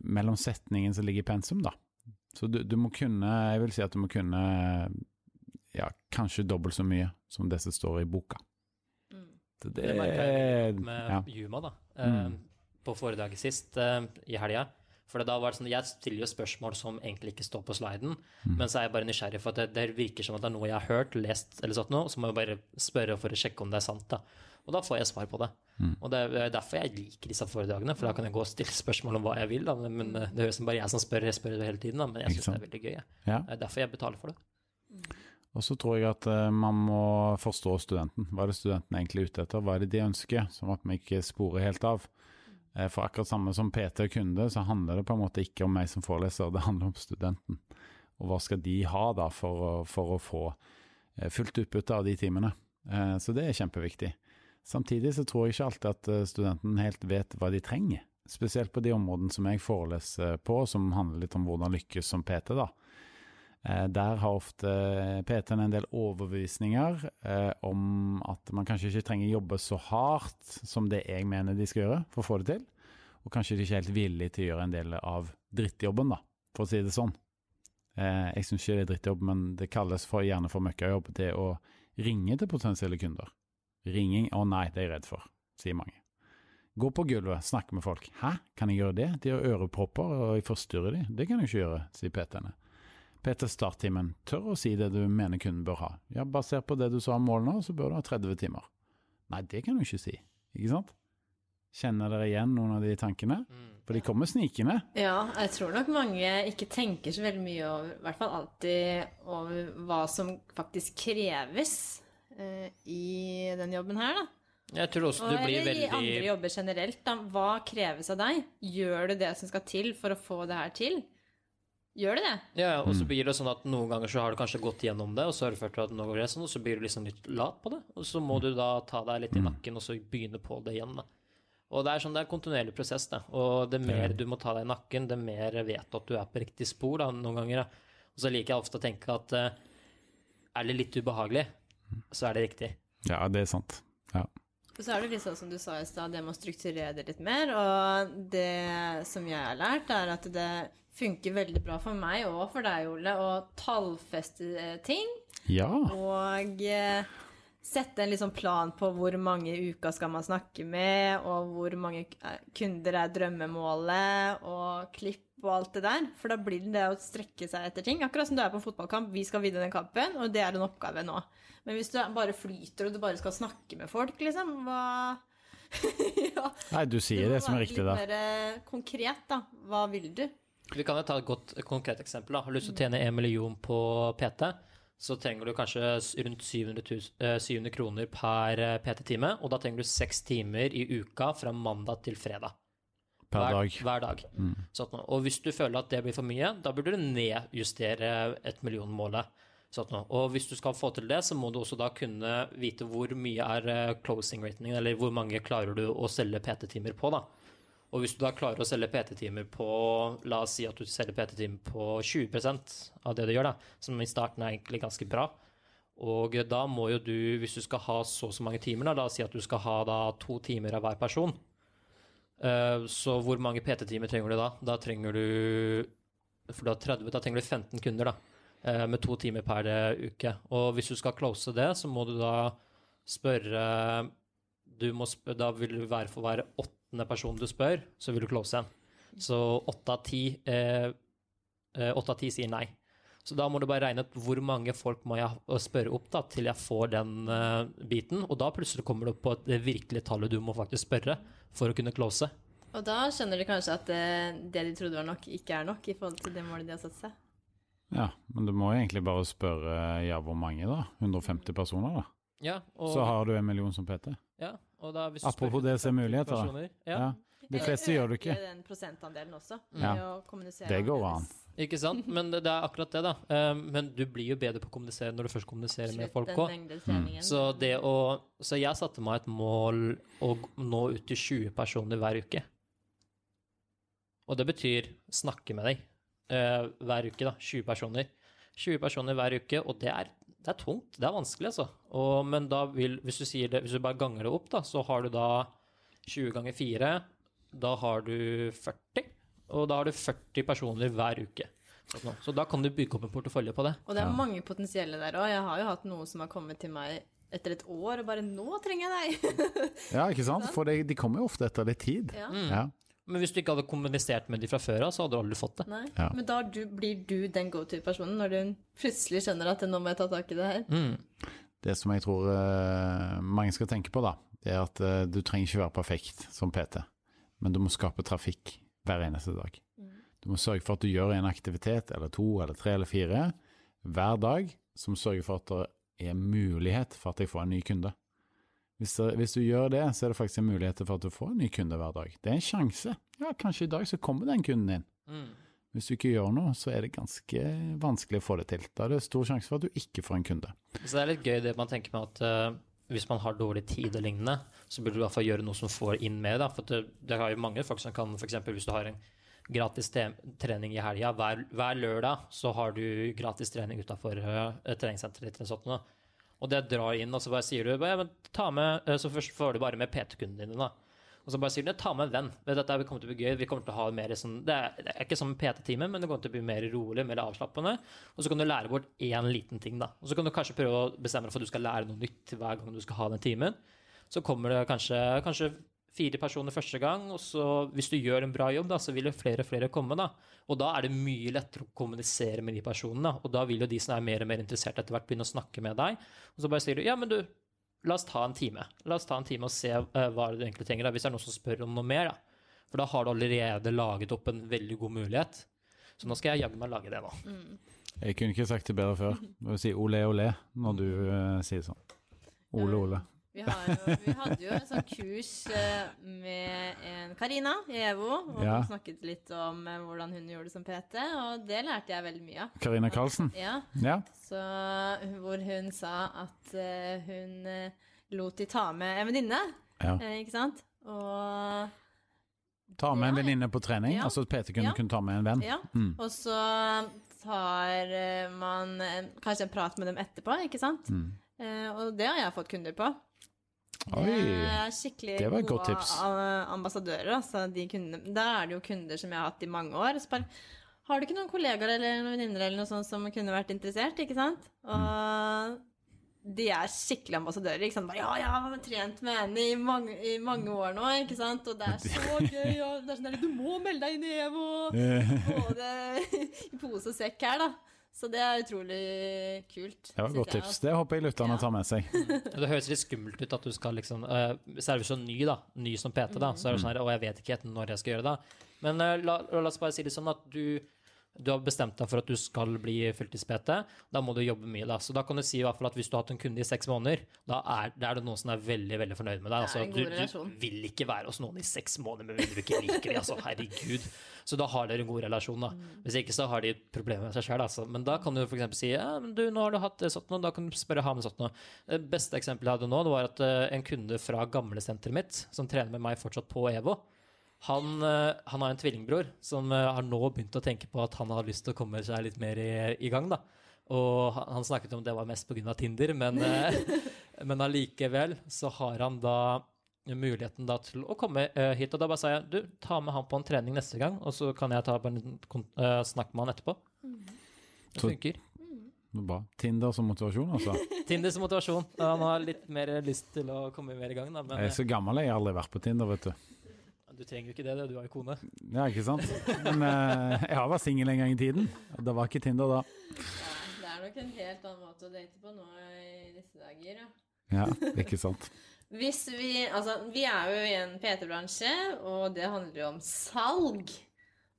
mellom setningen som ligger i pensum, da. Så du, du må kunne, jeg vil si at du må kunne ja, kanskje dobbelt så mye som det som står i boka. Mm. Så Det merker jeg med ja. Juma, da. Eh, Mm. På foredraget sist, eh, i helga. For da var det sånn, Jeg stiller jo spørsmål som egentlig ikke står på sliden, Mm. men så er jeg bare nysgjerrig, for at det, det virker som at det er noe jeg har hørt, lest eller sånt noe, så må jeg bare spørre for å sjekke om det er sant. da. Og da får jeg svar på det. Mm. Og det er derfor jeg liker disse foredragene, for da kan jeg gå og stille spørsmål om hva jeg vil. da, Men det høres som bare jeg som spør, jeg spør det hele tiden, da, men jeg syns det er veldig gøy. Ja. Det er derfor jeg betaler for det. Og så tror jeg at eh, man må forstå studenten. Hva er det studenten egentlig er ute etter? Hva er det de ønsker? Sånn at vi ikke sporer helt av. Eh, For akkurat samme som PT og kunde, så handler det på en måte ikke om meg som foreleser, det handler om studenten. Og hva skal de ha da for å, for å få eh, fullt utbytte av de timene? Eh, Så det er kjempeviktig. Samtidig så tror jeg ikke alltid at studenten helt vet hva de trenger. Spesielt på de områdene som jeg foreleser på, som handler litt om hvordan lykkes som PT. da. Eh, Der har ofte PT-en en del overbevisninger eh, om at man kanskje ikke trenger jobbe så hardt som det jeg mener de skal gjøre for å få det til, og kanskje de ikke er helt villige til å gjøre en del av drittjobben, da, for å si det sånn. Eh, Jeg syns ikke det er drittjobb, men det kalles for, gjerne for møkkajobb, det å ringe til potensielle kunder. Ringing, å nei, det er jeg redd for, sier mange. Gå på gulvet, snakke med folk. Hæ, kan jeg gjøre det? De har ørepropper, og jeg forstyrrer de. Det kan jeg ikke gjøre, sier PT-ene. PT Starttimen, tør å si det du mener kunden bør ha. Ja, basert på det du sa om mål nå, så bør du ha 30 timer. Nei, det kan du ikke si, ikke sant? Kjenner dere igjen noen av de tankene? For de kommer snikende. Ja, jeg tror nok mange ikke tenker så veldig mye over, i hvert fall alltid over hva som faktisk kreves eh, i den jobben her, da. Jeg tror også Og, du blir eller i andre veldig jobber generelt, da. Hva kreves av deg? Gjør du det som skal til for å få det her til? Gjør det det? Ja, og så Mm. blir det sånn at noen ganger så har du kanskje gått gjennom det, og så har du følt at nå går det sånn, og så blir du liksom litt lat på det. Og så må du da ta deg litt i Mm. nakken, og så begynne på det igjen, da. Og det er sånn, det er en kontinuerlig prosess, da. Og det mer du må ta deg i nakken, det mer vet du at du er på riktig spor, da, noen ganger. Da. Og så liker jeg ofte å tenke at eh, er det litt ubehagelig, så er det riktig. Ja, det er sant. Ja. Og så er det litt sånn som du sa i stad, det med å strukturere det litt mer. Og det som jeg har lært, er at det funker veldig bra for meg og for deg, Ole, å tallfeste eh, ting. Ja. Og eh, sette en liksom plan på hvor mange uker skal man snakke med, og hvor mange eh, kunder er drømmemålet, og klipp og alt det der. For da blir det det å strekke seg etter ting. Akkurat som du er på fotballkamp. Vi skal vinne den kampen, og det er en oppgave nå. Men hvis du bare flyter, og du bare skal snakke med folk, liksom, hva ja, Nei, du sier det som er riktig da. Du må være Litt mer konkret, da. Hva vil du? Vi kan jo ta et godt konkret eksempel. da. Har du lyst til å tjene en million på PT, så trenger du kanskje rundt 700, 000, eh, 700 kroner per eh, PT-time, og da trenger du seks timer i uka fra mandag til fredag. Per hver, dag. Hver dag. Sånn, og hvis du føler at det blir for mye, da burde du nedjustere et millionmålet. Sånn, og hvis du skal få til det, så må du også da kunne vite hvor mye er eh, closing rating, eller hvor mange klarer du å selge PT-timer på, da. Og hvis du da klarer å selge PT-timer på La oss si at du selger PT-timer på 20% av det du gjør, da, som i starten er egentlig ganske bra. Og da må jo du, hvis du skal ha så og så mange timer, da, la oss si at du skal ha da to timer av hver person, Eh, så hvor mange PT-timer trenger du da? Da trenger du For du har 30, da trenger du 15 kunder, da. eh, Med to timer per eh, uke. Og hvis du skal close det, så må du da spørre du må Da vil du være for hver åttende person du spør, så vil du close en. Så åtte av ti eh, eh, åtte av ti sier nei. Så da må du bare regne ut hvor mange folk må jeg spørre opp da, til jeg får den uh, biten. Og da plutselig kommer du opp på det virkelige tallet du må faktisk spørre for å kunne close. Og da skjønner de kanskje at det, det de trodde var nok, ikke er nok i forhold til det målet de har satt seg. Ja, men du må egentlig bare spørre ja, hvor mange, da? 150 personer, da? Ja, og, Så har du en million som PT. ja, da hvis Apropos det som er muligheter, da. personer, Ja, Ja. De fleste gjør det ikke. Øke den prosentandelen også. Ja. Å kommunisere Det går an. Ikke sant? Men det, det er akkurat det, da. Eh, men du blir jo bedre på å kommunisere når du først kommuniserer med folk òg. Så, å, så jeg satte meg et mål å nå ut til 20 personer hver uke. Og det betyr snakke med deg eh, hver uke, da. 20 personer. 20 personer hver uke, og det er, det er tungt. Det er vanskelig, altså. Og, men da vil, hvis du, sier det, hvis du bare ganger det opp, da, så har du da 20 ganger 4. Da har du 40. Og da har du 40 personer hver uke. Så da kan du bygge opp en portefølje på det. Og det er Ja. mange potensielle der òg. Jeg har jo hatt noen som har kommet til meg etter et år og bare 'Nå trenger jeg deg'. Ja, ikke sant? For de, de kommer jo ofte etter litt tid. ja. Ja. Men hvis du ikke hadde kommunisert med de fra før av, så hadde du aldri fått det. Nei. Ja. Men da du, blir du den go to-personen når du plutselig skjønner at 'nå må jeg ta tak i det her'. Mm. Det som jeg tror eh, mange skal tenke på, da, det er at eh, du trenger ikke være perfekt som PT, men du må skape trafikk hver eneste dag. Du må sørge for at du gjør en aktivitet, eller to, eller tre, eller fire, hver dag, som sørger for at det er mulighet for at jeg får en ny kunde. Hvis, det, hvis du gjør det, så er det faktisk en mulighet for at du får en ny kunde hver dag. Det er en sjanse. Ja, kanskje i dag så kommer den kunden din. Mm. Hvis du ikke gjør noe, så er det ganske vanskelig å få det til. Da er det stor sjanse for at du ikke får en kunde. Så det er litt gøy det man tenker med at uh, hvis man har dårlig tid og lignende, så burde du i hvert fall gjøre noe som får inn mer. Da. For det, det er jo mange folk som kan f.eks. hvis du har en gratis trening i helga, hver, hver lørdag så har du gratis trening utafor uh, treningssenteret ditt eller sånt. Og det drar inn, og så bare sier du bare, ja, med, eh, Så først får du bare med PT-kundene dine, da. Og så bare sier du ta med en venn. Dette kommer til å bli gøy. Vi kommer til å ha mer sånn, det, er, det er ikke som PT-time, men det kommer til å bli mer rolig, mer avslappende. Og så kan du lære bort én liten ting, da. Og så kan du kanskje prøve å bestemme deg for at du skal lære noe nytt hver gang du skal ha den timen. Så kommer det kanskje, kanskje fire personer første gang, og så hvis du gjør en bra jobb, da, så vil jo flere og flere komme. da. Og da er det mye lettere å kommunisere med de personene. Og da vil jo de som er mer og mer interessert etter hvert, begynne å snakke med deg. Og så bare sier du ja, men du, la oss ta en time. La oss ta en time og se eh, hva du egentlig trenger. da, Hvis det er noen som spør om noe mer. da. For da har du allerede laget opp en veldig god mulighet. Så nå skal jeg jaggu meg lage det nå. Jeg kunne ikke sagt det bedre før. Du vil si ole ole når du uh, sier sånn. Ole ole. Vi, har jo, vi hadde jo en sånn kurs eh, med en Karina i EVO, og Ja. hun snakket litt om eh, hvordan hun gjorde det som PT, og det lærte jeg veldig mye av. Karina Karlsen. Ja, Ja. så hvor hun sa at eh, hun lot de ta med en venninne, ja. ikke sant? Og Ta med en venninne på trening. Ja. Altså PT kunne Ja. kunne ta med en venn. ja, Mm. og så tar man en, kanskje en prat med dem etterpå, ikke sant? Mm. Eh, og det har jeg fått kunder på. Oi, Det er skikkelig det gode ambassadører. Altså. Da er det jo kunder som jeg har hatt i mange år. Så bare, har du ikke noen kollegaer eller noen venninner eller noe sånt som kunne vært interessert? ikke sant? Og de er skikkelig ambassadører. ikke sant? Bare, ja, jeg har trent med henne i mange, i mange år nå, ikke sant? og det er så gøy. og det er sånn Du må melde deg inn i EVO! Både i pose og sekk her, da. Så det er utrolig kult. Det var et godt jeg, tips. Det håper jeg lytterne tar med seg. Det høres litt skummelt ut at du skal liksom uh, Så er du så ny, da. Ny som PT, da. Så er det sånn her og jeg vet ikke helt når jeg skal gjøre det. Men eh, la, la oss bare si det sånn at du du har bestemt deg for at du skal bli fulltids-PT, da må du jobbe mye. da. Så da kan du si i hvert fall at hvis du har hatt en kunde i seks måneder, da er, da er det noen som er veldig veldig fornøyd med deg. Det Altså, du, du vil ikke være hos noen i seks måneder med mindre du ikke liker dem. Altså, herregud. Så da har dere en god relasjon. da. Mm. Hvis ikke så har de problemer med seg sjøl. Altså. Men da kan du f.eks. si ja, men du, nå har du hatt sånt sånn, da kan du spørre han sånn. noe. Det beste eksempelet jeg hadde nå, det var at eh, en kunde fra gamlesenteret mitt, som trener med meg fortsatt på EVO, han, eh, han har en tvillingbror som eh, har nå begynt å tenke på at han har lyst til å komme seg litt mer i, i gang. da. Og han, snakket om det var mest pga. Tinder, men, eh, men allikevel så har han da muligheten da til å komme hit. Og da bare sa jeg du, ta med han på en trening neste gang, og så kan jeg ta en eh, snakk med han etterpå. Det funker. Bra. Tinder som motivasjon, altså. Tinder som motivasjon. Han har litt mer lyst til å komme mer i gang, da. Men Jeg er så gammel, jeg har aldri vært på Tinder, vet du. Du trenger jo ikke det, du har jo kone. Ja, ikke sant? Men eh, jeg har vært singel en gang i tiden, og det var ikke Tinder da. Ja, det er nok en helt annen måte å date på nå i disse dager, ja. Ja, ikke sant. Hvis vi Altså, vi er jo i en PT-bransje, og det handler jo om salg.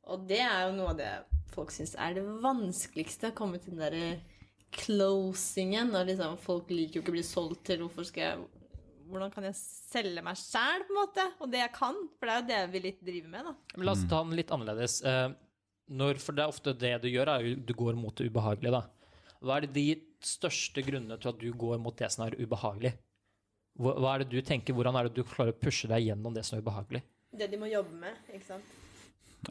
Og det er jo noe av det folk syns er det vanskeligste. Å komme til den derre closingen. Og liksom, folk liker jo ikke å bli solgt til. Hvorfor skal jeg Hvordan kan jeg selge meg sjæl, på en måte? Og det jeg kan. For det er jo det vi litt driver med, da. Men la oss ta den litt annerledes. Eh, Når, for det er ofte det du gjør, er jo du går mot det ubehagelige, da. Hva er det de største grunnene til at du går mot det som er ubehagelig? Hva hva er det du tenker, Hvordan er det du klarer å pushe deg gjennom det som er ubehagelig? Det de må jobbe med, ikke sant.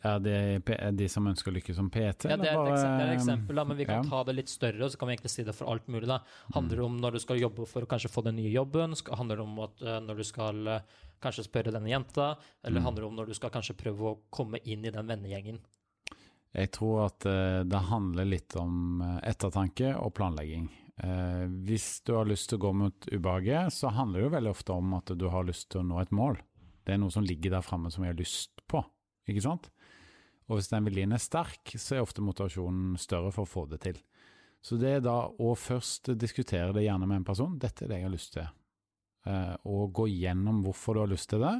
Er det de som ønsker å lykkes som PT? Ja, det er et eksempel, er et eksempel da, men vi kan ja. ta det litt større, og så kan vi egentlig si det for alt mulig. da. Handler det om når du skal jobbe for å kanskje få den nye jobben? Handler det om at eh, når du skal eh, kanskje spørre denne jenta? Eller handler det om når du skal kanskje prøve å komme inn i den vennegjengen? Jeg tror at eh, det handler litt om ettertanke og planlegging. Hvis du har lyst til å gå mot ubehaget, så handler det jo veldig ofte om at du har lyst til å nå et mål. Det er noe som ligger der framme som jeg har lyst på, ikke sant? Og hvis den viljen er sterk, så er ofte motivasjonen større for å få det til. Så det er da å først diskutere det gjerne med en person, dette er det jeg har lyst til. Eh, og gå gjennom hvorfor du har lyst til det,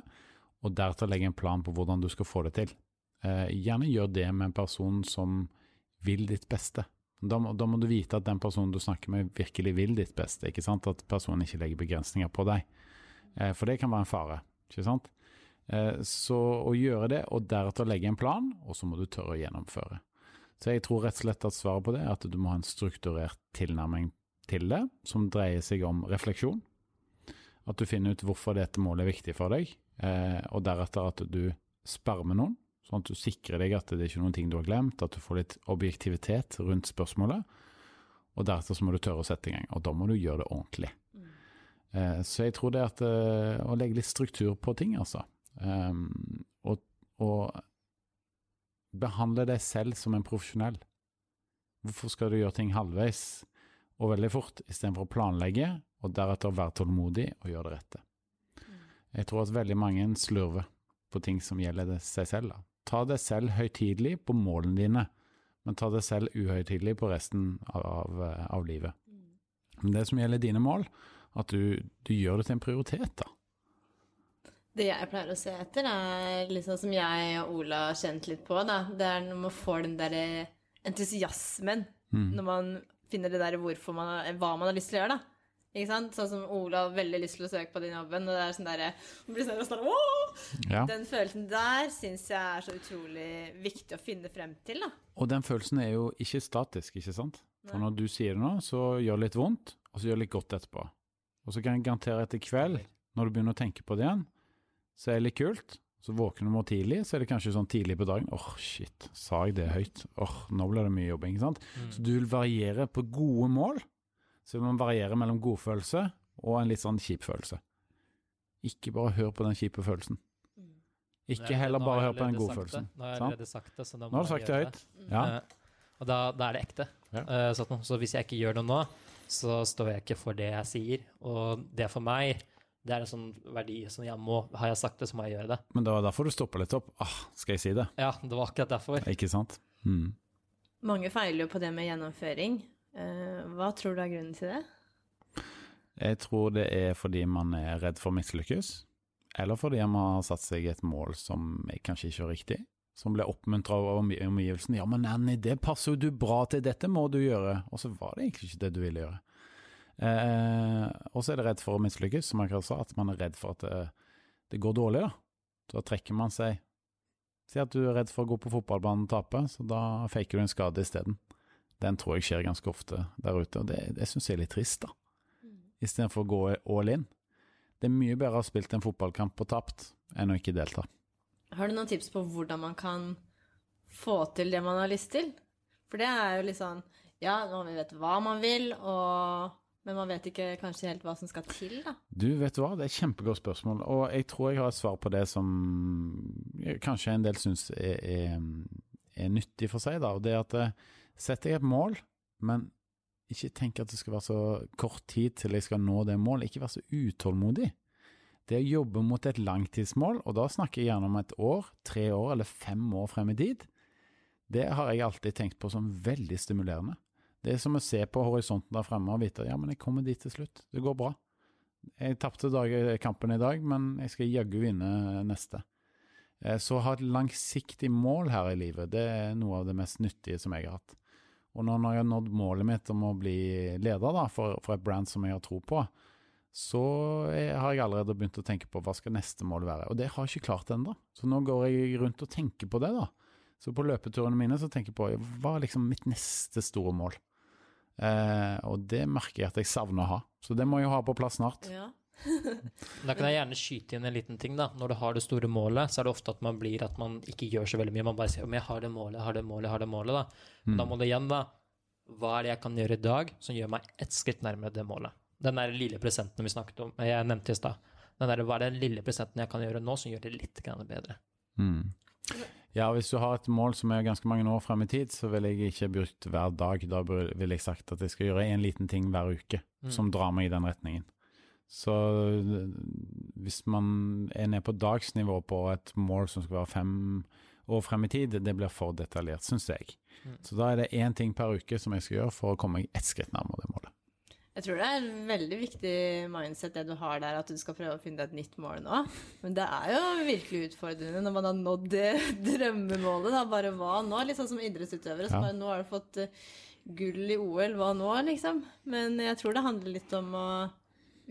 og deretter legge en plan på hvordan du skal få det til. Eh, gjerne gjør det med en person som vil ditt beste. Da må, da må du vite at den personen du snakker med, virkelig vil ditt beste. ikke sant? At personen ikke legger begrensninger på deg. Eh, for det kan være en fare. ikke sant? Eh, så å gjøre det, og deretter legge en plan, og så må du tørre å gjennomføre. Så jeg tror rett og slett at svaret på det er at du må ha en strukturert tilnærming til det, som dreier seg om refleksjon. At du finner ut hvorfor dette målet er viktig for deg, eh, og deretter at du sperrer med noen, sånn at du sikrer deg at det er ikke noen ting du har glemt, at du får litt objektivitet rundt spørsmålet, og deretter så må du tørre å sette i gang, og da må du gjøre det ordentlig. Eh, så jeg tror det er at å legge litt struktur på ting, altså, um, og, og behandle deg selv som en profesjonell. Hvorfor skal du gjøre ting halvveis og veldig fort, istedenfor å planlegge, og deretter være tålmodig og gjøre det rette? Jeg tror at veldig mange slurver på ting som gjelder seg selv. Da. Ta deg selv høytidelig på målene dine, men ta deg selv uhøytidelig på resten av, av, av livet. Men det som gjelder dine mål, at du, du gjør det til en prioritet, da. Det jeg pleier å se etter, er liksom som jeg og Ola har kjent litt på, da. Det er når man får den derre entusiasmen. Mm. Når man finner det der hvorfor man, hva man har lyst til å gjøre, da. Ikke sant? Sånn som Ola har veldig lyst til å søke på den jobben, og det er sånn derre Man blir sånn sånn, Ja. Den følelsen der syns jeg er så utrolig viktig å finne frem til, da. Og den følelsen er jo ikke statisk, ikke sant? For når du sier det nå, så gjør det litt vondt, og så gjør det litt godt etterpå. Og så kan jeg garantere etter kveld, når du begynner å tenke på det igjen, så er det litt kult. Så våkner du morgen tidlig, så er det kanskje sånn tidlig på dagen åh, shit, sa jeg det høyt? Åh, nå ble det mye jobbing, ikke sant? Mm. Så du vil variere på gode mål, så vil man variere mellom godfølelse og en litt sånn kjip følelse. Ikke bare hør på den kjipe følelsen. Mm. Ikke Nei, heller bare hør på den godfølelsen. Nå har jeg allerede sagt det, så Nå har du jeg sagt det høyt. Ja. Eh, og da, da er det ekte. Ja. Uh, sånn, så hvis jeg ikke gjør noe nå, så står jeg ikke for det jeg sier. Og det for meg, det er en sånn verdi som jeg må Har jeg sagt det, så må jeg gjøre det. Men det var derfor du stoppa litt opp. Ah, skal jeg si det? Ja, det var akkurat derfor. Ikke sant? Mm. Mange feiler jo på det med gjennomføring. Eh, hva tror du er grunnen til det? Jeg tror det er fordi man er redd for å mislykkes, eller fordi man har satt seg et mål som kanskje ikke er riktig, som ble oppmuntra av omgivelsen. omgivelsene. 'Ja, men Annie, det passer jo du bra til, dette må du gjøre.' Og så var det egentlig ikke det du ville gjøre. Eh, og så er det redd for å mislykkes, som jeg sa, at man er redd for at det, det går dårlig, da. Da trekker man seg. Si at du er redd for å gå på fotballbanen og tape, så da faker du en skade isteden. Den tror jeg skjer ganske ofte der ute, og det, det syns jeg er litt trist, da istedenfor å gå all in. Det er mye bedre å ha spilt en fotballkamp og tapt enn å ikke delta. Har du noen tips på hvordan man kan få til det man har lyst til? For det er jo litt sånn Ja, man vet hva man vil, og, men man vet ikke kanskje helt hva som skal til, da. Du, vet du hva, det er et kjempegodt spørsmål, og jeg tror jeg har et svar på det som kanskje en del syns er, er, er nyttig for seg, da. Og det er at eh, setter jeg et mål, men ikke tenk at det skal være så kort tid til jeg skal nå det målet, ikke være så utålmodig. Det å jobbe mot et langtidsmål, og da snakker jeg gjerne om et år, tre år eller fem år frem i tid, det har jeg alltid tenkt på som veldig stimulerende. Det er som å se på horisonten der fremme og vite ja, men jeg kommer dit til slutt, det går bra. Jeg tapte kampen i dag, men jeg skal jaggu vinne neste. Eh, Så å ha et langsiktig mål her i livet, det er noe av det mest nyttige som jeg har hatt. Og når jeg har nådd målet mitt om å bli leder da, for, for et brand som jeg har tro på, så har jeg allerede begynt å tenke på hva skal neste mål være. Og det har jeg ikke klart ennå. Så nå går jeg rundt og tenker på det, da. Så på løpeturene mine så tenker jeg på hva er liksom mitt neste store mål. Eh, og det merker jeg at jeg savner å ha. Så det må jeg ha på plass snart. Ja. Da kan jeg gjerne skyte inn en liten ting. da. Når du har det store målet, så er det ofte at man blir at man ikke gjør så veldig mye. Man bare sier om jeg har det målet, jeg har det målet, jeg har det målet. Da Men da må det igjen, da. Hva er det jeg kan gjøre i dag som gjør meg ett skritt nærmere det målet? Den der lille presenten vi snakket om, jeg nevnte i stad. Hva er den lille presenten jeg kan gjøre nå som gjør det litt bedre? Mm. Ja, hvis du har et mål som er ganske mange år frem i tid, så vil jeg ikke brukt hver dag. Da ville vil jeg sagt at jeg skal gjøre en liten ting hver uke Mm. som drar meg i den retningen. Så øh, hvis man er nede på dagsnivå på et mål som skal være fem år frem i tid, det blir for detaljert, syns jeg. Mm. Så da er det én ting per uke som jeg skal gjøre for å komme meg ett skritt nærmere det målet. Jeg tror det er en veldig viktig mindset det du har der, at du skal prøve å finne et nytt mål nå. Men det er jo virkelig utfordrende når man har nådd det drømmemålet. Da. Bare hva nå? Litt sånn som idrettsutøvere. Så bare, nå har du fått eh, gull i OL, hva nå, liksom? Men jeg tror det handler litt om å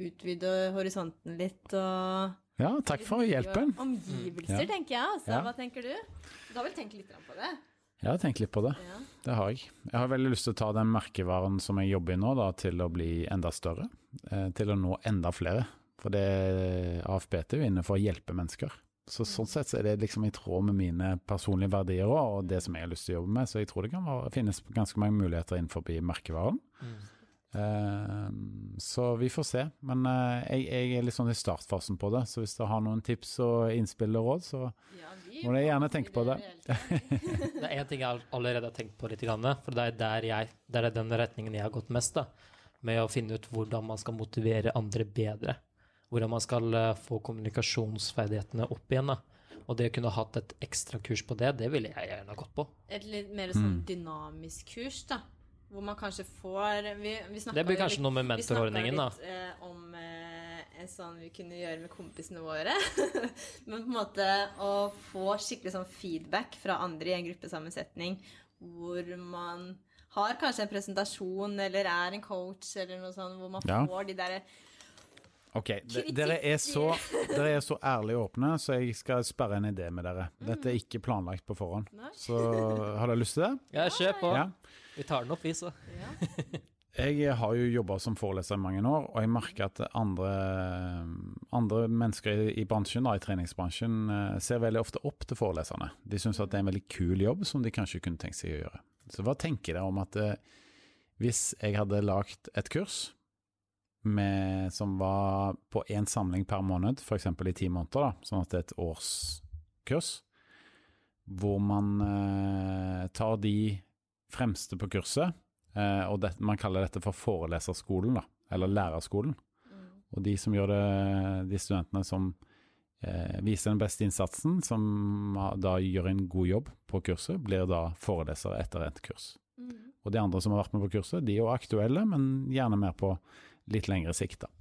utvide horisonten litt og Ja, takk for hjelpen. Omgivelser, tenker jeg. Altså. Ja. Hva tenker du? Du har vel tenkt litt på det? Jeg har tenkt litt på det. Ja. Det har jeg. Jeg har veldig lyst til å ta den merkevaren som jeg jobber i nå, da, til å bli enda større. Eh, til å nå enda flere. For det AFPT er jo inne for å hjelpe mennesker. Så sånn sett så er det liksom i tråd med mine personlige verdier også, og det som jeg har lyst til å jobbe med. Så jeg tror det kan være, finnes ganske mange muligheter innenfor merkevaren. Eh, så vi får se. Men eh, jeg, jeg er litt sånn i startfasen på det, så hvis du har noen tips og innspill og råd, så Ja, vi Må dere gjerne tenke på det. Det er én ting jeg allerede har tenkt på litt, for det er der jeg, det er den retningen jeg har gått mest. da, Med å finne ut hvordan man skal motivere andre bedre. Hvordan man skal eh, få kommunikasjonsferdighetene opp igjen. da. Og det å kunne hatt et ekstra kurs på det, det ville jeg gjerne ha gått på. Et litt mer sånn Mm. dynamisk kurs, da. Hvor man kanskje får Vi, vi snakka Det blir kanskje litt- noe med mentorordningen, da. litt eh, om eh, sånn vi kunne gjøre med kompisene våre. Men på en måte å få skikkelig sånn feedback fra andre i en gruppesammensetning hvor man har kanskje en presentasjon eller er en coach eller noe sånt, hvor man Ja. får de derre Ok, dere er, så, dere er så ærlige og åpne, så jeg skal sperre en idé med dere. Dette er ikke planlagt på forhånd. Så har dere lyst til det? Ja, kjør på. Ja. Vi tar den opp, vi, så. ja. Jeg har jo jobba som foreleser i mange år, og jeg merker at andre, andre mennesker i, bransjen, da, i treningsbransjen, eh, ser veldig ofte opp til foreleserne. De syns at det er en veldig kul jobb som de kanskje kunne tenkt seg å gjøre. Så hva tenker dere om at eh, hvis jeg hadde lagd et kurs med, som var på én samling per måned, f.eks. i ti måneder, da, sånn at det er et årskurs, hvor man eh, tar de fremste på kurset, og det, man kaller dette for foreleserskolen, da, eller lærerskolen. Og de som gjør det, de studentene som eh, viser den beste innsatsen, som da gjør en god jobb på kurset, blir da forelesere etter endt kurs. Mm. Og de andre som har vært med på kurset, de er jo aktuelle, men gjerne mer på litt lengre sikt, da.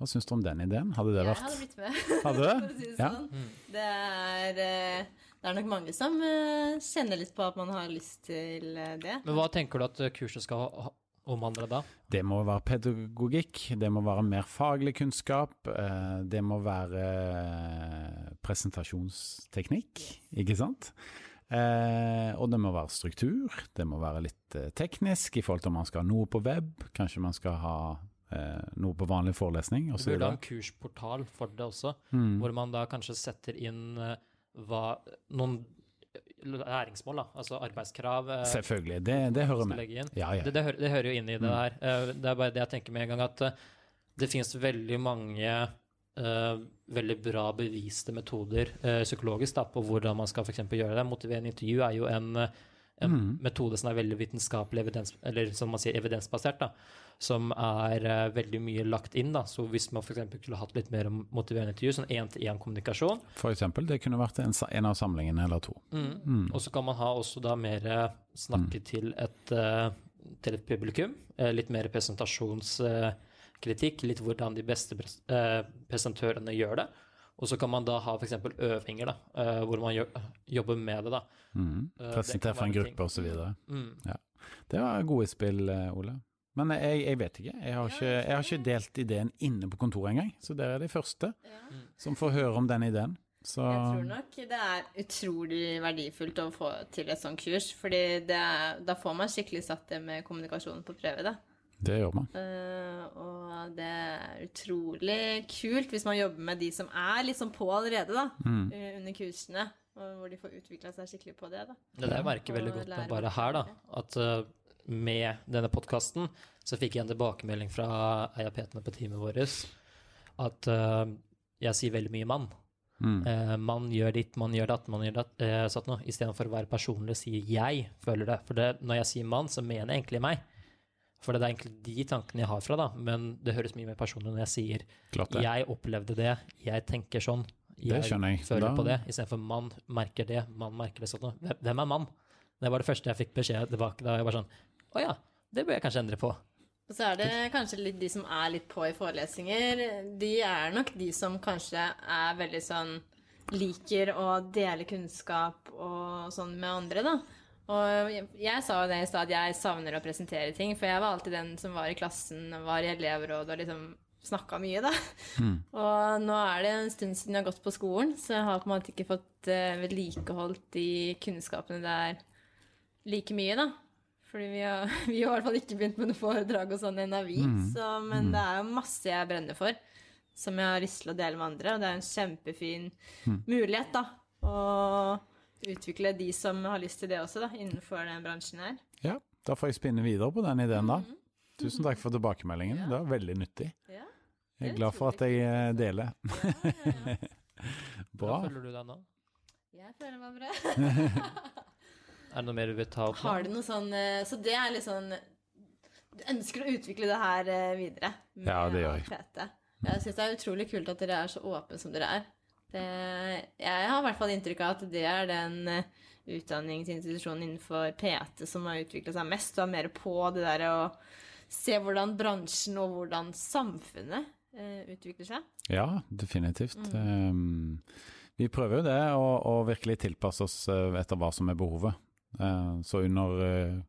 Hva syns du om den ideen? Hadde det vært Jeg hadde blitt med. Hadde det? For å si det Ja. sånn. Mm. Det er, eh, det er nok mange som eh, kjenner litt på at man har lyst til eh, det. Men hva tenker du at eh, kurset skal ha- ha- omhandle da? Det må være pedagogikk, det må være mer faglig kunnskap, eh, det må være presentasjonsteknikk, ikke sant? Eh, og det må være struktur, det må være litt teknisk i forhold til om man skal ha noe på web, kanskje man skal ha eh, noe på vanlig forelesning Du burde ha en kursportal for det også, Mm. hvor man da kanskje setter inn hva, noen læringsmål, da, altså arbeidskrav. eh, Selvfølgelig, det, det hører med. Ja, ja. Det, det, hører, det hører jo inn i det Mm. her. Eh, Det er bare det jeg tenker med en gang, at eh, det finnes veldig mange uh, veldig bra beviste metoder uh, psykologisk da, på hvordan man skal eksempel gjøre det. Motiverende intervju er jo en, eh, en Mm. metode som er veldig vitenskapelig evidens, eller som man sier evidensbasert, da, som er uh, veldig mye lagt inn. Da. Så hvis man eksempel skulle hatt litt mer motiverende intervju, sånn én-til-én-kommunikasjon, eksempel, det kunne vært en, en av samlingene eller to. Mm. Mm. Og så kan man ha også da mer eh, snakke til, et, uh, til et publikum. uh, Litt mer presentasjonskritikk, litt hvordan de beste pres presentørene gjør det. Og så kan man da ha f.eks. øvinger, da, eh, hvor man jobber med det. da. Mm. Eh, Presentere for en gruppe osv. Mm. Det var gode spill, eh, Ole. Men jeg, jeg vet ikke. Jeg har ikke, jeg har ikke delt ideen inne på kontoret engang. Så dere er de første som får høre om den ideen. Så Jeg tror nok det er utrolig verdifullt å få til et sånt kurs, fordi er, da får man skikkelig satt det med kommunikasjonen på prøve, da. Det gjør man. Uh, og det er utrolig kult hvis man jobber med de som er liksom på allerede, da, Mm. uh, under kursene, og hvor de får utvikla seg skikkelig på det, da. Det der merker veldig godt med bare her, da. At uh, med denne podkasten så fikk jeg en tilbakemelding fra ei av petene på teamet vårt at jeg sier veldig mye mann. Mm. Uh, man gjør ditt, man gjør datt, man gjør datt, Uh, sånn istedenfor å være personlig og si 'jeg føler det'. For det, når jeg sier mann, så mener jeg egentlig meg. For det er egentlig de tankene jeg har fra, da. Men det høres mye mer personlig når jeg sier Klart det. 'jeg opplevde det', 'jeg tenker sånn', Det skjønner jeg. føler Da- på det', istedenfor 'mann merker det', 'mann merker det'. Sånn. Hvem- Hvem er mann? Det var det første jeg fikk beskjed tilbake da. Jeg var sånn 'Å ja, det bør jeg kanskje endre på'. Og så er det kanskje litt de som er litt på i forelesninger, de er nok de som kanskje er veldig sånn liker å dele kunnskap og sånn med andre, da. Og jeg, sa jo det i stad, at jeg savner å presentere ting, for jeg var alltid den som var i klassen, var i elevrådet og liksom snakka mye, da. Mm. Og nå er det en stund siden jeg har gått på skolen, så jeg har på en måte ikke fått uh, vedlikeholdt de kunnskapene der like mye, da. Fordi vi har, vi har i hvert fall ikke begynt med noe foredrag og sånn ennå, vi. Mm. Så, men det er jo masse jeg brenner for, som jeg har lyst til å dele med andre. Og det er en kjempefin Mm. mulighet, da. Å utvikle de som har lyst til det også, da, innenfor den bransjen her. Ja, da får jeg spinne videre på den ideen, da. Tusen takk for tilbakemeldingen. Ja. Det var veldig nyttig. Ja. Jeg er glad for at jeg eh, deler. Ja, ja. Bra. Hvordan føler du deg nå? Jeg føler meg bra. Er det noe mer du vil ta opp nå? Har du noe sånn eh, Så det er litt sånn Du ønsker å utvikle det her eh, videre? med Ja, det gjør jeg. PT. Jeg syns det er utrolig kult at dere er så åpne som dere er. Det, jeg har i hvert fall inntrykk av at det er den eh, utdanningsinstitusjonen innenfor PT som har utvikla seg mest, og er mer på det der å se hvordan bransjen og hvordan samfunnet eh, utvikler seg. Ja, definitivt. Um, vi prøver jo det, å, virkelig tilpasse oss eh, etter hva som er behovet. Eh, så under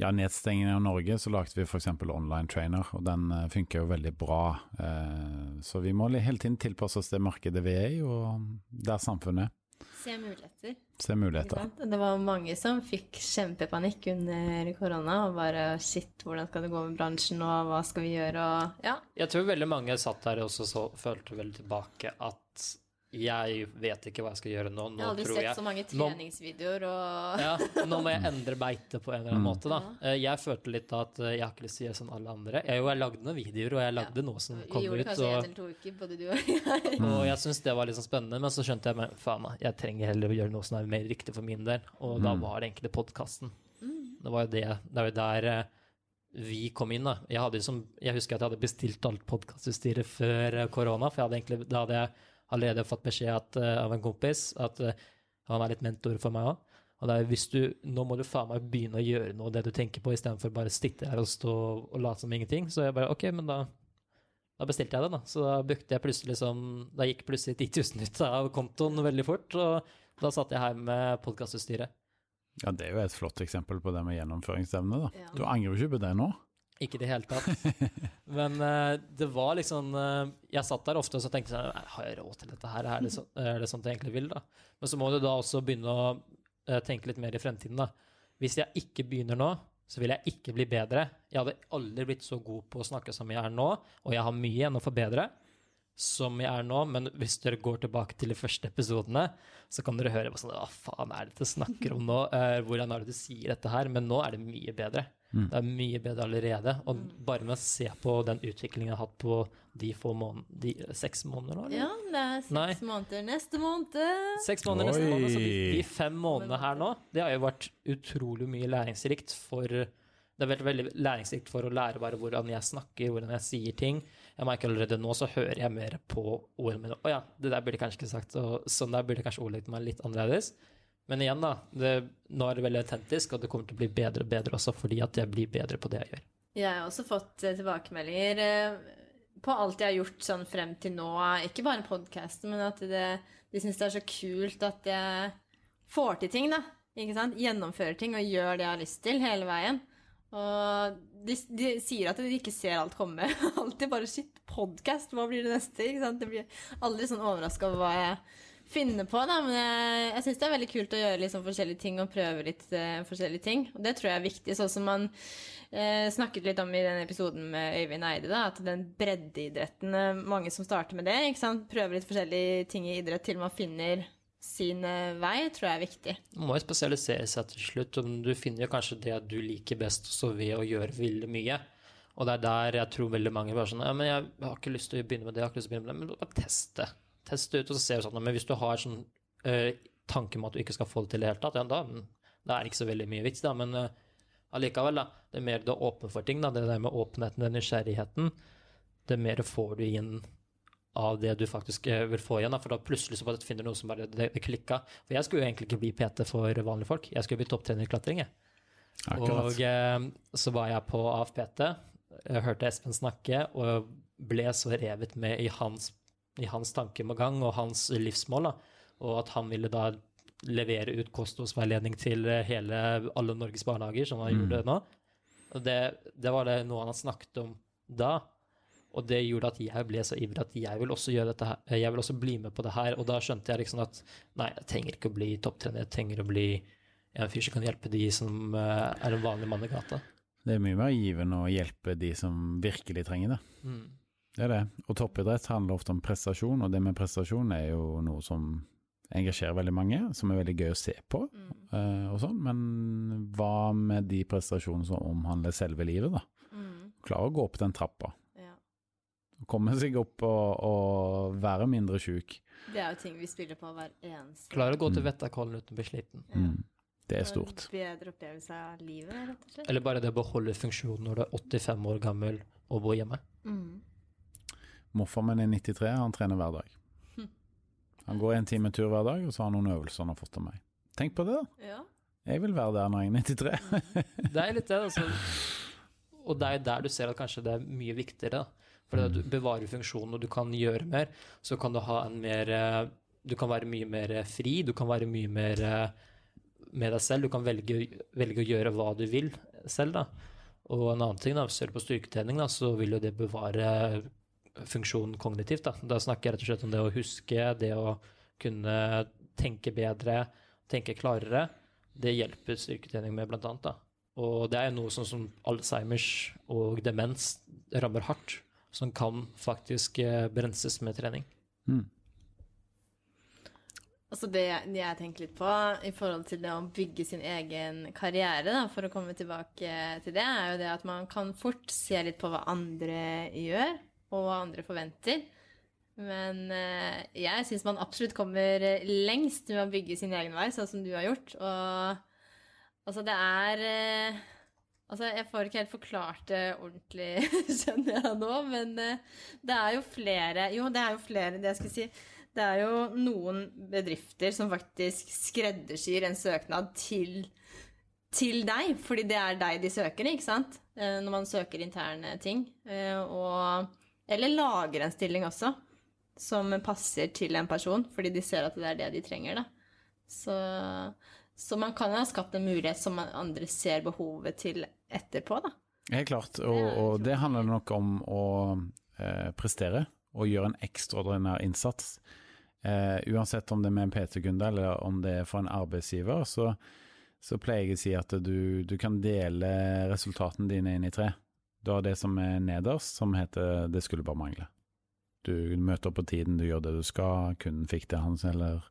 ja, nedstengingen av Norge så lagde vi f.eks. online trainer, og den uh, funker jo veldig bra. Eh, så vi må hele tiden tilpasse oss det markedet vi er i, og der samfunnet er. Se muligheter. Se muligheter. Det var mange som fikk kjempepanikk under korona. Og bare shit, hvordan skal det gå med bransjen, og hva skal vi gjøre, og ja. Jeg tror veldig mange satt der og også så, følte veldig tilbake at jeg vet ikke hva jeg skal gjøre nå. Jeg Nå har aldri sett jeg så mange treningsvideoer og ja, nå må jeg endre beite på en eller annen Mm. måte, da. Eh, Jeg følte litt at eh, jeg har ikke lyst til å gjøre som alle andre. Jeg, jo, jeg lagde noen videoer, og jeg lagde noe som kom gjorde ut. kanskje en Og, eller to uker, både du og jeg. og jeg syntes det var litt sånn spennende, men så skjønte jeg men faen jeg trenger heller å gjøre noe som er mer riktig for min del. Og da Mm. var det egentlig podkasten. Mm. Det var jo det, det var jo der eh, vi kom inn, da. Jeg, hadde liksom, jeg husker at jeg hadde bestilt alt podkastutstyret før korona, for jeg hadde egentlig, da hadde jeg allerede fått beskjed at, eh, av en kompis at eh, han er litt mentor for meg òg. Og det er hvis du, nå må du faen meg begynne å gjøre noe det du tenker på, istedenfor bare sitte her og stå og late som ingenting. Så jeg bare OK, men da, da bestilte jeg det, da. Så da brukte jeg plutselig som Da gikk plutselig 10 000 ut av kontoen veldig fort, og da satt jeg her med podkastutstyret. Ja, det er jo et flott eksempel på det med gjennomføringsevne, da. Ja. Du angrer jo ikke på det nå? Ikke i det hele tatt. Men uh, det var liksom uh, Jeg satt der ofte og så tenkte sånn har jeg råd til dette her? Er det, så, er det sånt jeg egentlig vil? da? Men så må du da også begynne å uh, tenke litt mer i fremtiden. da. Hvis jeg ikke begynner nå, så vil jeg ikke bli bedre. Jeg hadde aldri blitt så god på å snakke som jeg er nå, og jeg har mye igjen å forbedre som jeg er nå, men hvis dere går tilbake til de første episodene, så kan dere høre hva sånn Hva faen er det du snakker om nå? Hvordan er det du sier dette her? Men nå er det mye bedre. Mm. Det er mye bedre allerede. Og bare med å se på den utviklingen jeg har hatt på de få månedene de, Seks måneder nå, eller? Ja, det er seks Nei. måneder neste måned. Seks måneder neste måned, så de, de fem månedene her nå, det har jo vært utrolig mye læringsrikt for Det har vært veldig læringsrikt for å lære bare hvordan jeg snakker, hvordan jeg sier ting. Jeg merker allerede nå så hører jeg mer på ordene mine. Å ja, det der burde jeg kanskje ikke sagt, og sånn der burde jeg kanskje ordlegge meg litt annerledes. Men igjen, da. Det, nå er det veldig autentisk, og det kommer til å bli bedre og bedre også fordi at jeg blir bedre på det jeg gjør. Jeg har også fått eh, tilbakemeldinger eh, på alt jeg har gjort sånn frem til nå. Ikke bare podkasten, men at det, de syns det er så kult at jeg får til ting, da. Ikke sant? Gjennomfører ting og gjør det jeg har lyst til, hele veien. Og de, de sier at de ikke ser alt komme. Alltid bare shit, podkast, hva blir det neste? Ikke sant? Det blir aldri sånn overraska over hva jeg finner på, da. Men jeg, jeg syns det er veldig kult å gjøre litt sånn forskjellige ting og prøve litt uh, forskjellige ting. Og det tror jeg er viktig, sånn som man uh, snakket litt om i den episoden med Øyvind Eide, da, at den breddeidretten uh, Mange som starter med det, ikke sant. Prøver litt forskjellige ting i idrett til man finner sin vei, tror jeg er viktig. Man må jo spesialisere seg til slutt. Du finner kanskje det du liker best også ved å gjøre veldig mye. Og det er der jeg tror veldig mange bare sånn Ja, men jeg har ikke lyst til å begynne med det, jeg har ikke lyst til å begynne med det. Men bare test det. Test det ut, og så ser du sånn Men hvis du har sånn uh, tanke om at du ikke skal få det til i det hele tatt, ja, da, da er det ikke så veldig mye vits, da. Men uh, allikevel, da. Det er mer du er åpen for ting, da. Det der med åpenheten, den nysgjerrigheten, det mer får du inn av det du faktisk eh, vil få igjen. Da. For da plutselig så bare finner du noe som bare det, det klikka. For jeg skulle jo egentlig ikke bli PT for vanlige folk. Jeg skulle bli topptrener i klatring. jeg. Akkurat. Og eh, så var jeg på AFPT, jeg hørte Espen snakke, og ble så revet med i hans, i hans tankegang og hans livsmål. Da. Og at han ville da levere ut kostholdsveiledning til eh, hele, alle Norges barnehager, som han Mm. gjorde nå. Og det, det var det noe han snakket om da. Og det gjorde at jeg ble så ivrig at jeg vil også gjøre dette her. Jeg vil også bli med på det her. Og da skjønte jeg liksom at nei, jeg trenger ikke å bli topptrener, jeg trenger å bli en fyr som kan hjelpe de som eh, er en vanlig mann i gata. Det er mye mer givende å hjelpe de som virkelig trenger det. Mm. Det er det. Og toppidrett handler ofte om prestasjon, og det med prestasjon er jo noe som engasjerer veldig mange, som er veldig gøy å se på eh, og sånn. Men hva med de prestasjonene som omhandler selve livet, da? Mm. Klare å gå opp den trappa. Ja. Komme seg opp og, og være mindre sjuk. Det er jo ting vi spiller på hver eneste Klare å gå til Mm. Vettakollen uten å bli sliten. Ja. Mm. Det er stort. En bedre opplevelse av livet, rett og slett. Eller bare det å beholde funksjonen når du er 85 år gammel og bor hjemme. Mm. Morfar min er 93, han trener hver dag. Han går en time tur hver dag, og så har han noen øvelser han har fått av meg. Tenk på det, da. Ja. Jeg vil være der når jeg er 93. Det er litt det, altså. Og det er jo der du ser at kanskje det er mye viktigere. da. For mm. du bevarer funksjonen, og du kan gjøre mer. Så kan du ha en mer eh, Du kan være mye mer eh, fri, du kan være mye mer eh, med deg selv. Du kan velge, velge å gjøre hva du vil selv, da. Og en annen ting, da, ser du på styrketrening, da, så vil jo det bevare funksjonen kognitivt. Da. da snakker jeg rett og slett om det å huske, det å kunne tenke bedre, tenke klarere. Det hjelper styrketrening med, blant annet. Da. Og det er noe sånn som Alzheimers og demens rammer hardt, som kan faktisk eh, brenses med trening. Mm. Altså det jeg tenker litt på i forhold til det å bygge sin egen karriere, da, for å komme tilbake til det, er jo det at man kan fort se litt på hva andre gjør, og hva andre forventer. Men eh, jeg syns man absolutt kommer lengst med å bygge sin egen vei, sånn som du har gjort. Og altså, det er eh, Altså, jeg får ikke helt forklart det ordentlig, skjønner jeg nå, men eh, det er jo flere Jo, det er jo flere, det jeg skulle si. Det er jo noen bedrifter som faktisk skreddersyr en søknad til, til deg, fordi det er deg de søker, ikke sant? Eh, når man søker interne ting. Eh, og, eller lager en stilling også, som passer til en person, fordi de ser at det er det de trenger, da. Så, så man kan ha skapt en mulighet som andre ser behovet til etterpå, da. Helt klart, og, og det handler nok om å eh, prestere og gjøre en ekstraordinær innsats. Eh, uansett om det er med en PT-kunde eller om det er for en arbeidsgiver, så, så pleier jeg å si at du, du, kan dele resultatene dine inn i tre. Du har det som er nederst, som heter 'det skulle bare mangle'. Du møter opp på tiden, du gjør det du skal, kunden fikk det han eller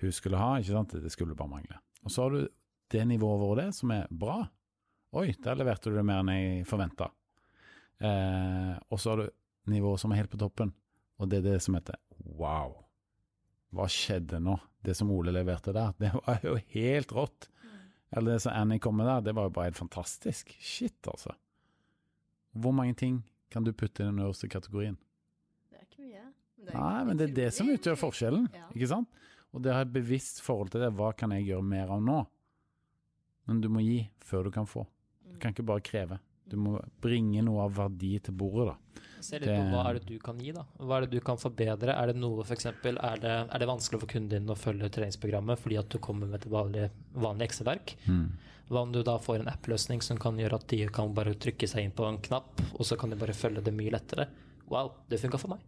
hun skulle ha, ikke sant, det skulle bare mangle. Og så har du det nivået over det som er bra. Oi, der leverte du det mer enn jeg forventa. Eh, og så har du nivået som er helt på toppen, og det er det som heter wow. Hva skjedde nå? Det som Ole leverte der, det var jo helt rått. Eller det som Annie kom med der, det var jo bare helt fantastisk. Shit, altså. Hvor mange ting kan du putte i den øverste kategorien? Det er ikke mye. Men Nei, men det er det som utgjør forskjellen, Ja. ikke sant? Og det å ha et bevisst forhold til det, hva kan jeg gjøre mer av nå? Men du må gi før du kan få. Du kan ikke bare kreve. Du må bringe noe av verdi til bordet, da. Se litt på hva er det du kan gi, da. Hva er det du kan forbedre? Er det noe f.eks. Er, det, er det vanskelig for kunden din å følge treningsprogrammet fordi at du kommer med et vanlig, vanlig ekseverk? Mm. Hva om du da får en app-løsning som kan gjøre at de kan bare trykke seg inn på en knapp, og så kan de bare følge det mye lettere? Wow, det funka for meg.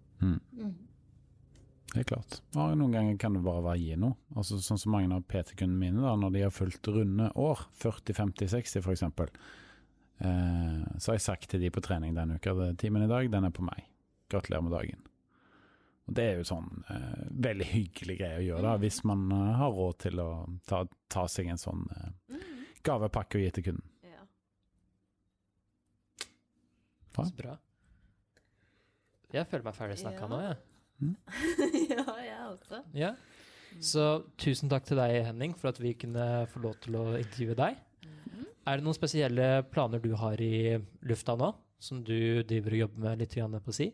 Helt klart. Og noen ganger kan det bare være gi noe. Altså Sånn som mange av PT-kundene mine, da, når de har fulgt runde år, 40, 50, 60 f.eks., så har jeg sagt til de på trening denne uka at timen i dag, den er på meg. Gratulerer med dagen. Og Det er jo sånn eh, veldig hyggelig greie å gjøre, da, hvis man eh, har råd til å ta, ta seg en sånn eh, gavepakke og gi til kunden. Ja. Så bra. Jeg føler meg ferdig snakka Ja. nå, jeg. ja, jeg også. Ja. Så tusen takk til deg, Henning, for at vi kunne få lov til å intervjue deg. Er det noen spesielle planer du har i lufta nå, som du driver og jobber med litt på si?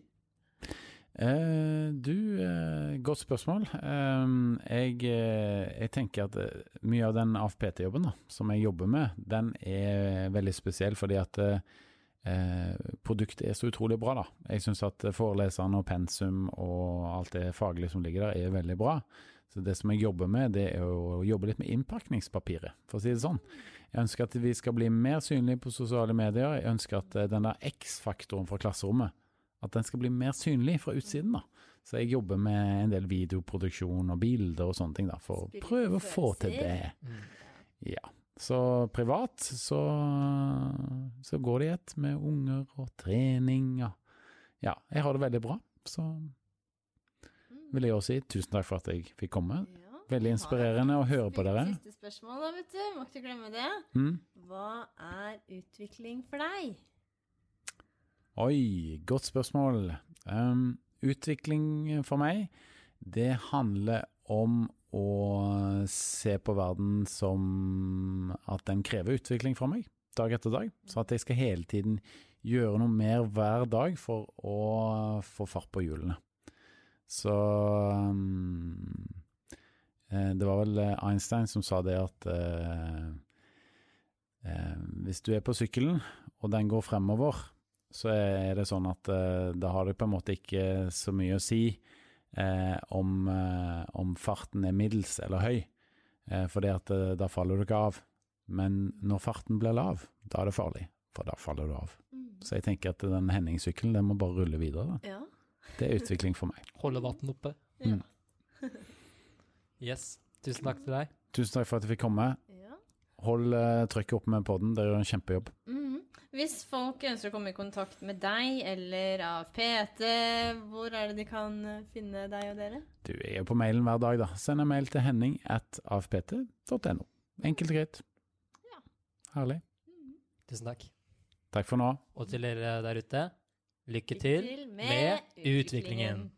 Eh, du, eh, godt spørsmål. Eh, jeg, eh, jeg tenker at eh, mye av den AFPT-jobben som jeg jobber med, den er veldig spesiell fordi at eh, produktet er så utrolig bra. da. Jeg syns at foreleserne og pensum og alt det faglige som ligger der, er veldig bra. Så det som jeg jobber med, det er å jobbe litt med innpakningspapiret, for å si det sånn. Jeg ønsker at vi skal bli mer synlige på sosiale medier. Jeg ønsker at eh, den der X-faktoren fra klasserommet at den skal bli mer synlig fra utsiden. da. Så jeg jobber med en del videoproduksjon og bilder og sånne ting, da, for å prøve å få til det. Ja. Så privat så, så går det i ett med unger og trening. og ja, jeg har det veldig bra. Så vil jeg også si tusen takk for at jeg fikk komme. Veldig inspirerende å høre på dere. Siste spørsmål, da, vet du. Må ikke glemme det. Mm. Hva er utvikling for deg? Oi, godt spørsmål. Um, utvikling for meg, det handler om å se på verden som at den krever utvikling fra meg, dag etter dag. Så at jeg skal hele tiden gjøre noe mer hver dag for å få fart på hjulene. Så um, Det var vel Einstein som sa det at eh, eh, hvis du er på sykkelen, og den går fremover, så er det sånn at eh, da har det på en måte ikke så mye å si eh, om, eh, om farten er middels eller høy, eh, for eh, da faller du ikke av. Men når farten blir lav, da er det farlig, for da faller du av. Så jeg tenker at den Henning-sykkelen den må bare rulle videre. Da. Ja. Det er utvikling for meg. Holde vann oppe. Ja. Mm. Yes. Tusen takk til deg. Tusen takk for at jeg fikk komme. ja. Hold uh, trykket oppe med podden, dere gjør en kjempejobb. Mhm. Hvis folk ønsker å komme i kontakt med deg eller AFPT, hvor er det de kan eh, finne deg og dere? Du er jo på mailen hver dag, da. Send en mail til henning at afpt.no. Enkelt og greit. Ja. Herlig. Tusen takk. Takk for nå. Og til dere der ute, lykke til med utviklingen.